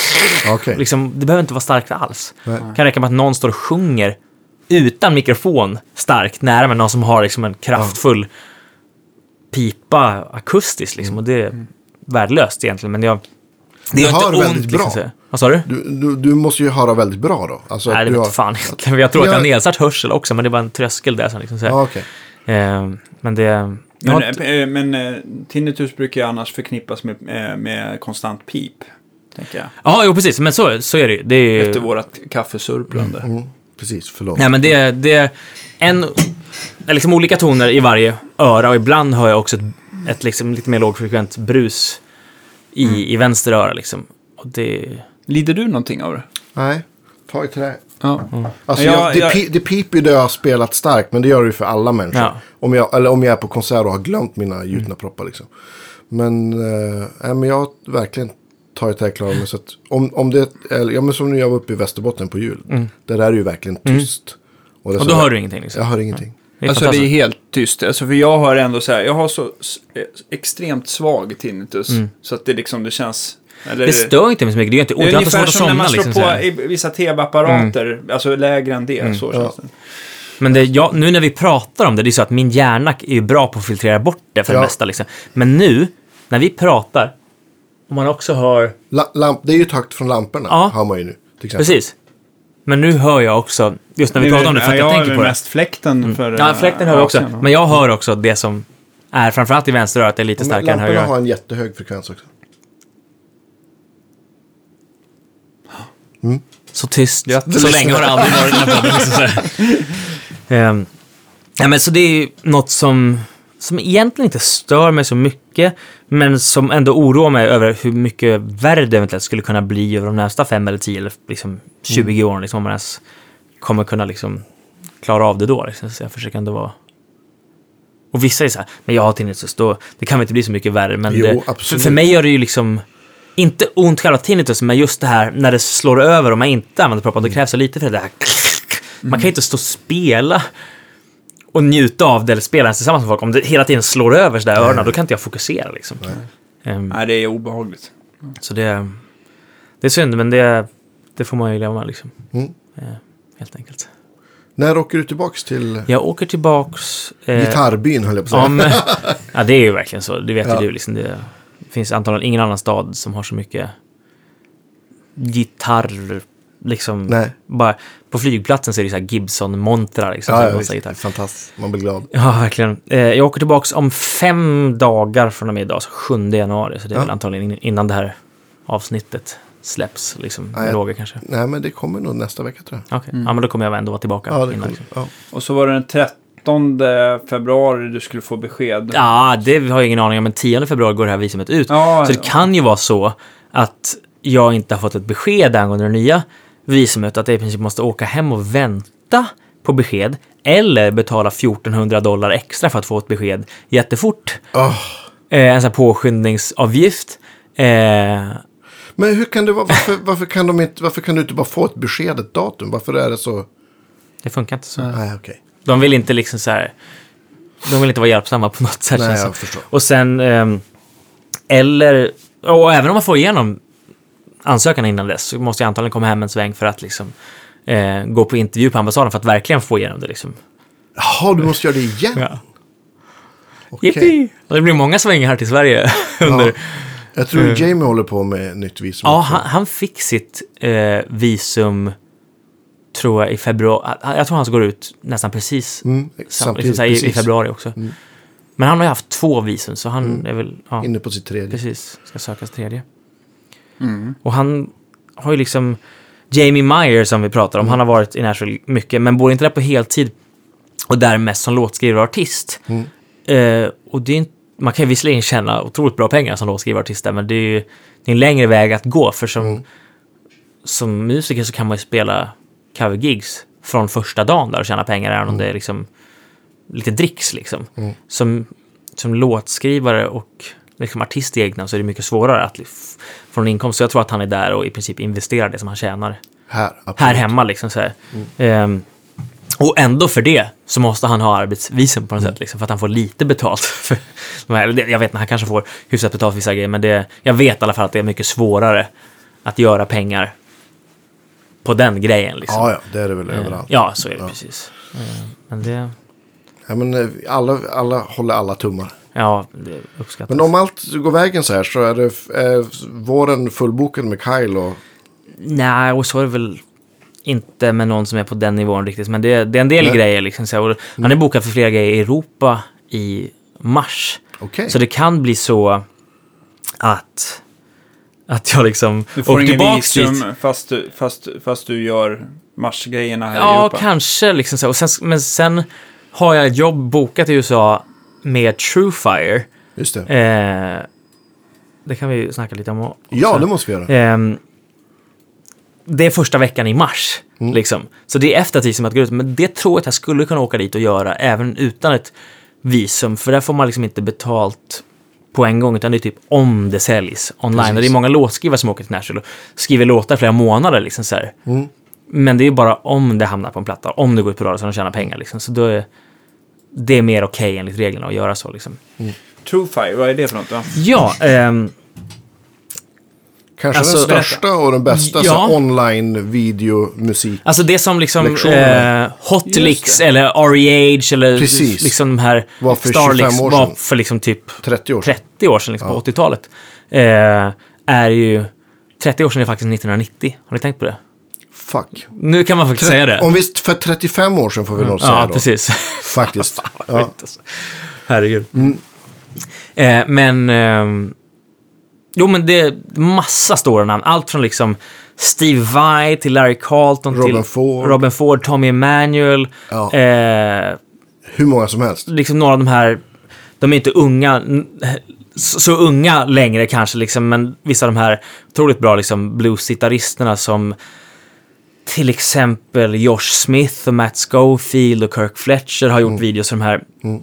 Okej. liksom, det behöver inte vara starkt alls. Det kan räcka med att någon står och sjunger utan mikrofon starkt nära med någon som har liksom en kraftfull pipa akustiskt liksom. Och det är värdelöst egentligen. Men jag... Det Du hör ont väldigt liksom. bra. här. Vad sa du? Du, du, du måste ju höra väldigt bra då. Alltså, Nej, det du vet har... fan egentligen. Jag tror att jag har nedsatt hörsel också, men det var en tröskel där. Som liksom, så. Ja, okej. Eh, men det... Har Men, inte- eh, men eh, tinnitus brukar ju annars förknippas med, eh, med konstant pip. Tänker jag. Ja, jo precis. Men så, så är det ju. Det är ju... Efter vårat kaffesurplande. Mm, precis, förlåt. Nej, men det, det är en... liksom olika toner i varje öra och ibland hör jag också ett, ett liksom lite mer lågfrekvent brus i, Mm. i vänster öra liksom. Och det... Lider du någonting av det? Nej, ta i trä. Ja. Alltså, Ja, jag, det, jag- pi, det piper ju där jag har spelat starkt, men det gör det ju för alla människor. Ja. Om, jag, eller om jag är på konsert och har glömt mina gjutna proppar. Liksom. Men, eh, nej, men jag har verkligen tagit det här klarat mig. Så att om, om det, eller, ja, men som när jag var uppe i Västerbotten på jul. Där är det ju verkligen tyst. det Mm. Och så då hör du ingenting liksom. Jag hör ingenting. Det är Alltså det är helt tyst. Alltså för jag har ändå så här, jag har så eh, extremt svag tinnitus. Så att det liksom, det känns... Eller, Mm. Det stör inte mig så mycket. Det gör inte ont. det är Jag har inte ungefär svårt att som när somna man slår liksom. så på vissa tv-apparater, alltså lägre än det. Så Ja. känns det. Men det, ja, nu när vi pratar om det, det är så att min hjärna är ju bra på att filtrera bort det för Ja. det mesta. Liksom. Men nu, när vi pratar, om man också hör... La, lamp, det är ju takt från lamporna, Ja. hör man ju nu. Precis. Men nu hör jag också, just när vi pratar om det, för att ja, jag jag tänker är på det. mest fläkten för... Ja, eh, fläkten hör jag också. Men jag hör också det som är framförallt i vänster öra, att det är lite Men starkare än höger lamporna har en jättehög frekvens också. Så tyst. Jätte- Så länge har det aldrig varit i den här podden. Ehm, ja, men så det är ju något som, som egentligen inte stör mig så mycket, men som ändå oroar mig över hur mycket värre det eventuellt skulle kunna bli över de nästa fem eller tio eller liksom 20 åren, liksom, om man ens kommer kunna liksom klara av det då. Liksom. Så jag försöker ändå vara... Och vissa är så här, men jag har tinnitus, då, det kan väl inte bli så mycket värre. Men Jo, det, för, för mig gör det ju liksom inte ont själva tinnitus, men just det här när det slår över och man inte använder proppar, då krävs det lite för det här. Man kan ju inte stå och spela och njuta av det eller spela ens tillsammans med folk. Om det hela tiden slår över sådär öronen, då kan inte jag fokusera liksom. Ehm, Nej, det är obehagligt. så det, det är synd, men det, det får man ju leva med liksom. Mm. Eh, helt enkelt. När åker du tillbaks till Jag åker tillbaks... eh, gitarrbyn höll jag på att säga. Ja, men, ja, det är ju verkligen så. Det vet Ja. ju du. Liksom, det finns antagligen ingen annan stad som har så mycket gitarr. Liksom, Nej. bara, på flygplatsen så är det så här Gibson-montrar. Liksom, Ja, ja, visst. Fantastiskt. Man blir glad. Ja, verkligen. Eh, jag åker tillbaks om fem dagar från och med idag, så 7 januari. Så det är Ja. väl antagligen in- innan det här avsnittet släpps. Liksom, Ja, ja. Roger kanske. Nej, men det kommer nog nästa vecka tror jag. Okej, ja men då kommer jag ändå vara tillbaka. Ja, innan, liksom. Ja. Och så var det den 13 februari du skulle få besked. Ja, det har jag ingen aning om, men 10 februari går det här visumet ut. Ja, så det kan ju vara så att jag inte har fått ett besked angående det nya visumet, att jag i princip måste åka hem och vänta på besked, eller betala 1400 dollar extra för att få ett besked jättefort. Åh. Eh, en sån här påskyndningsavgift. Eh, Men hur kan det vara? Varför, varför, kan de inte, varför kan du inte bara få ett besked, ett datum? Varför är det så? det funkar inte så. Nej, okej. De vill inte liksom så här... De vill inte vara hjälpsamma på något sätt. Nej, jag förstår. Och sen... ehm, eller... Och även om man får igenom ansökan innan dess så måste jag antagligen komma hem en sväng för att liksom eh, gå på intervju på ambassaden för att verkligen få igenom det liksom. Jaha, du måste göra det igen? Ja. Och Det blir många svängar här till Sverige under... Ja. Jag tror Eh. Jamie håller på med nytt visum. Ja, han, han fick sitt eh, visum, tror jag, i februari. Jag tror hans går ut nästan precis Mm, sam, samtidigt, liksom, här, i, i precis. Mm. februari också. Men han har ju haft två visum, så han är väl... Ja, Inne på sitt tredje. precis. Ska sökas tredje. Och han har ju liksom... Jamie Meyer som vi pratar om, han har varit i Nashville mycket, men bor inte där på heltid. Och där mest som låtskrivare och artist. Eh, och det är inte, man kan ju visserligen tjäna otroligt bra pengar som låtskrivare och artist där, men det är ju det är en längre väg att gå. För som, som musiker så kan man ju spela covergigs från första dagen där och tjäna pengar, även om det är liksom lite dricks liksom. Som, som låtskrivare och liksom artist i egna så är det mycket svårare att f- få en inkomst. Så jag tror att han är där och i princip investerar det som han tjänar Här, absolut. här hemma. Liksom, så här. Ehm, och ändå för det så måste han ha arbetsvisum på något sätt, liksom, för att han får lite betalt. För de här, jag vet inte, han kanske får hyfsat betalt för vissa grejer, men det, jag vet i alla fall att det är mycket svårare att göra pengar på den grejen. Liksom. Ja, ja, det är det väl Ehm, överallt. Ja, så är det Ja. precis. Ehm, men det, Ja, men eh, alla, alla håller alla tummar. Ja, det uppskattas. Men om allt går vägen så här så är det är våren fullbokad med Kyle och... Nej, och så är det väl inte med någon som är på den nivån riktigt. Men det, det är en del Nej. grejer. Liksom, så, han är bokad för flera grejer i Europa i mars. Okej. Så det kan bli så att, att jag liksom Du får ingen visum fast du, fast, fast du gör marsgrejerna här i Ja, Europa. kanske. Liksom så. Och sen, men sen har jag ett jobb bokat i USA med Truefire. Just det. Eh, det kan vi snacka lite om. också. Ja, det måste vi göra. Ehm, det är första veckan i mars. Mm. Liksom. Så det är efter att visumet går ut. Men det tror jag att jag skulle kunna åka dit och göra även utan ett visum. För där får man liksom inte betalt på en gång, utan det är typ om det säljs online. Precis. Och det är många låtskrivare som åker till Nashville och skriver låtar flera månader. Liksom så. Mm. Men det är bara om det hamnar på en platta, om det går ut på radio så de tjänar pengar. Liksom. Så då är det är mer okej enligt reglerna att göra så. Liksom. Truefire, vad är det för något då? Ja, ehm, Kanske alltså, den största och den bästa Ja. så online videomusik. Alltså det som liksom eh, Hotlix eller REH eller Precis. liksom de här Var för Starlix 25 år var för liksom typ 30 år sedan. 30 år sedan, liksom, Ja. på 80-talet. Eh, är ju 30 år sedan är faktiskt 1990. Har ni tänkt på det? Fuck. Nu kan man faktiskt säga det. Om visst, för 35 år sedan får vi nog säga ja, då. precis. Faktiskt. Ja. Ja. Herregud. Mm. Eh, men... ehm, jo, men det är massa stora namn. Allt från liksom Steve Vai till Larry Carlton Robin till Ford. Robin Ford, Tommy Emanuel. Ja. Eh, Hur många som helst. liksom några av de här, de är inte unga, så unga längre kanske, liksom, men vissa av de här otroligt bra liksom, bluesgitarristerna som till exempel Josh Smith och Matt Schofield och Kirk Fletcher har gjort videos för de här. Mm.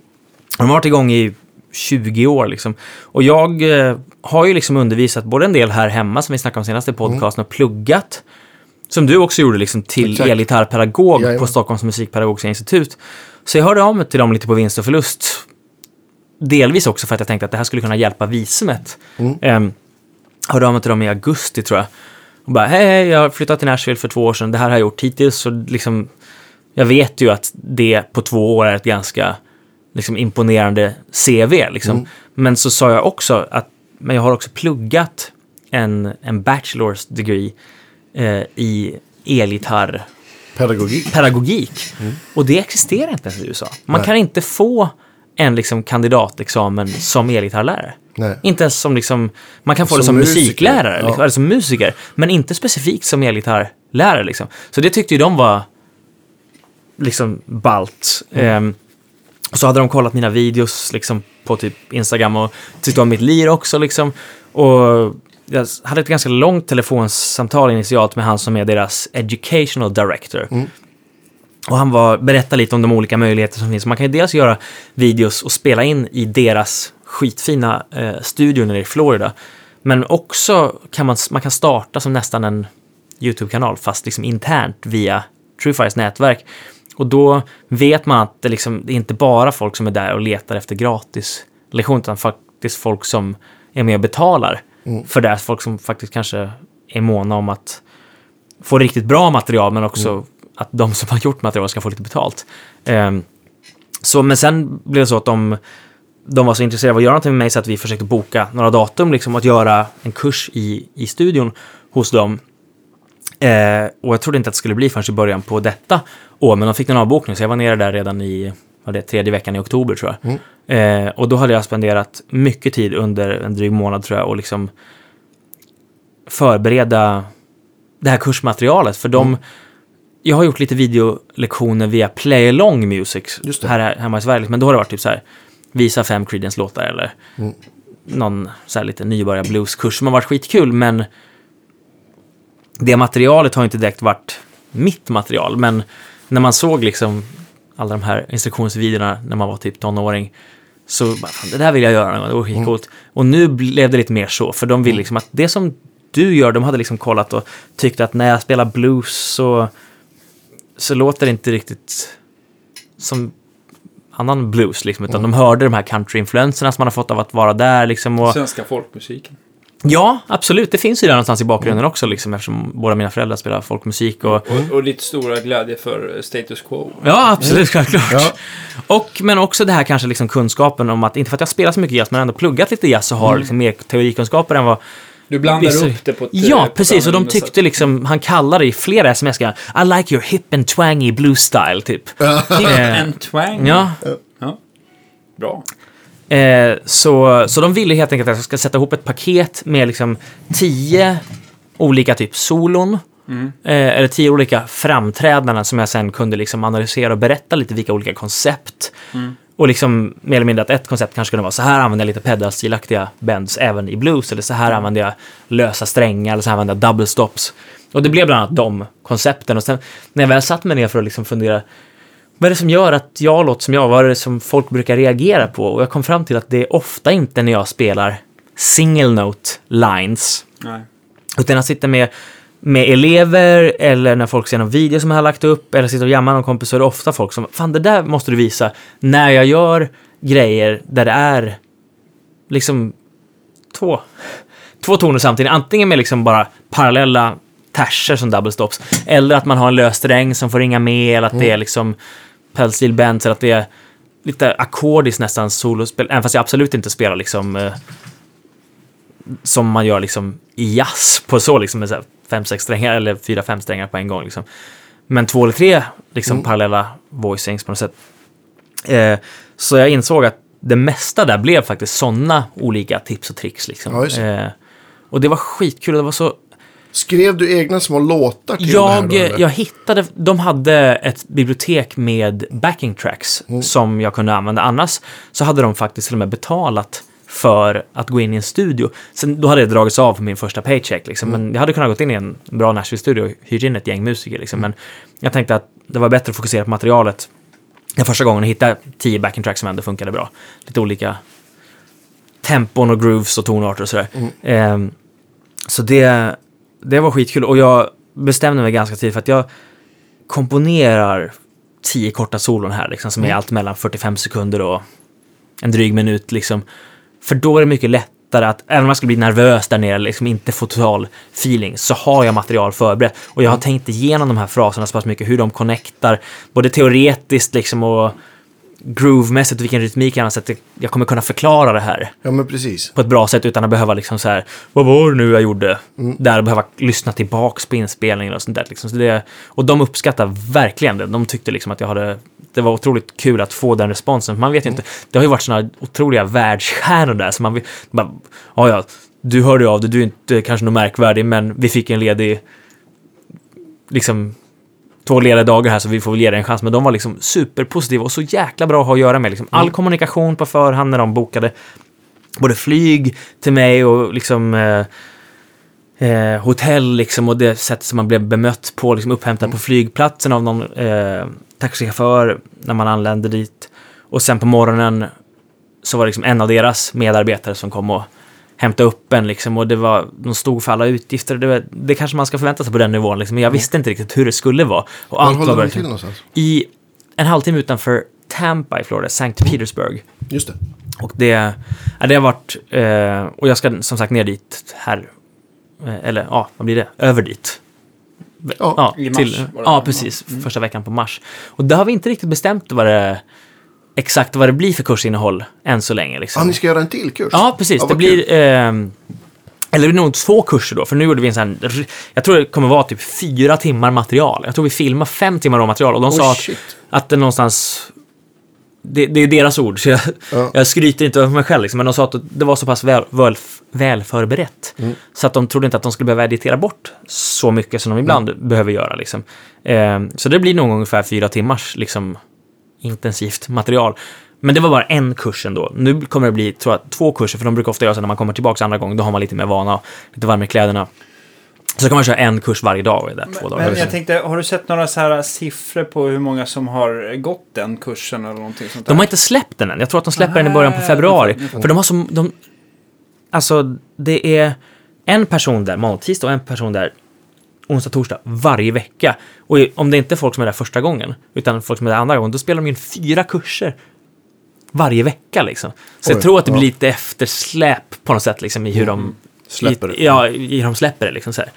De har varit igång i 20 år liksom. Och jag eh, har ju liksom undervisat både en del här hemma som vi snackade om senast i podcasten och pluggat som du också gjorde liksom till Exakt. elgitarrpedagog Jajamän. på Stockholms musikpedagogiska institut. Så jag hörde av mig till dem lite på vinst och förlust. Delvis också för att jag tänkte att det här skulle kunna hjälpa visumet. Mm. Ehm, hörde av mig till dem i augusti tror jag. Och bara, hej, hej, jag har flyttat till Nashville för två år sedan. Det här har jag gjort hittills. Så liksom, jag vet ju att det på två år är ett ganska liksom, imponerande CV. Liksom. Mm. Men så sa jag också att men jag har också pluggat en, en bachelor's degree eh, i elgitarrpedagogik. Pedagogik. Och det existerar inte ens i USA. Man Nej. kan inte få en liksom, kandidatexamen som elgitarrlärare. Nej. Inte ens som liksom, man kan få Som det som musiker, musiklärare, ja. liksom, eller som musiker, men inte specifikt som elgitarrlärare. Liksom. Så det tyckte ju de var liksom balt. Mm. Ehm, och så hade de kollat mina videos liksom, på typ Instagram och tyckte om mitt lir också. Liksom. Och jag hade ett ganska långt telefonsamtal initialt med han som är deras educational director. Mm. Och han var, berättade lite om de olika möjligheter som finns. Man kan ju dels göra videos och spela in i deras skitfina eh, studio nere i Florida. Men också kan man, man kan starta som nästan en YouTube-kanal, fast liksom internt via Truefires nätverk. Och då vet man att det, liksom, det är inte bara folk som är där och letar efter gratis lektioner, utan faktiskt folk som är med och betalar för det. Folk som faktiskt kanske är måna om att få riktigt bra material, men också att de som har gjort material ska få lite betalt. Ehm, så, men sen blev det så att de, de var så intresserade av att göra någonting med mig så att vi försökte boka några datum, liksom att göra en kurs i, i studion hos dem. Eh, och jag trodde inte att det skulle bli förrän i början på detta år, men de fick en avbokning, så jag var nere där redan i vad det, tredje veckan i oktober tror jag. Eh, och då hade jag spenderat mycket tid under en dryg månad tror jag och liksom förbereda det här kursmaterialet, för de jag har gjort lite videolektioner via Play Along Music här hemma i Sverige, men då har det varit typ så här, visa fem Creedence-låtar eller någon så här lite nybörjar blueskurs som har varit skitkul, men det materialet har inte direkt varit mitt material, men när man såg liksom alla de här instruktionsvideorna när man var typ tonåring, så bara, fan, det där vill jag göra det var skitcoolt. Och nu blev det lite mer så, för de vill liksom att det som du gör, de hade liksom kollat och tyckte att när jag spelar blues så, så låter det inte riktigt som annan blues, liksom, utan de hörde de här country-influenserna som man har fått av att vara där. Liksom, och, Svenska folkmusiken. Ja, absolut. Det finns ju där någonstans i bakgrunden också, liksom, eftersom båda mina föräldrar spelar folkmusik. Och, Och, och ditt stora glädje för status quo. ja, absolut, självklart. Ja. Och, men också det här kanske liksom kunskapen om att, inte för att jag spelar så mycket jazz, men ändå pluggat lite jazz och har liksom mer teorikunskaper än vad... Du blandar upp det på ett Ja, på ett precis. Och de tyckte sätt. liksom, han kallade i flera sms I like your hip and twangy blues style, typ. Eh, En twang. ja, ja. Bra. Eh, så, så de ville helt enkelt att jag ska sätta ihop ett paket med liksom tio olika typ solon. Eh, eller tio olika framträdanden som jag sen kunde liksom analysera och berätta lite vilka olika koncept. Och liksom mer eller mindre att ett koncept kanske kunde vara så här använder jag lite pedalstilaktiga bends även i blues. Eller så här använder jag lösa strängar eller så här använder jag double stops. Och det blev bland annat de koncepten. Och sen när jag väl satt mig ner för att liksom fundera vad är det som gör att jag låter som jag? Vad är det som folk brukar reagera på? Och jag kom fram till att det är ofta inte när jag spelar single note lines. Nej. Utan jag sitter med, med elever eller när folk ser någon video som jag har lagt upp eller sitter och jammar någon kompis så är det ofta folk som, fan det där måste du visa när jag gör grejer där det är liksom två, två toner samtidigt. Antingen med liksom bara parallella terser som double stops eller att man har en lös sträng som får ringa med eller att det är liksom pedalsteel bends eller att det är lite ackordiskt nästan solospel, även fast jag absolut inte spelar liksom eh, som man gör liksom i jazz på så liksom med så fem, sex strängar eller fyra, fem strängar på en gång liksom. Men två eller tre liksom parallella voicings på något sätt. Eh, så jag insåg att det mesta där blev faktiskt sådana olika tips och tricks liksom. Ja. Eh, och det var skitkul det var så Skrev du egna små låtar till det här jag, då, jag hittade, de hade ett bibliotek med backing tracks Mm. som jag kunde använda. Annars så hade de faktiskt till och med betalat för att gå in i en studio. Sen, då hade det dragits av på min första paycheck. Liksom. Mm. Men jag hade kunnat gå in i en bra Nashville-studio och hyrt in ett gäng musiker. Liksom. Men jag tänkte att det var bättre att fokusera på materialet. Den första gången hittade jag tio backing tracks som ändå funkade bra. Lite olika tempon och grooves och tonarter och sådär. Mm. Ehm, så det, det var skitkul och jag bestämde mig ganska tidigt för att jag komponerar tio korta solon här, liksom, som är Mm. allt mellan 45 sekunder och en dryg minut. Liksom. För då är det mycket lättare att, även om jag skulle bli nervös där nere, liksom inte få total feeling, så har jag material förberett. Och jag har tänkt igenom de här fraserna så pass mycket, hur de connectar, både teoretiskt liksom och groovemässigt vilken rytmik använder, så att jag kommer kunna förklara det här Ja, men precis. på ett bra sätt utan att behöva liksom så här, vad var det nu jag gjorde? Där och behöva lyssna tillbaks på inspelningen och sånt där. Liksom. Så det, och de uppskattar verkligen det. De tyckte liksom att jag hade, det var otroligt kul att få den responsen. Man vet ju inte, det har ju varit sådana otroliga världsstjärnor där, så man vill, bara, ja ja, du hörde av det, du är inte kanske något märkvärdig, men vi fick en ledig, liksom, två lediga dagar här så vi får väl ge det en chans. Men de var liksom superpositiva och så jäkla bra att ha att göra med. Liksom. All kommunikation på förhand när de bokade både flyg till mig och liksom eh, eh, hotell liksom och det sätt som man blev bemött på, liksom upphämtad på flygplatsen av någon eh, taxichaufför när man anlände dit. Och sen på morgonen så var det liksom en av deras medarbetare som kom och hämtade upp en liksom och det var, de stod för alla utgifter. Det, var, det kanske man ska förvänta sig på den nivån liksom, men jag visste inte riktigt hur det skulle vara. Och Var allt var verkligen till någonstans? i en halvtimme utanför Tampa i Florida, St. Petersburg. Just det. Och det, ja, det har varit, eh, och jag ska som sagt ner dit här, eh, eller ja, vad blir det, över dit. Ja, Ja, i mars till, det. ja precis, första veckan på mars. Och där har vi inte riktigt bestämt vad det, exakt vad det blir för kursinnehåll än så länge. Liksom. Ah, ni ska göra en till kurs? Ja, precis. Ja, det vad blir... ehm, eller det blir nog två kurser då, för nu gjorde vi en sån här... Jag tror det kommer vara typ fyra timmar material. Jag tror vi filmar fem timmar av material och de Oj, sa att, shit. att det någonstans... Det, det är deras ord, så jag, Ja. jag skryter inte över mig själv, liksom, men de sa att det var så pass väl, väl, väl förberett. Mm. Så att de trodde inte att de skulle behöva editera bort så mycket som de ibland Mm. behöver göra. Liksom. Ehm, så det blir nog ungefär fyra timmars liksom, intensivt material. Men det var bara en kurs ändå. Nu kommer det bli, tror jag, två kurser, för de brukar ofta göra så när man kommer tillbaka andra gången, då har man lite mer vana, lite varm i kläderna. Så kan man köra en kurs varje dag och är där två dagar. Men jag tänkte, har du sett några så här siffror på hur många som har gått den kursen eller någonting sånt där? De har inte släppt den än. Jag tror att de släpper den i början på Ah, februari. För de har som... De, alltså, det är en person där måndag, tisdag och en person där onsdag, torsdag varje vecka. Och om det inte är folk som är där första gången, utan folk som är där andra gången, då spelar de in fyra kurser varje vecka liksom. Så jag Oj, tror att det blir ja. lite eftersläp på något sätt liksom i hur de... Släpper i, det. Ja, i hur de släpper det liksom så här.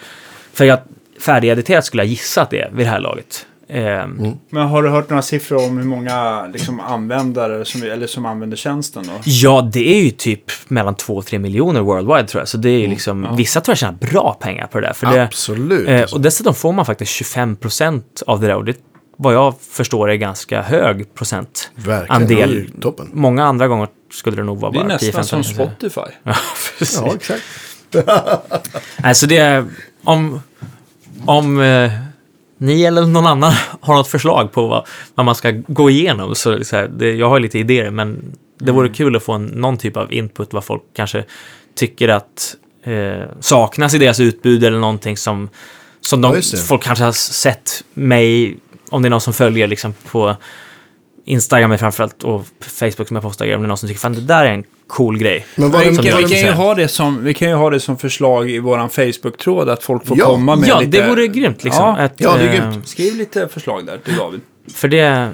För jag färdigediterat skulle jag gissa att det är vid det här laget. Ehm, Men har du hört några siffror om hur många liksom, användare som, eller som använder tjänsten då? Ja, det är ju typ mellan 2 och 3 miljoner worldwide tror jag. Så det är ju liksom, vissa tror jag tjänar bra pengar på det där. För det, Absolut. eh, alltså. och dessutom får man faktiskt 25 procent av det där. Och det, vad jag förstår är ganska hög procent. Verkligen. Det Toppen. Många andra gånger skulle det nog vara Det är bara nästan 10-15 som. Spotify. Ja, precis. Ja, exakt. Alltså det är, om, om eh, ni eller någon annan har något förslag på vad, vad man ska gå igenom så, så här, det, jag har lite idéer men det vore kul att få en, någon typ av input vad folk kanske tycker att eh, saknas i deras utbud eller någonting som, som Ja, de, det. folk kanske har sett mig, om det är någon som följer liksom på Instagram framförallt och Facebook som jag postar grejer, om det är någon som tycker fan det där är en cool grej. Men var Vi kan, vi, kan ju ha det som, vi kan ju ha det som förslag i våran Facebook-tråd att folk får Ja. komma med Ja, lite... det vore grymt liksom. Ja, att, ja, det är eh, grymt. Skriv lite förslag där till David. För det,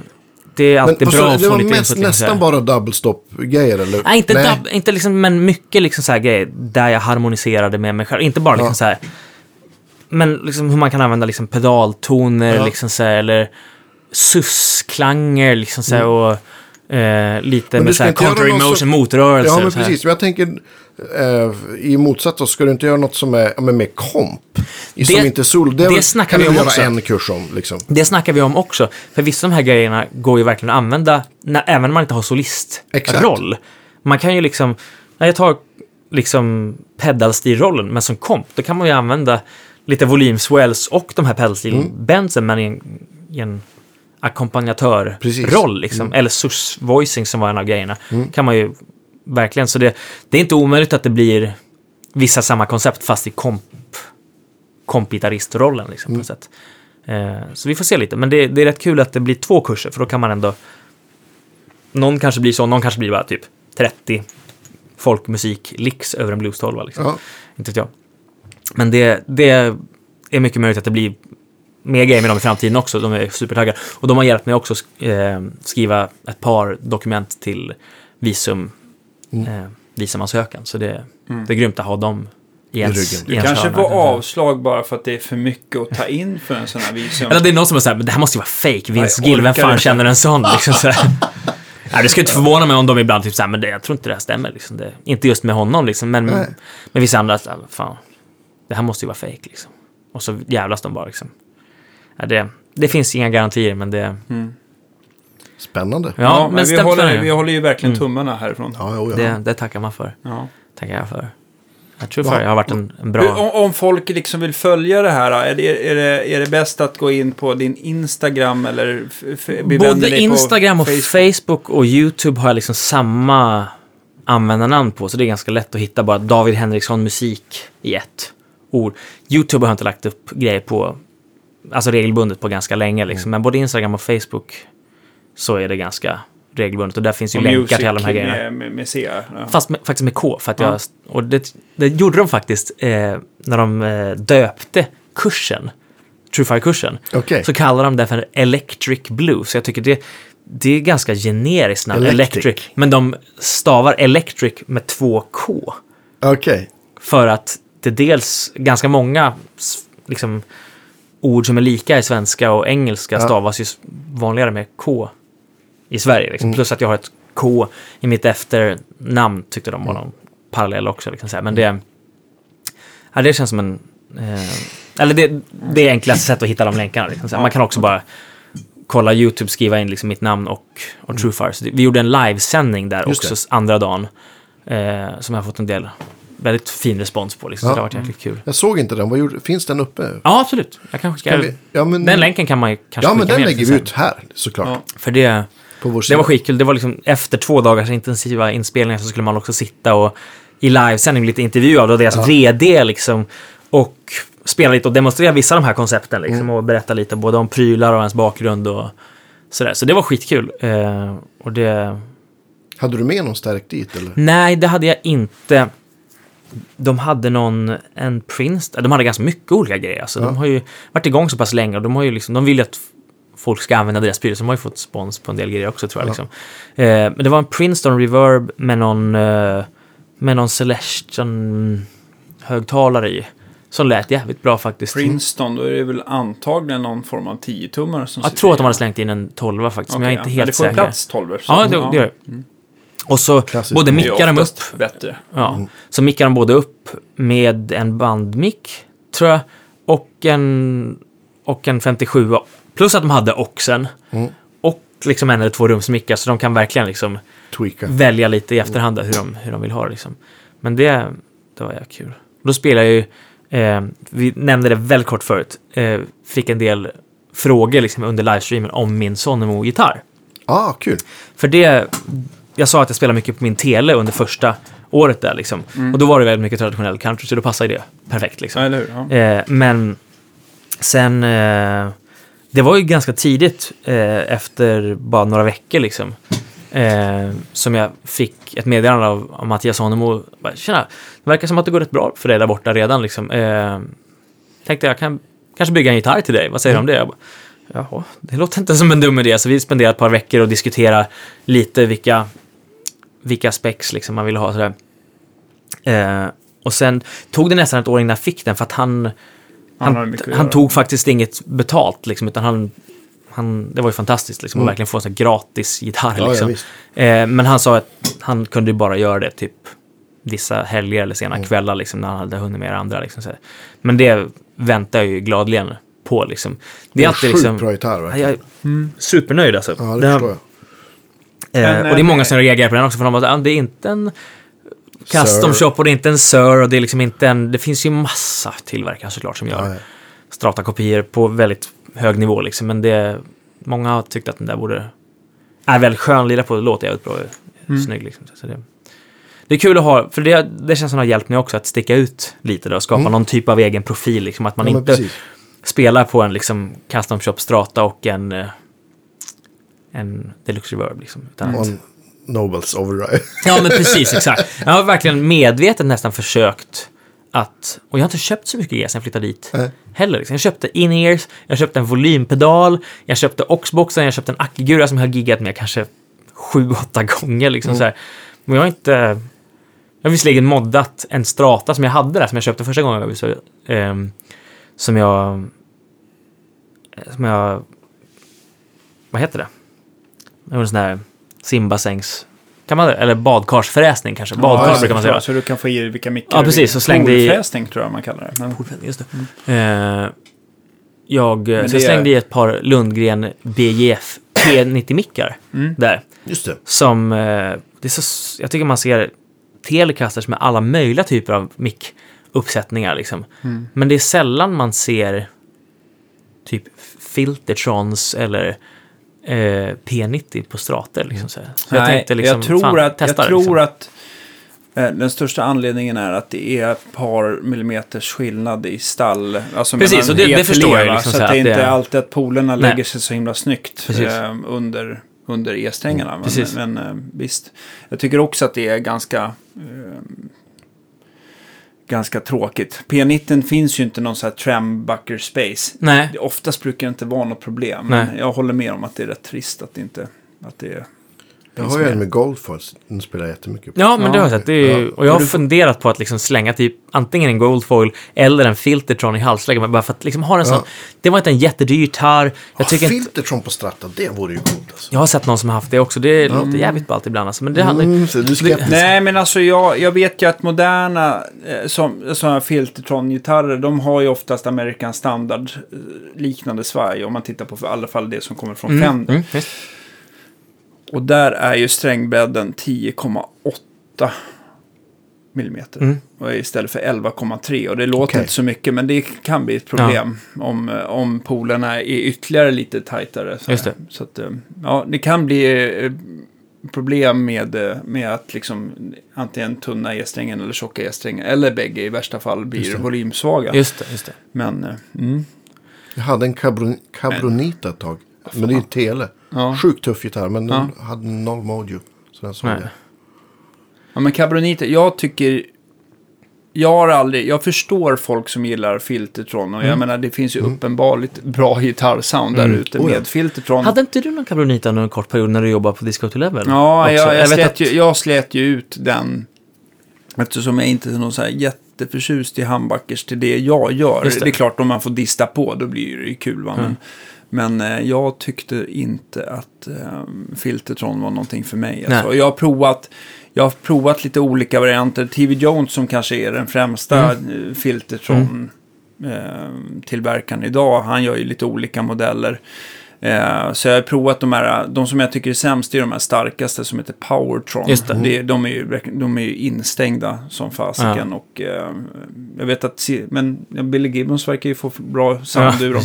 det är men, alltid vad sa bra att det få lite mest, input. nästan bara double stop-grejer, eller? Nej, inte, Dub, inte liksom, men mycket liksom så här grejer där jag harmoniserade med mig själv. Inte bara liksom Ja. så här, men liksom hur man kan använda liksom pedaltoner, Ja. liksom så här, eller sussklanger, liksom så här, och eh, lite Mm. Med ska så här inte göra counter emotion, som- motrörelser. Ja, men så precis. Men jag tänker, eh, i motsats så ska du inte göra något som är men mer komp. I som Det- inte sol. det väl- snackar vi om också. en kurs om, liksom. Det snackar vi om också. För vissa av de här grejerna går ju verkligen att använda när, även om man inte har solistroll. Man kan ju liksom, när jag tar liksom pedalstilrollen, men som komp, då kan man ju använda lite volymswells och de här pedalstil-bendsen, men i en, i en ackompanjatörroll, Precis. Mm. liksom. eller sus-voicing som var en av grejerna. Kan man ju verkligen, så det, det är inte omöjligt att det blir vissa samma koncept fast i komp kompgitarristrollen liksom, Mm. på något sätt. Eh, så vi får se lite, men det, det är rätt kul att det blir två kurser, för då kan man ändå... Någon kanske blir så, någon kanske blir bara typ 30 folkmusik-licks över en blues-tolva. Liksom. Ja. Inte vet jag. Men det, det är mycket möjligt att det blir mer grejer med dem i framtiden också. De är supertaggade. Och de har hjälpt mig också eh, skriva ett par dokument till visum, Mm. eh, visumansökan. Så det, det är grymt att ha dem i ens, Du ens kanske hörna. får avslag bara för att det är för mycket att ta in för en sån här visum. Eller det är någon som är såhär, men det här måste ju vara fake. Vince Gill, vem fan känner en sån? Liksom, så. Nej, det skulle inte förvåna mig om de ibland typ såhär, men det, jag tror inte det här stämmer. Liksom. Det, inte just med honom, liksom, men Nej. med vissa andra, så här, fan, det här måste ju vara fake. Liksom. Och så jävlas de bara. Liksom. Ja, det, det finns inga garantier, men det... Spännande. Ja, Ja, men men vi håller, det. vi håller ju verkligen Mm. tummarna härifrån. Ja, jo, ja. Det, det tackar man för. Ja. Tackar jag för. Jag tror för jag har varit en, en bra... om, om folk liksom vill följa det här, är det, är, det, är det bäst att gå in på din Instagram eller Både Instagram och Facebook och YouTube har jag liksom samma användarnamn på, så det är ganska lätt att hitta bara David Henriksson musik i ett ord. YouTube har jag inte lagt upp grejer på, alltså regelbundet på ganska länge liksom, men både Instagram och Facebook så är det ganska regelbundet och där finns ju Och länkar till alla de här grejerna. Med, med, med C. Ja. Fast med, faktiskt med K, för att Ja. jag, och det, det gjorde de faktiskt eh, när de eh, döpte kursen, Truefire-kursen. Okej. Så kallar de det för Electric Blue. Så jag tycker det, det är ganska generiskt namn. Electric. Electric. Men de stavar Electric med två K. Okej. För att det dels ganska många liksom, ord som är lika i svenska och engelska Ja. stavas ju vanligare med K i Sverige. Liksom. Mm. Plus att jag har ett K i mitt efternamn tyckte de var Mm. någon parallell också. Liksom. Men det, ja, det känns som en... Eh, eller det, det är enklaste sättet att hitta de länkarna. Liksom. Man kan också bara kolla YouTube, skriva in liksom mitt namn och, och Truefire. Så det, vi gjorde en livesändning där Mm. Just också andra dagen. Eh, som jag har fått en del väldigt fin respons på. Liksom, så Ja. det har varit jäkligt kul. Jag såg inte den. Vad gjorde, finns den uppe? Ja, absolut. Jag kanske ska... Kan vi, ja, men, Den länken kan man ju kanske Ja, men den lägger vi ut här såklart. Ja. För det, På vår det var skitkul. Det var liksom efter två dagars intensiva inspelningar så skulle man också sitta och i livesändning lite intervju av deras VD liksom. Och spela lite och demonstrera vissa av de här koncepten liksom. Mm. Och berätta lite både om prylar och ens bakgrund och sådär. Så det var skitkul. Eh, och det... Hade du med någon stärkt dit eller? Nej, det hade jag inte. De hade någon, en Prince, de hade ganska mycket olika grejer. Alltså, Ja. De har ju varit igång så pass länge och de har ju liksom, de vill ju att folk ska använda deras prylar, så de har ju fått spons på en del grejer också tror jag. Ja. Liksom. Eh, men det var en Princeton Reverb med någon, eh, med någon Celestion högtalare i. Som lät jävligt bra faktiskt. Princeton, då är det väl antagligen någon form av 10-tummare som Jag tror att de hade slängt in en 12 faktiskt, men jag är inte ja. helt Men det får säker. plats 12 så- Ja, det, det gör det. Och så Klassiskt. både mickar de upp bättre. Ja, så mickar de både upp med en bandmick, tror jag, och en, och en 57. Plus att de hade oxen. Mm. Och liksom en eller två rumsmickar, så de kan verkligen liksom Tweaka. välja lite i efterhand hur de, hur de vill ha det. Liksom. Men det, det var jävligt kul. Då spelar jag ju, eh, vi nämnde det väldigt kort förut, eh, fick en del frågor liksom under livestreamen om min Sonemo-gitarr. Ah, kul. För det, jag sa att jag spelar mycket på min tele under första året där liksom. Och då var det väldigt mycket traditionell country, så då passar ju det perfekt liksom. Ja. Eh, men sen, eh, det var ju ganska tidigt eh, efter bara några veckor liksom. Eh, som jag fick ett meddelande av, av Mattias Sonemo. Bara, Tjena, det verkar som att det går rätt bra för dig där borta redan liksom. Eh, tänkte jag kan kanske bygga en gitarr till dig, vad säger du om det? Jag bara, Jaha, det låter inte som en dum idé. Så vi spenderade ett par veckor och diskuterade lite vilka, vilka specs liksom man ville ha. Sådär. Eh, och sen tog det nästan ett år innan jag fick den för att han, Han han, han tog faktiskt inget betalt liksom, utan han, han, det var ju fantastiskt liksom, Mm. att verkligen få en sån gratis gitarr. Ja, ja, liksom. visst. eh, men han sa att han kunde ju bara göra det typ vissa helger eller sena Mm. kvällar liksom, när han hade hunnit med andra. Liksom, så. Men det väntar jag ju gladeligen på. Liksom. Det är alltid Sjukt liksom... bra gitarr Ja, verkligen. Jag är supernöjd alltså. Ja, det Den- förstår jag. Eh, Men, och det är många eh, som reagerar på den också, för de bara, "Ah, det är inte en custom Sir. shop och det är inte en Sir och det är liksom inte en... Det finns ju massa tillverkare såklart som gör Ja, strata-kopior på väldigt hög nivå liksom, men det... Många har tyckt att den där borde... Är väldigt skön, lira på, det låter jävligt bra, Mm. snygg liksom. Så det, det är kul att ha, för det, det känns som det har hjälpt mig också att sticka ut lite då, och skapa Mm. någon typ av egen profil, liksom, att man Ja, inte precis. spelar på en liksom custom shop strata och en... eh, En deluxe reverb liksom. Utan att- Och en Nobels Overdrive. Ja, men precis, exakt. Jag har verkligen medvetet nästan försökt att, och jag har inte köpt så mycket grejer sen jag flyttade dit Nej. heller. Liksom. Jag köpte in-ears, jag köpte en volympedal, jag köpte Oxboxen, jag köpte en Akigura som jag har giggat med kanske sju, åtta gånger. Liksom, så här. Men jag har inte... Jag har visserligen moddat en strata som jag hade där, som jag köpte första gången USA, ehm, Som jag... Som jag... Vad heter det? Det en sån där simbassängs... Kan man det? Eller badkarsfräsning kanske. Badkar Ja, brukar man säga. Så du kan få i vilka mickar Ja, precis, så slängde i- Poolfräsning tror jag man kallar det. Men, Just det. Eh, jag, Men så jag det- slängde i ett par Lundgren BJF P90-mickar Mm. där. Just det. Som, eh, det är så, jag tycker man ser Telecasters med alla möjliga typer av mick-uppsättningar liksom. Mm. Men det är sällan man ser typ Filtertrons eller eh, P90 på strater. Liksom, så jag Nej, tänkte liksom, jag tror fan, att, testa jag det, liksom. tror att eh, den största anledningen är att det är ett par millimeters skillnad i stall. Alltså Precis, och det- det förstår jag liksom så så att det är inte det- alltid att polerna Nej. lägger sig så himla snyggt eh, under, under E-strängarna. Men, men eh, visst, jag tycker också att det är ganska eh, Ganska tråkigt. P90 finns ju inte någon sån här trambucker space. Nej, Det, oftast brukar det inte vara något problem. Nej. Men jag håller med om att det är rätt trist att det inte... Att det är, Jag har ju med. en med Goldfoils. Den spelar jag jättemycket på. Ja, men det har jag Ja. sett. Det är, ju- Ja. och jag har funderat på att liksom slänga typ antingen en Goldfoil eller en Filtertron i halslägget. men Bara för att liksom ha en sån. Ja. Det var inte en jättedyr gitarr. Jag, tycker inte, Filtertron på Strata, det vore ju coolt alltså. jag har sett någon som har haft det också. Det låter jävligt ballt ibland. Alltså. Men det hade, Mm, skeptisk. Nej, men alltså jag, jag vet ju att moderna eh, som, sådana Filtertron-gitarrer, de har ju oftast American Standard eh, liknande svaj. Om man tittar på för i alla fall det som kommer från Fender. mm. Och där är ju strängbädden 10,8 millimeter. Mm. Och istället för 11,3. Och det låter Okej. inte så mycket, men det kan bli ett problem om, eh, om polerna är ytterligare lite tajtare. Så, Just det. så att, eh, ja, det kan bli eh, problem med, eh, med att liksom antingen tunna E-strängen eller tjocka E-strängen, eller bägge i värsta fall, Just blir det. volymsvaga. Just det, just det. Men, mm, Jag hade en Cabron Cabronita ett tag. Men det är ju tele. ja. Sjukt tuff gitarr, men den Ja. hade noll mojo. Så den såg Nej. jag. Ja, men Cabronite, jag tycker... Jag har aldrig... Jag förstår folk som gillar Filtertron. Och jag Mm. menar, det finns ju uppenbarligt bra gitarrsound där Mm. ute Oh ja. med Filtertron. Hade inte du någon Cabronita under en kort period när du jobbade på Disco to Level? Ja, jag, jag, vet slet att- ju, jag slet ju ut den. Eftersom jag inte är någon så här jätteförtjust i handbackers till det jag gör. Just Det. det. är klart, om man får dista på, då blir det ju kul. Va? Mm. Men, men eh, jag tyckte inte att eh, Filtertron var någonting för mig. Alltså. Jag har provat... Jag har provat lite olika varianter. TV Jones som kanske är den främsta Mm. eh, Filtertron eh, tillverkaren idag. Han gör ju lite olika modeller. Så jag har provat de här, de som jag tycker är sämst är de här starkaste som heter Powertron. Just det. Det, de, är ju, de är ju instängda som fasiken. Och eh, jag vet att, men ja, Billy Gibbons verkar ju få bra sound ur dem.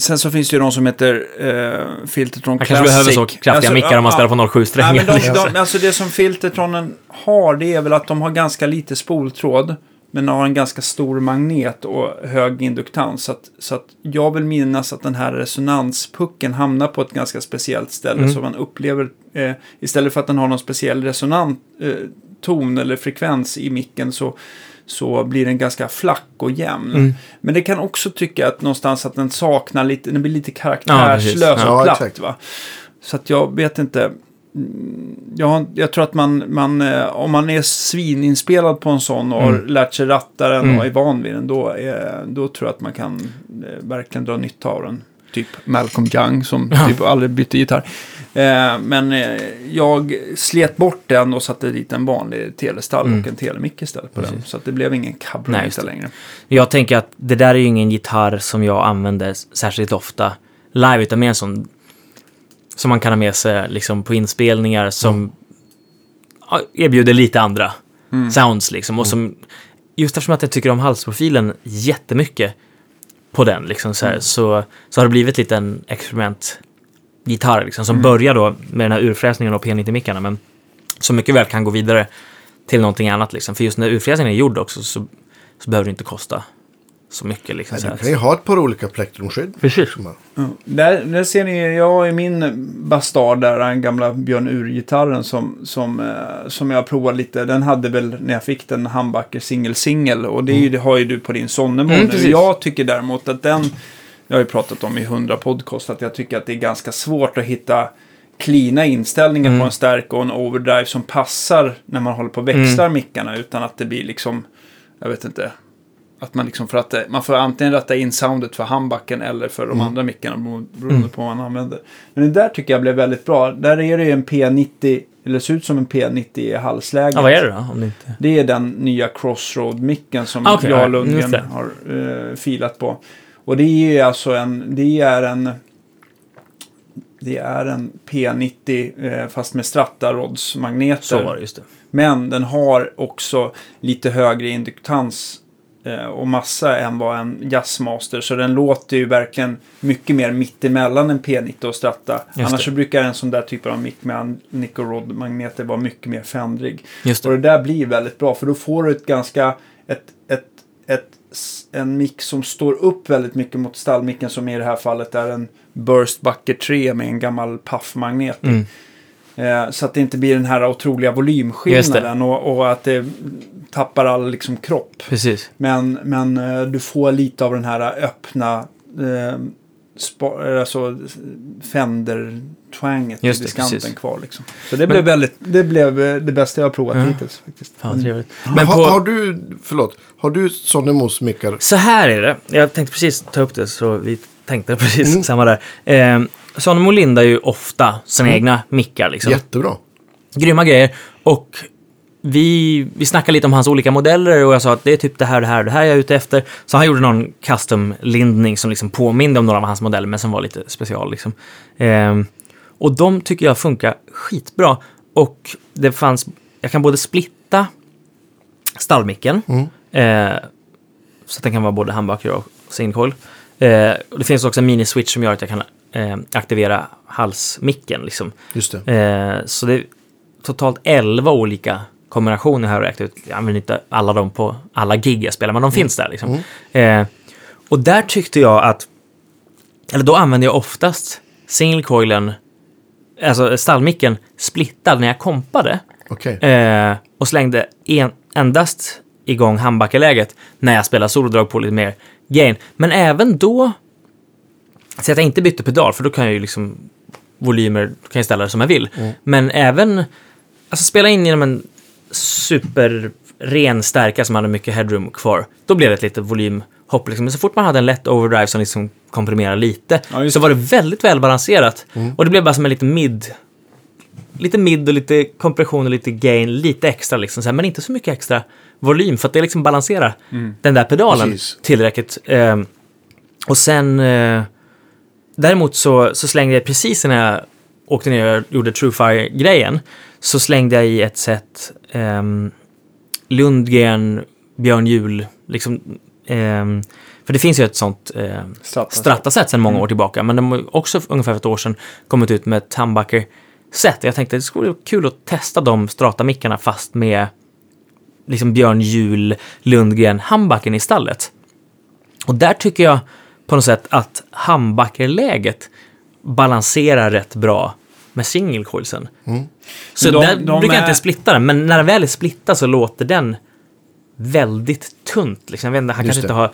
Sen så finns det ju de som heter eh, Filtertron Man Classic. kanske behöver så kraftiga Alltså, mickar om man spelar på 07 Nej, strängar. men de, de, alltså det som Filtertronen har, det är väl att de har ganska lite spoltråd. Men har en ganska stor magnet och hög induktans. Så att, så att jag vill minnas att den här resonanspucken hamnar på ett ganska speciellt ställe. Mm. Så man upplever, eh, istället för att den har någon speciell resonant eh, ton eller frekvens i micken så, så blir den ganska flack och jämn. Mm. Men det kan också tycka att någonstans att den saknar lite, den blir lite Ja, karaktärslös precis. och Ja, platt. exakt. Va? Så att jag vet inte. Mm, Jag, jag tror att man, man, eh, om man är svininspelad på en sån och har lärt sig ratta den Mm. och är van vid den, då, är, då tror jag att man kan eh, verkligen dra nytta av den. Typ Malcolm Young som Ja. typ aldrig bytte gitarr. Eh, men eh, jag slet bort den och satte dit en vanlig telestall Mm. och en telemick istället på den. Precis. Så att det blev ingen Nej, just Cabronita det. längre. Jag tänker att det där är ju ingen gitarr som jag använder särskilt ofta live, utan mer en sån som man kan ha med sig liksom, på inspelningar som ja, erbjuder lite andra sounds liksom. Och som, just eftersom att jag tycker om halsprofilen jättemycket på den, liksom, så, här, så, så har det blivit lite en experimentgitarr liksom, som börjar då med den här urfräsningen och P90-mickarna, men som mycket väl kan gå vidare till någonting annat. Liksom. För just när urfräsningen är gjord också så, så behöver det inte kosta så mycket. Liksom, Nej, så du kan ju ha ett par olika plektrumskydd. Precis. Man- Ja. Där, där ser ni, jag i min bastard där, den gamla Björn Ur-gitarren som, som, eh, som jag provade lite. Den hade väl, när jag fick den, Humbucker singel singel. Och det, är ju, det har ju du på din Sonnebo Mm, nu. precis. Jag tycker däremot att den, jag har ju pratat om i hundra podcast, att jag tycker att det är ganska svårt att hitta klina inställningar Mm. på en stärk och en overdrive som passar när man håller på och växlar Mm. mickarna utan att det blir liksom, jag vet inte, att man liksom för att man får antingen rätta in soundet för handbacken eller för de andra mickarna bero- beroende Mm. på vad man använder. Men det där tycker jag blev väldigt bra. Där är det ju en P90, eller ser ut som en P90 i halsläget. Ja, vad är det då? Om det inte... Det är den nya Crossroad-micken som Ah, okej, jag Lundgren har eh, filat på. Och det är alltså en, det är en, det är en P90 eh, fast med Strata-rods-magneter. Så var det, just det. Men den har också lite högre induktans eh, och massa än vad en Jazzmaster. Så den låter ju verkligen mycket mer mittemellan en P90 och Strata. Just Annars det. så brukar en sån där typ av mick med Nico Rod-magneter vara mycket mer fändrig. Just Och det. det där blir väldigt bra för då får du ett ganska, ett, ett, ett, en mick som står upp väldigt mycket mot stallmicken som i det här fallet är en Burst Bucket 3 med en gammal Puff-magnet. i. Mm. Eh, så att det inte blir den här otroliga volymskillnaden och, och att det tappar all liksom, kropp. Precis. Men, men eh, du får lite av den här öppna eh, alltså Fender-twanget i diskanten precis. kvar. Liksom. Så det blev, väldigt, det blev eh, det bästa jag har provat Ja. hittills. Faktiskt. Fan vad trevligt. Men Men har, på... har du, förlåt, har du Sonnemos mickar? Så här är det. Jag tänkte precis ta upp det, så vi tänkte precis Mm. samma där. Eh, Sonemo lindar ju ofta sina Mm. egna mickar. Liksom. Jättebra. Grymma grejer. Och vi, vi snackade lite om hans olika modeller och jag sa att det är typ det här, det här, det här jag är ute efter. Så han gjorde någon custom-lindning som liksom påminde om några av hans modeller, men som var lite special. Liksom. Ehm, och de tycker jag funkar skitbra. Och det fanns, jag kan både splitta stallmicken, Mm. eh, så att den kan vara både handbacker och coil. Eh, det finns också en mini-switch som gör att jag kan eh, aktivera halsmicken. Liksom. Just det. Eh, så det är totalt 11 olika kombinationer här och räknat ut. Jag använder inte alla dem på alla gig jag spelar, men de finns där liksom. Eh, och där tyckte jag att, eller då använde jag oftast single alltså stallmicken, splittad när jag kompade. Okej. Eh, och slängde en, endast igång handbackeläget när jag spelar solodrag på lite mer gain. Men även då, så att jag inte bytte pedal, för då kan jag ju liksom volymer, kan jag ställa det som jag vill. Men även, alltså spela in genom en superren stärka som hade mycket headroom kvar, då blev det ett litet volymhopp. Liksom. Men så fort man hade en lätt overdrive som liksom komprimerar lite, Ja, så var det väldigt välbalanserat. Och det blev bara som en liten mid lite mid och lite kompression och lite gain, lite extra liksom, här, men inte så mycket extra volym för att det liksom balanserar den där pedalen Precis. tillräckligt. Ehm, och sen eh, däremot så, så slängde jag precis när jag åkte ner och gjorde Truefire-grejen så slängde jag i ett set um, Lundgren, Björn Juhl, liksom ehm, för det finns ju ett sånt eh, Strata. Strata-set sedan många år tillbaka, men de har också för ungefär ett år sedan kommit ut med ett Humbucker-set. Jag tänkte det skulle vara kul att testa de Strata-mickarna fast med liksom Björn Juhl, Lundgren, Humbucken i stallet. Och där tycker jag på något sätt att Humbucker-läget balanserar rätt bra med single coilsen. Så Men de- där de brukar jag är- inte splitta den, men när den väl är splittad så låter den väldigt tunt. Liksom. Jag vet inte, han Just kanske det. inte har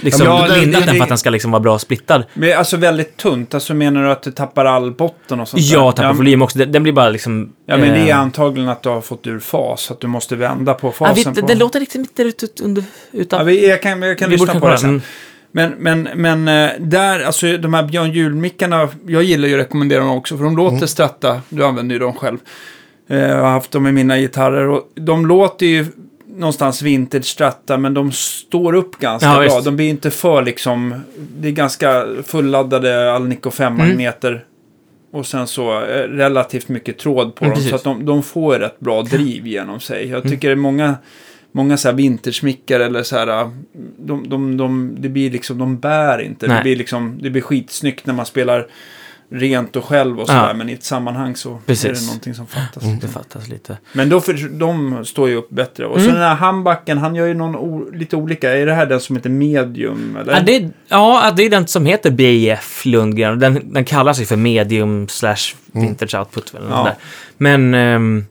liksom, Ja, det- lindat det- den för det- att den ska liksom vara bra splittad. Men alltså väldigt tunt. Alltså menar du att du tappar all botten och sånt Jag där? tappar ja, volym också. Den blir bara liksom... Ja, men det är eh, antagligen att du har fått ur fas. Att du måste vända på ja, fasen. vi, på... det, det låter liksom inte ut, ut, under, utan... Ja, vi, jag kan, jag kan Vi lyssna på det sen. Mm. Men, men, men eh, där, alltså de här Björn Juhl-mickarna, jag gillar ju att rekommendera dem också, för de låter Mm. stratta. Du använder ju dem själv. Eh, Jag har haft dem i mina gitarrer och de låter ju någonstans vintage stratta, men de står upp ganska Ja, bra. visst. De blir inte för liksom, det är ganska fulladdade Alnico 5-magneter. Och sen så eh, relativt mycket tråd på Mm, dem, så precis. att de, de får rätt bra driv genom sig. Jag tycker det är många många så här vintage-mickar eller så här, de, de, de, det blir liksom, de bär inte. Det blir liksom, det blir skitsnyggt när man spelar rent och själv och sådär. Ja. Men i ett sammanhang så är Precis. det någonting som fattas. Det fattas lite. Men då för, de står ju upp bättre. Och så Mm. den här handbacken, han gör ju någon lite olika. Är det här den som heter medium? Eller? Ja, det, ja, det är den som heter BIF Lundgren. Den, den kallas ju för medium slash vintage output. Eller Ja. där. Men... ehm,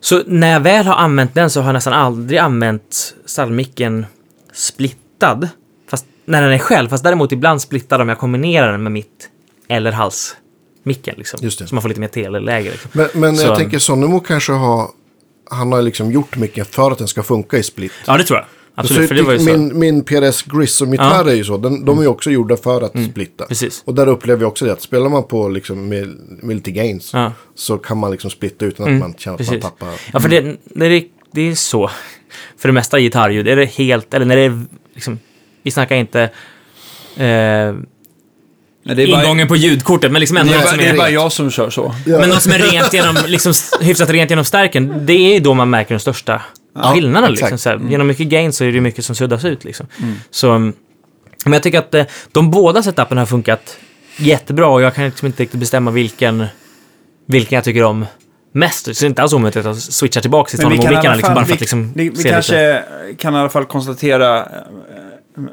så när jag väl har använt den så har jag nästan aldrig använt stallmicken splittad. Fast när den är själv. Fast däremot ibland splittad om jag kombinerar den med mitt eller halsmicken. Liksom. Just det. Så man får lite mer teleläge. Liksom. Men, men Så- jag tänker Sonnemo kanske har... Han har liksom gjort micken för att den ska funka i split. Ja, det tror jag. Absolut, Så för det var ju så. min, min PRS Gris och mitt Ja. är ju så. Den, de är ju också gjorda för att splitta. Precis. Och där upplever jag också det att spelar man på liksom med, med lite gains Ja. så kan man liksom splitta utan att man känner att man Precis. tappar. Ja, för det, det, är, det är så. För det mesta gitarrljud är det helt, eller när det är liksom, vi snackar inte eh, det är bara, ingången på ljudkortet, men liksom ändå det är, som det är är, bara jag som kör så. men något som är rent genom, liksom, hyfsat rent genom stärken, det är ju då man märker den största Ja, skillnaden. exakt. Liksom, så här, Genom mycket gain så är det mycket som suddas ut. Liksom. Mm. Så, mm, men jag tycker att eh, de båda setupen har funkat jättebra och jag kan liksom inte riktigt bestämma vilken, vilken jag tycker om mest. Så det är inte alls omöjligt att switcha tillbaka till olika alla liksom, bara för vi, att liksom vi, vi kanske lite. kan i alla fall konstatera, eh,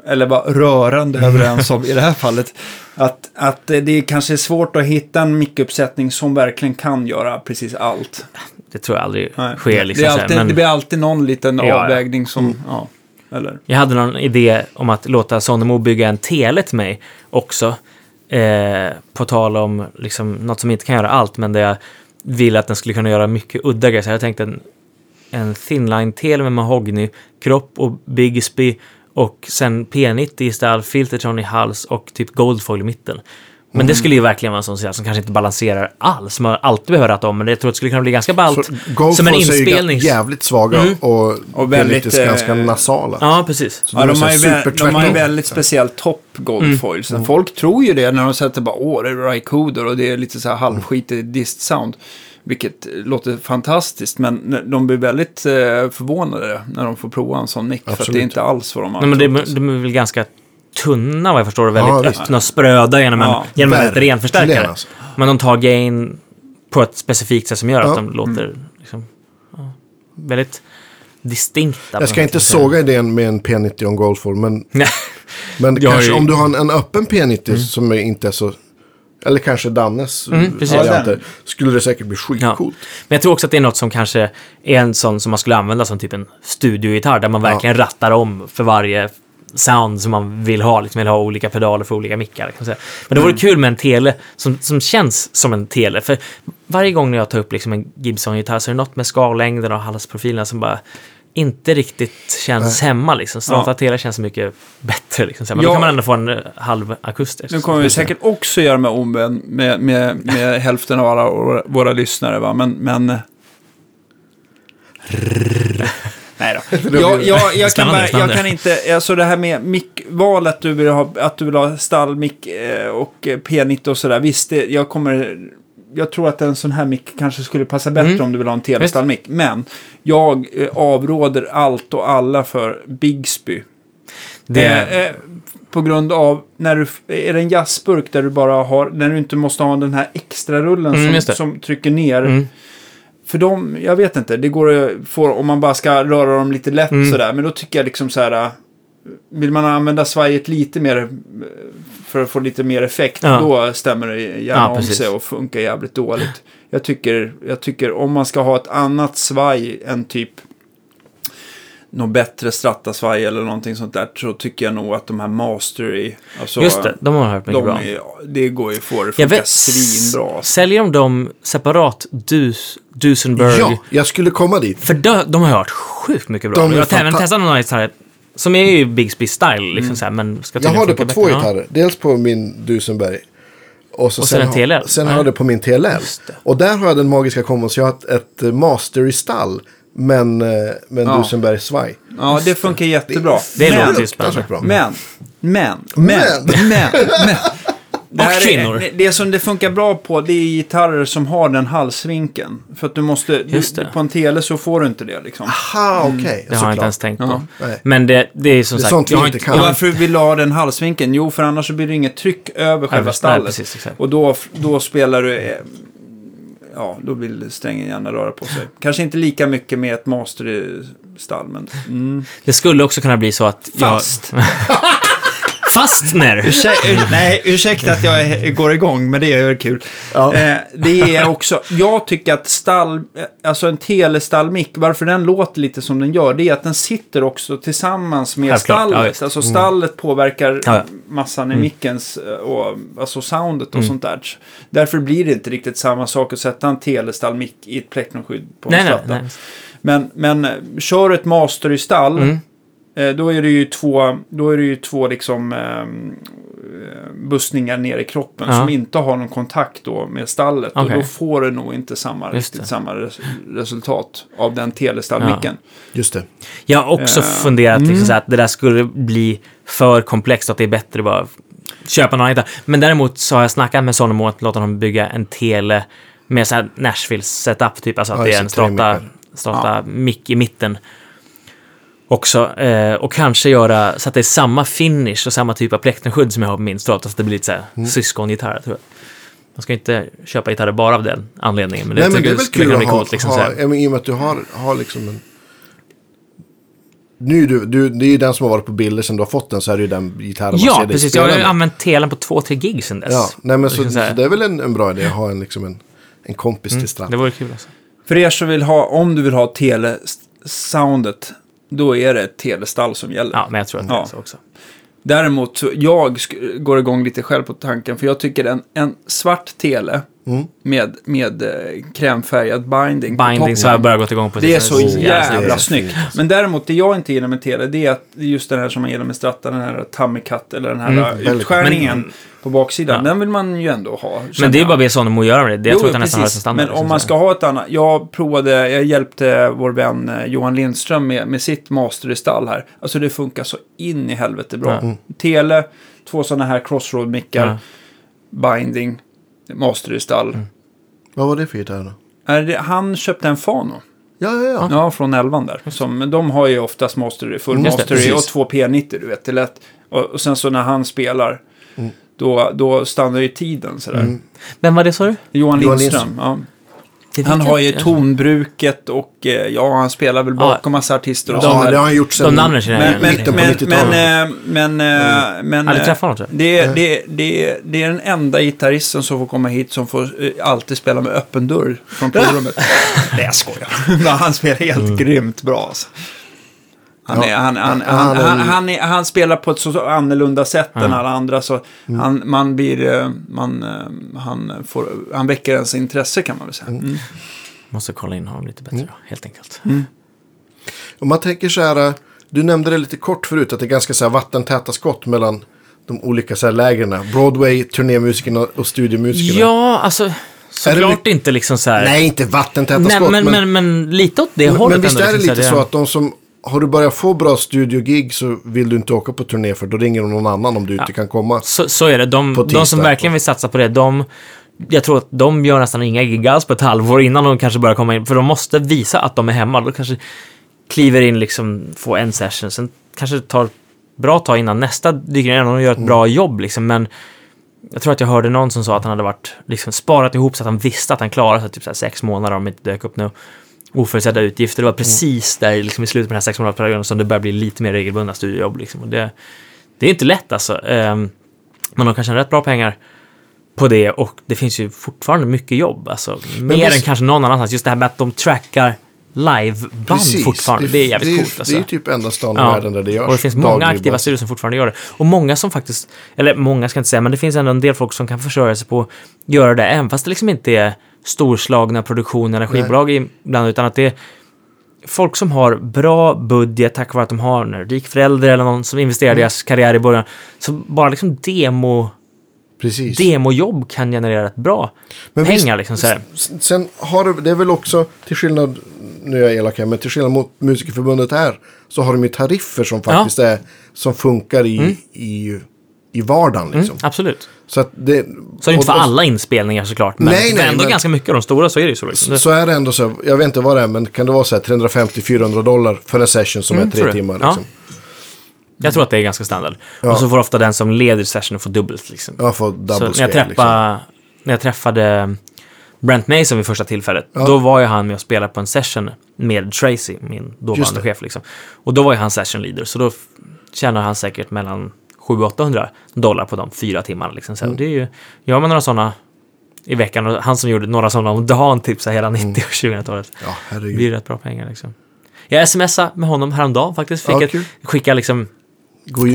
eller vara rörande överens om i det här fallet, att, att det är kanske svårt att hitta en mickuppsättning som verkligen kan göra precis allt. Det tror jag aldrig Nej. sker. Liksom, det, är alltid, men det blir alltid någon liten Ja, avvägning som, ja, eller? Jag hade någon idé om att låta Sonnemo bygga en tele till mig också. Eh, på tal om liksom, något som inte kan göra allt, men där jag vill att den skulle kunna göra mycket udda grejer. Så jag tänkte en, en thinline-tele med mahogny, kropp och Bigsby och sen P90 i stall, Filterton i hals och typ Goldfoil i mitten. Men Mm. det skulle ju verkligen vara en sån som kanske inte balanserar alls. Man alltid behöver ratta om, men jag tror att det skulle kunna bli ganska ballt. Som en inspelning. jävligt svaga Mm. och, Och väldigt, väldigt, ganska eh, nasala. Ja, precis. Så Ja, de har, ju de har ju väldigt speciellt topp Goldfoil. Så Folk tror ju det när de sätter bara åh, det är Rycoder och det är lite så här halvskitig dist-sound. Vilket låter fantastiskt, men de blir väldigt eh, förvånade när de får prova en sån mick. För att det Absolut. är inte alls vad de har Nej, men det, de är väl ganska tunna vad jag förstår. och Ja, Väldigt visst. öppna och spröda genom en, Ja, genom en renförstärkare. alltså. Men de tar gain på ett specifikt sätt som gör Ja. att de låter liksom, ja, väldigt distinkta. Jag ska inte sätt. såga idén med en P90 och en Goldfoil, men, men kanske ju- om du har en, en öppen P90 som är inte är så... Eller kanske Dannes Mm, precis. varianter. Ja, den. skulle det säkert bli Ja. skitcoolt. Men jag tror också att det är något som kanske är en sån som man skulle använda som typ en studiogitarr där man verkligen rattar om för varje sound som man vill ha. Liksom vill ha olika pedaler för olika mickar. Kan säga. Men det vore Mm. kul med en tele som, som känns som en tele. För varje gång när jag tar upp liksom en Gibson-gitarr så är det något med skallängden och halsprofilerna som bara inte riktigt känns hemma. Liksom. Strata Ja. känns mycket bättre. Liksom. Men Ja. då kan man ändå få en eh, halv akustisk. Nu kommer vi säkert också göra med omvänd med, med, med hälften av alla våra, våra lyssnare. Va? Men... men... Nej då. Jag, jag, jag, kan bara, jag kan inte, alltså det här med mickvalet, du vill ha, att du vill ha stallmick eh, och eh, P90 och sådär. Visst, det, jag kommer, jag tror att en sån här mick kanske skulle passa bättre Mm. om du vill ha en telestallmick. Men jag eh, avråder allt och alla för Bigsby. Det, Eh, eh, på grund av, när du, är det en jazzburk där du bara har, när du inte måste ha den här extra rullen Mm, som, som trycker ner. mm. För dem, jag vet inte, det går att få, om man bara ska röra dem lite lätt Mm. sådär. Men då tycker jag liksom så här, vill man använda svajet lite mer äh, för att få lite mer effekt, Ja. då stämmer det gärna Ja, om sig och funkar jävligt dåligt. Jag tycker, jag tycker om man ska ha ett annat svaj än typ något bättre Strata-svaj eller någonting sånt där så tycker jag nog att de här Mastery, alltså, Just det, de har hört mycket de bra. är, det går ju få det Jag funka svinbra. alltså. säljer de dem separat, dus, Duesenberg? Ja, jag skulle komma dit. För de, de har jag hört sjukt mycket bra. De jag har även testat några gitarrer som är ju Bigsby style, liksom så här, men ska Jag har det på två bättre. Gitarrer. Dels på min Dusenberg. Och, så Och sen en har-. Sen Ja. har jag det på min TLL. Det. Och där har jag den magiska kombon så jag har ett, ett eh, master i stall. Men eh, med en Ja. Dusenberg svaj. Ja, det funkar jättebra. Det Men- låter ju spännande. bra. Men, men, men, Men. men, men. Det, här kvinnor. Är, det, det som det funkar bra på det är gitarrer som har den halsvinkeln. För att du måste, Just du, det. på en tele så får du inte det liksom. Aha, okej. Det har jag inte ens tänkt Ja. på. Nej. Men det, det är som Det är sagt... jag har inte kan. Och varför vill du ha den halsvinkeln? Jo, för annars så blir det inget tryck över själva nej, stallet. precis, exakt. Och då, då spelar du... eh, Ja, då vill strängen gärna röra på sig. Kanske inte lika mycket med ett master i stall, men... Mm. Det skulle också kunna bli så att... Fast. Jag, fastner! Ursäk, nej, ursäkta att jag går igång, men det är kul. Ja. Eh, det är också, jag tycker att stall, alltså en telestallmick, varför den låter lite som den gör, det är att den sitter också tillsammans med Självklart, ja, stallet. visst. alltså stallet påverkar Ja, ja. massan i mickens, eh, och, alltså soundet och sånt där. Därför blir det inte riktigt samma sak att sätta en telestallmick i ett plektrumpskydd på en Nej, nej. Men, men eh, kör ett master i stall, Mm. Då är det ju två, då är det ju två liksom ehm, eh, bussningar ner i kroppen Ja. som inte har någon kontakt då med stallet. Och Okej. då får du nog inte samma, riktigt samma res resultat av den telestallmicken. Just det. Jag har också Eh, funderat liksom, mm. så att det där skulle bli för komplext och att det är bättre att bara köpa någon annan. Men däremot så har jag snackat med Sonemo att låta dem bygga en tele med så här Nashville-setup, typ. Alltså att Ja, det är en strata, strata mick i mitten. Också. Eh, och kanske göra så att det är samma finish och samma typ av plektrumskydd som jag har på min strata, så att det blir lite så här Mm. syskongitarr, tror jag. Man ska inte köpa gitarrer bara av den anledningen, men det Nej, men det är väl kul att ha, coolt. Liksom, så ha men i och med att du har, har liksom en... Nu, är du, du, det är ju den som har varit på bilder sen du har fått den så är det ju den gitarren man ser Ja, precis. Jag har ju använt telen på två, tre gig sen dess. Ja, nej men så, Liksom så så det är väl en, en bra idé att ha en, liksom en, en kompis till stratt. Det vore kul alltså. För er som vill ha, om du vill ha telesoundet, då är det ett telestall som gäller. Ja, men jag tror att det är så också. Däremot, jag går igång lite själv på tanken, för jag tycker en, en svart tele Mm. med, med eh, krämfärgad binding, Binding så har jag börjat gått igång på. Det är så Oh, jävla snyggt. Men däremot, det jag inte gillar med tele, det är att just den här som man gillar med stratta, den här tummy cut, eller den här Mm. mm, utskärningen Men- på baksidan. Ja. Den vill man ju ändå ha. Men det är jag. bara Sonemo att göra med det. Det jag Jo, tror att jag nästan har som standard. Men om man ska ha ett annat. Jag provade, jag hjälpte vår vän eh, Johan Lindström med, med sitt master i stall här. Alltså det funkar så in i helvete bra. Ja. Mm. Tele, två sådana här crossroad-mickar, Ja. binding, master i stall. Mm. Vad var det för gitarr då? Är det, han köpte en Fano. Ja, ja, ja. Ja, från elvan där. Som, de har ju oftast master, full Mm, Just det, master i och två P90, du vet. Det lätt. Och, och sen så när han spelar, Mm. då, då stannar ju tiden sådär. Vem var det sa du? Johan, Johan Lindström, Lindström. ja. Det Han har ju tonbruket och eh, ja, han spelar väl bakom massa artister och Ja, sånt det där. har han gjort sen De namnen känner jag Men, men, mitten på men, 90-talet. men, eh, men, eh, men Aldrig eh, träffat honom tror jag. det, det, det, det är den enda gitarristen som får komma hit som får eh, alltid spela med öppen dörr från provrummet. Nej, jag skojar. Men han spelar helt grymt bra. Alltså. Han, Ja. är, han, han, Han han, är- han, han, är, han spelar på ett så annorlunda sätt än alla andra. Så Mm. han, man blir, eh, man, eh, han, får, han väcker ens intresse kan man väl säga. Mm. Måste kolla in honom lite bättre Mm. helt enkelt. Om man tänker så här, du nämnde det lite kort förut att det är ganska så här vattentäta skott mellan de olika så här lägren. Broadway, turnémusikerna och studiomusikerna. Ja, alltså såklart inte liksom så här. Nej, inte vattentäta Nej, skott. men, men, men, lite åt det men, hållet men visst ändå, är det liksom, lite här, så att de som har du börjat få bra studiogig så vill du inte åka på turné för då ringer de någon annan om du inte kan komma. Så, så är det. De, de som verkligen vill satsa på det, de... Jag tror att de gör nästan inga gig alls på ett halvår innan de kanske börjar komma in. För de måste visa att de är hemma. Då kanske kliver in, liksom, får en session. Sen kanske det tar bra tag innan nästa dyker in och de gör ett bra jobb. Liksom. Men jag tror att jag hörde någon som sa att han hade varit, liksom, sparat ihop så att han visste att han klarade sig typ så här sex månader om det inte dök upp några oförutsedda utgifter. Det var precis där liksom, i slutet på den här sex månadersperioden som det började bli lite mer regelbundna studiejobb. Liksom. Och det, det är inte lätt alltså. Ehm, men de kan tjäna rätt bra pengar på det och det finns ju fortfarande mycket jobb. Alltså, mer än kanske någon annanstans. Just det här med att de trackar liveband fortfarande. Det, är jävligt det, coolt. Det Alltså. är ju typ enda stan i Ja. världen där det görs. Och det finns många aktiva studier som fortfarande gör det. Och många som faktiskt, eller många ska jag inte säga, men det finns ändå en del folk som kan försörja sig på att göra det, även fast det liksom inte är storslagna produktioner eller skivbolag ibland, utan att det är folk som har bra budget tack vare att de har en rik förälder eller någon som investerar Mm. i deras karriär i början. Så bara liksom demo, Precis. demojobb kan generera rätt bra Men pengar. visst- liksom, så här. Sen har du, det är väl också, till skillnad, nu är jag elak här, men till skillnad mot Musikerförbundet här, så har de ju tariffer som faktiskt är, som funkar i, i, i vardagen Mm, liksom. absolut. Så att det... Så är det inte för och- och- alla inspelningar såklart, men Nej, nej, ändå men- ganska mycket av de stora så är det ju så. Liksom. Så är det ändå så, jag vet inte vad det är, men kan det vara så här 350-400 dollar för en session som Mm, är tre timmar? Ja. Liksom. Jag tror att det är ganska standard. Ja. Och så får ofta den som leder sessionen få dubbelt. Liksom. Jag får Så double när, jag Liksom. när jag träffade Brent Mason vid första tillfället, Ja. då var ju han med och spelade på en session med Tracy, min dåvarande chef. Liksom. Och då var ju han session leader, så då tjänar han säkert mellan 700-800 dollar på de fyra timmarna. Liksom. Så Mm. det är ju, gör man några sådana i veckan, och han som gjorde några sådana om dagen, här hela 90 och 2000-talet, Ja, det blir rätt bra pengar. Liksom. Jag smsade med honom häromdagen faktiskt. Fick Ja, ett, skicka liksom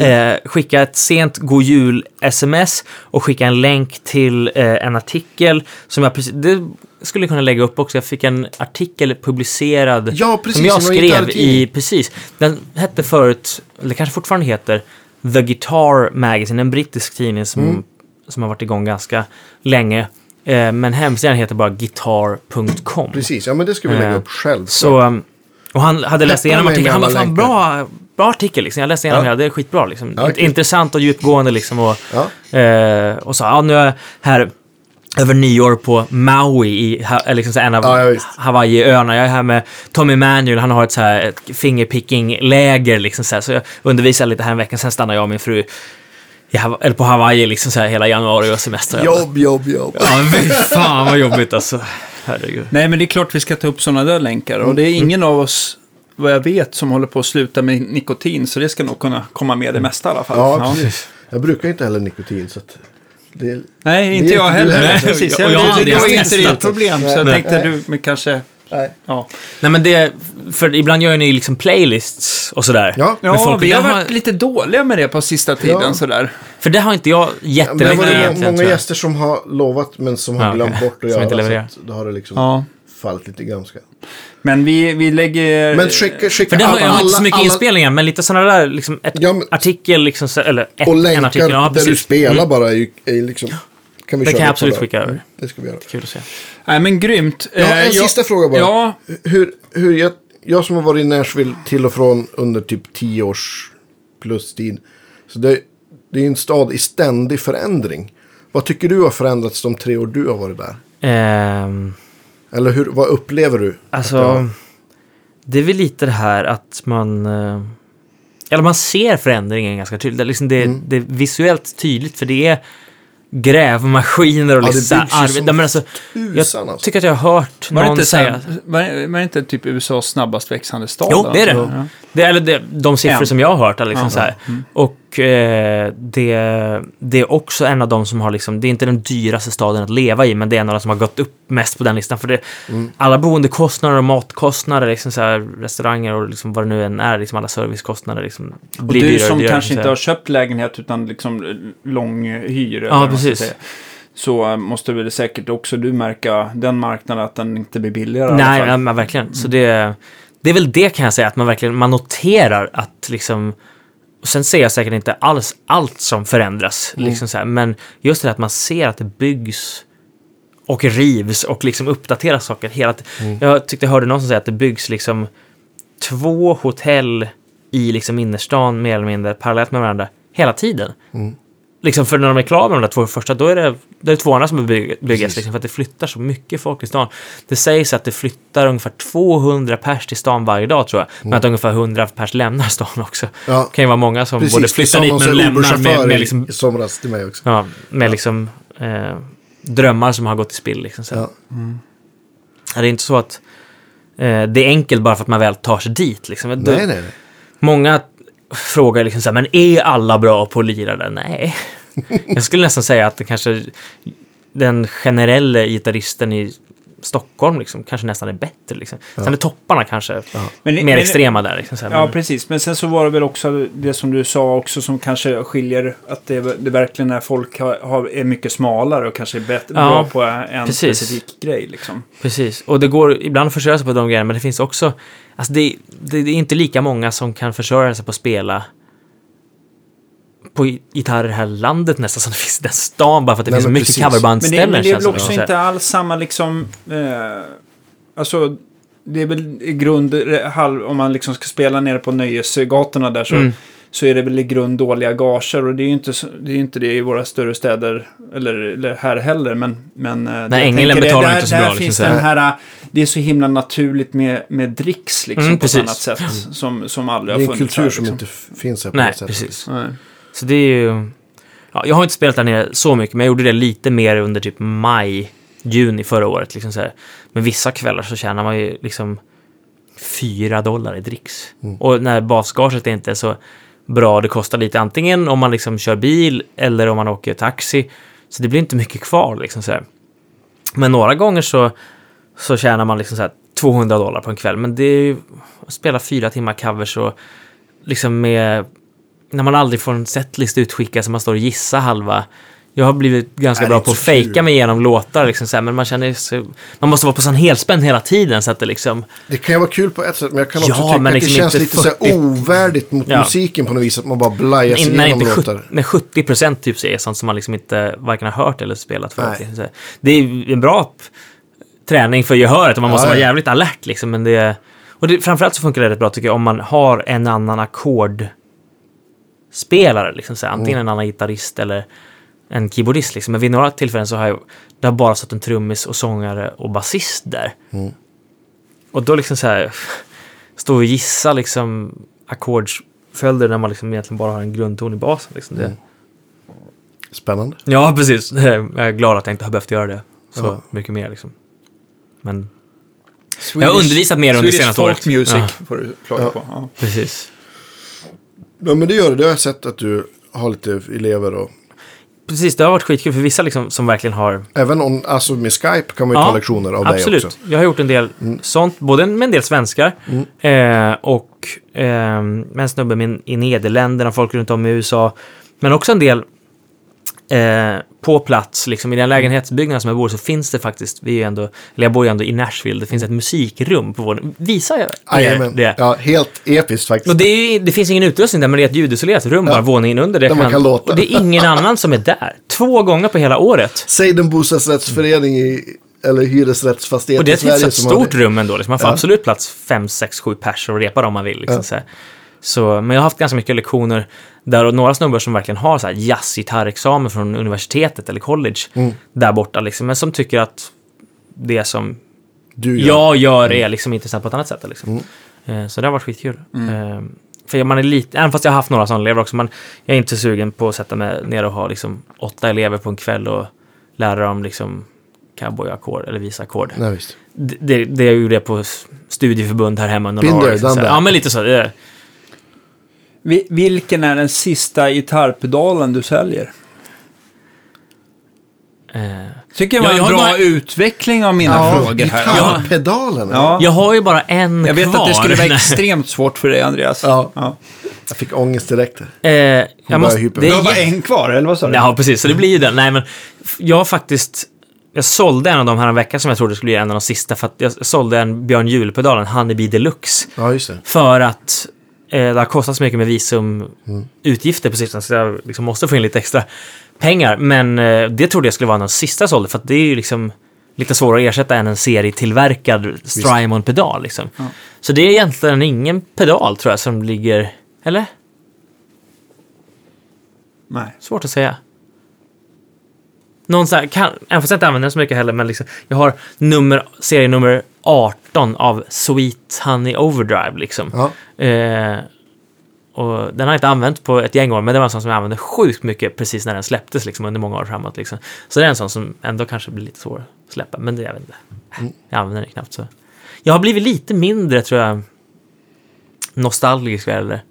eh, skicka ett sent god jul-sms och skicka en länk till eh, en artikel som jag precis... Det skulle jag kunna lägga upp också. Jag fick en artikel publicerad Ja, precis. som jag skrev i... Precis. Den hette förut, eller kanske fortfarande heter, The Guitar Magazine, en brittisk tidning som, Mm. som har varit igång ganska länge. Eh, men hemsidan heter bara guitar.com. Precis, ja men det ska vi lägga Eh, upp själv. Så, um, och han hade läst igenom artikeln. Han bara, fan bra, bra artikel liksom. Jag läste igenom Ja. hela, det är skitbra liksom. Ja, kul. Intressant och djupgående liksom. Och, Ja. eh, och sa, ja nu är här över nyår på Maui, i, liksom så en av Ja, ja. Hawaii-öarna. Jag är här med Tommy Manuel, han har ett så här ett fingerpicking-läger liksom så här. Så jag undervisar lite här en vecka, sen stannar jag och min fru i Hawa- eller på Hawaii liksom så här hela januari och semester. Jobb, jobb, jobb. Ja, men fan vad jobbigt alltså. Herregud. Nej, men det är klart vi ska ta upp sådana där länkar. Och det är ingen av oss, vad jag vet, som håller på att sluta med nikotin. Så det ska nog kunna komma med det mesta i alla fall. Ja, precis. Jag brukar inte heller nikotin, så att det. Nej, inte Det jag du heller. Nej, precis. Och Jag, har det, det aldrig var haft inte ditt problem. Så jag Nej. tänkte du, men kanske... Nej. Ja, Nej men det, för ibland gör ni liksom playlists och sådär. Ja. Ja vi har det varit lite dåliga med det på sista tiden. Ja. Sådär. För det har inte jag det jättelänge var det egentligen. många tror jag. gäster som har lovat men som har Ja, glömt okej. bort att Som göra. inte så levererar. att då har det liksom Ja. Fallit lite ganska. Men vi, vi lägger... Men skicka, skicka För det har jag har inte så alla- mycket alla- inspelningar, men lite sådana där, liksom ett Ja, men- artikel, liksom, eller ett, Och en länkar artikel. Ja, där du spelar Mm. bara är är liksom... Kan vi Det köra kan jag absolut skicka över. Mm, Det ska vi göra. Kul att se. Nej, men grymt. Ja, Eh, en jag- sista fråga bara. Ja, Hur, hur jag, jag som har varit i Nashville till och från under typ 10 års plus tid. Så det, det är en stad i ständig förändring. Vad tycker du har förändrats de tre år du har varit där? Ehm, Eller hur, vad upplever du? alltså, Ja. det är väl lite det här att man... eh, Eller man ser förändringen ganska tydligt. Det är, liksom det, Mm. det är visuellt tydligt, för det är grävmaskiner och Ja, det liksom byggs ju som men alltså, Tusan jag alltså. tycker att jag har hört var det, någon inte säga... var, det- var det inte typ USAs snabbast växande stad? Jo, det är det. alltså? Ja. Det, eller det, de siffror En. som jag har hört. Liksom Ja. så här. Och eh, det, det är också en av de som har, liksom, det är inte den dyraste staden att leva i, men det är en av de som har gått upp mest på den listan. För det, Mm. alla boendekostnader och matkostnader, liksom så här, restauranger och liksom vad det nu än är, liksom alla servicekostnader liksom, Och blir du dyrare och som dyrare, kanske inte har köpt lägenhet utan liksom lång hyr. eller Ja, precis. Så eh, måste väl säkert också du märka den marknaden att den inte blir billigare Nej, ja, men verkligen. Så det, det är väl det kan jag säga, att man verkligen man noterar att liksom... Och sen ser jag säkert inte alls allt som förändras, Mm. liksom så här, men just det här att man ser att det byggs och rivs och liksom uppdateras saker hela. Mm. Jag tyckte jag hörde någon som säga att det byggs liksom två hotell i liksom innerstan mer eller mindre parallellt med varandra hela tiden. Mm. Liksom för när de är klara med de där två första, då är det, är det två andra som bygg-. Precis. Liksom, för att det flyttar så mycket folk i stan. Det sägs att det flyttar ungefär 200 pers till stan varje dag tror jag. Men att ungefär 100 pers lämnar stan också. Ja. Det kan ju vara många som Precis, både det flyttar dit men lämnar med, med, liksom, i somras till mig också. ja, med liksom eh, drömmar som har gått i spill. Liksom, så. Ja. Ja, Det är inte så att eh, det är enkelt bara för att man väl tar sig dit. Liksom. Nej, nej, nej. Många frågar liksom så här, men är alla bra på att lira där? Nej. Jag skulle nästan säga att det kanske den generella gitarristen i Stockholm liksom, kanske nästan är bättre. Liksom. Sen är topparna kanske Men- mer men- extrema där. Liksom, så här, Ja, men, precis. Men sen så var det väl också det som du sa också som kanske skiljer att det, det verkligen är folk har, har, är mycket smalare och kanske är bättre, Ja, bra på en precis. specifik grej liksom. precis. Och det går ibland att försörja sig på de grejerna, men det finns också... Alltså det, det, det är inte lika många som kan försörja sig på att spela på gitarr i det här landet nästan som det finns i den stan bara för att det Nej, finns så mycket precis. Men coverbandställen. det, men det är väl det som. också inte alls samma liksom... Eh, alltså, det är väl i grund... eh, om man liksom ska spela nere på nöjesgatorna där så... Mm. så är det väl i grund dåliga gager. Och det är ju inte, det, är inte det i våra större städer, eller, eller här heller. Men, men eh, det England tänker, betalar där, inte så där bra, liksom, finns den här. här, det är så himla naturligt med, med dricks liksom, Mm, på ett precis. annat sätt. Som, som aldrig Det har är en funnits kultur här, som liksom. inte f- finns här på Nej, det sättet. precis. Nej. Så det är ju... Ja, jag har inte spelat där nere så mycket, men jag gjorde det lite mer under typ maj, juni förra året. Liksom så här. Men vissa kvällar så tjänar man ju liksom fyra dollar i dricks. Och när basgaget är inte så bra, det kostar lite antingen om man liksom kör bil eller om man åker taxi. Så det blir inte mycket kvar liksom så här. Men några gånger så, så tjänar man liksom så här 200 dollar på en kväll. Men det är ju att spela fyra timmar covers och liksom med när man aldrig får en setlist utskickad så man står och gissar halva. Jag har blivit ganska Nej, bra på att så fejka mig igenom låtar, liksom så här, men man känner sig, Man måste vara på sån helspänn hela tiden så att det liksom... Det kan ju vara kul på ett sätt, men jag kan också Ja, tycka att liksom det känns lite så här 40. ovärdigt mot Ja. musiken på något vis. Att man bara blajar sig igenom inte 70, låtar. när 70 procent typ är sånt som man liksom inte varken har hört eller spelat förut. Liksom så. Det är en bra träning för gehöret och man måste Ja, vara jävligt alert liksom. Men det, och det, framförallt så funkar det rätt bra tycker jag om man har en annan ackordspelare. Liksom, så här. Antingen Mm. en annan gitarrist eller en keyboardist. Liksom. Men vid några tillfällen så har jag, det har bara stått en trummis och sångare och basist där. Mm. Och då liksom så här, stå och gissa liksom ackordsföljder när man liksom egentligen bara har en grundton i basen. Liksom. Det, Mm. Spännande. Ja, precis. Jag är glad att jag inte har behövt göra det så Ja. mycket mer. Liksom. Men Swedish- Jag har undervisat mer under Swedish senaste folk året. music Ja. får du klaga Ja. på. Ja. precis. Ja, men det gör det. Det har jag sett att du har lite elever och... Precis, det har varit skitkul för vissa liksom, som verkligen har... Även om, alltså med Skype kan man ju ta lektioner av absolut. dig också. Jag har gjort en del sånt, både med en del svenskar eh, och eh, med en snubbe min, i Nederländerna, folk runt om i USA. Men också en del eh, på plats, liksom i den lägenhetsbyggnaden som jag bor i så finns det faktiskt, vi är ändå, eller jag bor ju ändå i Nashville, det finns ett musikrum på vår... Visar jag Jajamän. det? Ja, helt episkt faktiskt. Och det, är, det finns ingen utrustning där, men det är ett ljudisolerat rum bara våningen under. Det Där man kan låta. Och det är ingen annan som är där. Två gånger på hela året. Säg den bostadsrättsförening i, eller hyresrättsfastighet Och det är i ett Sverige stort rum ändå. Liksom. Man får Ja. absolut plats fem, sex, sju pers och repa om man vill. Liksom, Ja. Så, men jag har haft ganska mycket lektioner där och några snubbar som verkligen har så här jazzgitarrexamen från universitetet eller college Mm. där borta. Liksom, men som tycker att det som Du gör. jag gör är liksom intressant på ett annat sätt. Liksom. Mm. Eh, Så det har varit skitkul. Eh, För man är lite, även fast jag har haft några sådana elever också, man, jag är inte sugen på att sätta mig ner och ha liksom åtta elever på en kväll och lära dem liksom cowboyackord eller visa ackord. Det, det, det jag gjorde på studieförbund här hemma några år. liksom. Ja, men lite så. Det, Vilken är den sista gitarrpedalen du säljer? eh, Tycker jag var Ja, jag en bra bara- utveckling av mina Ja, frågor här. Ja. gitarrpedalen. Ja. jag har ju bara en Jag vet kvar. att det skulle vara extremt svårt för dig, Andreas. Ja. Ja. Jag fick ångest direkt. eh, jag måste, Du är har bara en kvar, eller vad sa du? Ja, precis. Så det blir ju den. Nej, men jag har faktiskt... Jag sålde en av dem här en vecka som jag trodde skulle bli en av de sista. För att jag sålde en Björn Juhl-pedal, en Honeybee Deluxe. Ja, just det. För att det har kostat så mycket med visumutgifter på sistone. Så jag liksom måste få in lite extra pengar. Men eh, det trodde jag skulle vara den sista jag sålde. För att det är ju liksom lite svårare att ersätta än en serietillverkad Strymon-pedal. Liksom. Så det är egentligen ingen pedal tror jag som ligger... Eller? Nej. Svårt att säga. Någon så här, kan, även fast jag inte använder den så mycket heller, men liksom, jag har nummer, serienummer 18 av Sweet Honey Overdrive liksom. Ja. Eh, och den har jag inte använt på ett gäng år, men det var en sån som jag använde sjukt mycket precis när den släpptes liksom, under många år framåt. Liksom. Så det är en sån som ändå kanske blir lite svår att släppa, men det jag vet inte. Mm. Jag använder den knappt så. Jag har blivit lite mindre, tror jag, nostalgisk eller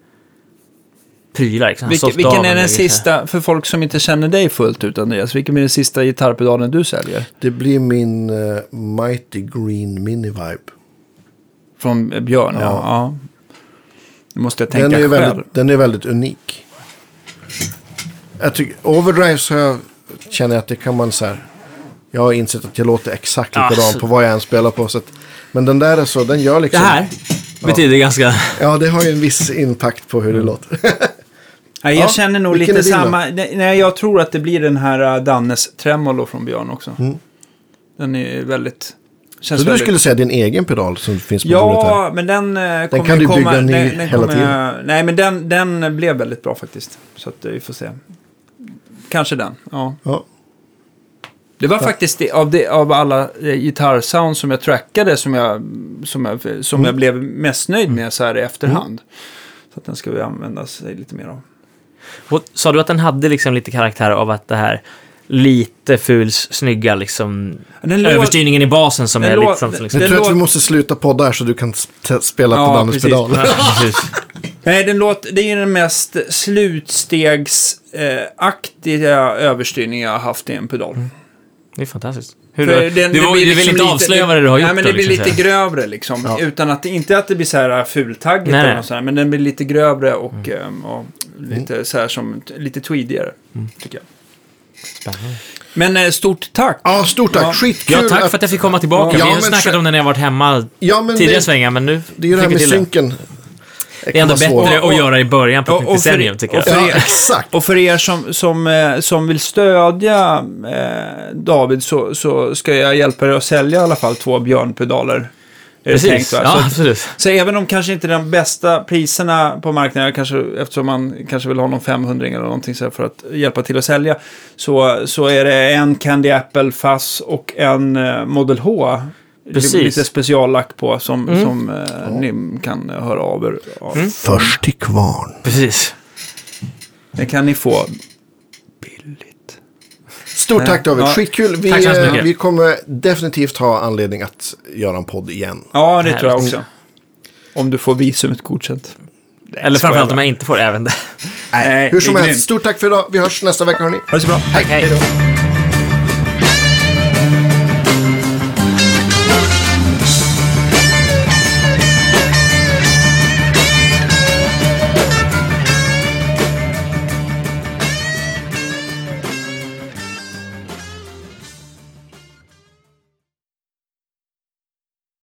prylar. Liksom. Vilken, vilken är en den sista, för folk som inte känner dig fullt ut Andreas, vilken är den sista gitarrpedalen du säljer? Det blir min eh, Mighty Green Mini Vibe. Från eh, Björn, ja. Ja. ja. Nu måste jag tänka Den är, själv. väldigt, den är väldigt unik. Jag tycker, overdrives har jag, känner jag att det kan man så här. Jag har insett att jag låter exakt Ja, likadant så- på vad jag än spelar på. Så att, men den där är så, den gör Det liksom. här betyder ganska... Ja, det har ju en viss impact på hur det låter. Nej, jag Ja, känner nog lite samma. Nej, jag tror att det blir den här uh, Dannes Tremolo från Björn också. Mm. Den är väldigt... Känns Så du väldigt- skulle säga din egen pedal som finns på bordet här? Ja, men den eh, kommer kan du komma, bygga ny den, den hela kommer tiden. Nej, men den, den blev väldigt bra faktiskt. Så att eh, vi får se. Kanske den, ja. Ja. Det var faktiskt det, av, det, av alla eh, gitarrsound som jag trackade som jag, som jag, som Mm. jag blev mest nöjd med så här i efterhand. Så att den ska vi använda sig lite mer av. Och sa du att den hade liksom lite karaktär av att det här lite fuls, snygga liksom Den överstyrningen i basen som är lite som liksom... Det tror jag att vi måste sluta podda här så du kan spela på Ja, Dannes pedal. Nej, den låt, det är den mest slutstegsaktiga eh, överstyrning jag har haft i en pedal. Det är fantastiskt. Hur, du, den- du, det du vill liksom inte lite- avslöja det- vad det du har gjort Nej, men då, det blir liksom, lite grövre liksom. Ja. Utan att, inte att det blir så här fultaggigt Nej, eller nej. något sånt här, men den blir lite grövre och, Mm. ehm, och lite så här som, lite tweedigare, tycker jag. Spännande. Men eh, stort tack! Ja, stort tack. Ja. Skitkul. Ja, tack för att jag fick komma tillbaka. Ja, Vi har snackat om det när jag varit hemma Ja, tidigare det, svängar, men nu det är ju det här med synken. Det är ändå bättre svårt. att göra i början på Och- ett och decennium, tycker och jag. för- Ja, exakt. Och för er som, som, eh, som vill stödja eh, David så, så ska jag hjälpa er att sälja i alla fall två björnpedaler. Precis, tänkt, ja, Så- absolut. Så även om kanske inte de bästa priserna på marknaden, kanske, eftersom man kanske vill ha någon 500 eller någonting så här för att hjälpa till att sälja, så, så är det en Candy Apple Fuzz och en eh, Model H. Precis. Lite speciallack på som, Mm. som eh, ni kan höra av er. av. Först till kvarn. Precis. Det kan ni få billigt. Stort tack David, Ja. skitkul. Vi, Tack så eh, mycket. vi kommer definitivt ha anledning att göra en podd igen. Ja, det tror jag också. Om du får visumet godkänt. Eller framförallt om jag inte får även det. Nej, Hur som det helst, stort tack för idag. Vi hörs nästa vecka hörni. Ha det så bra. Hej. Hej då.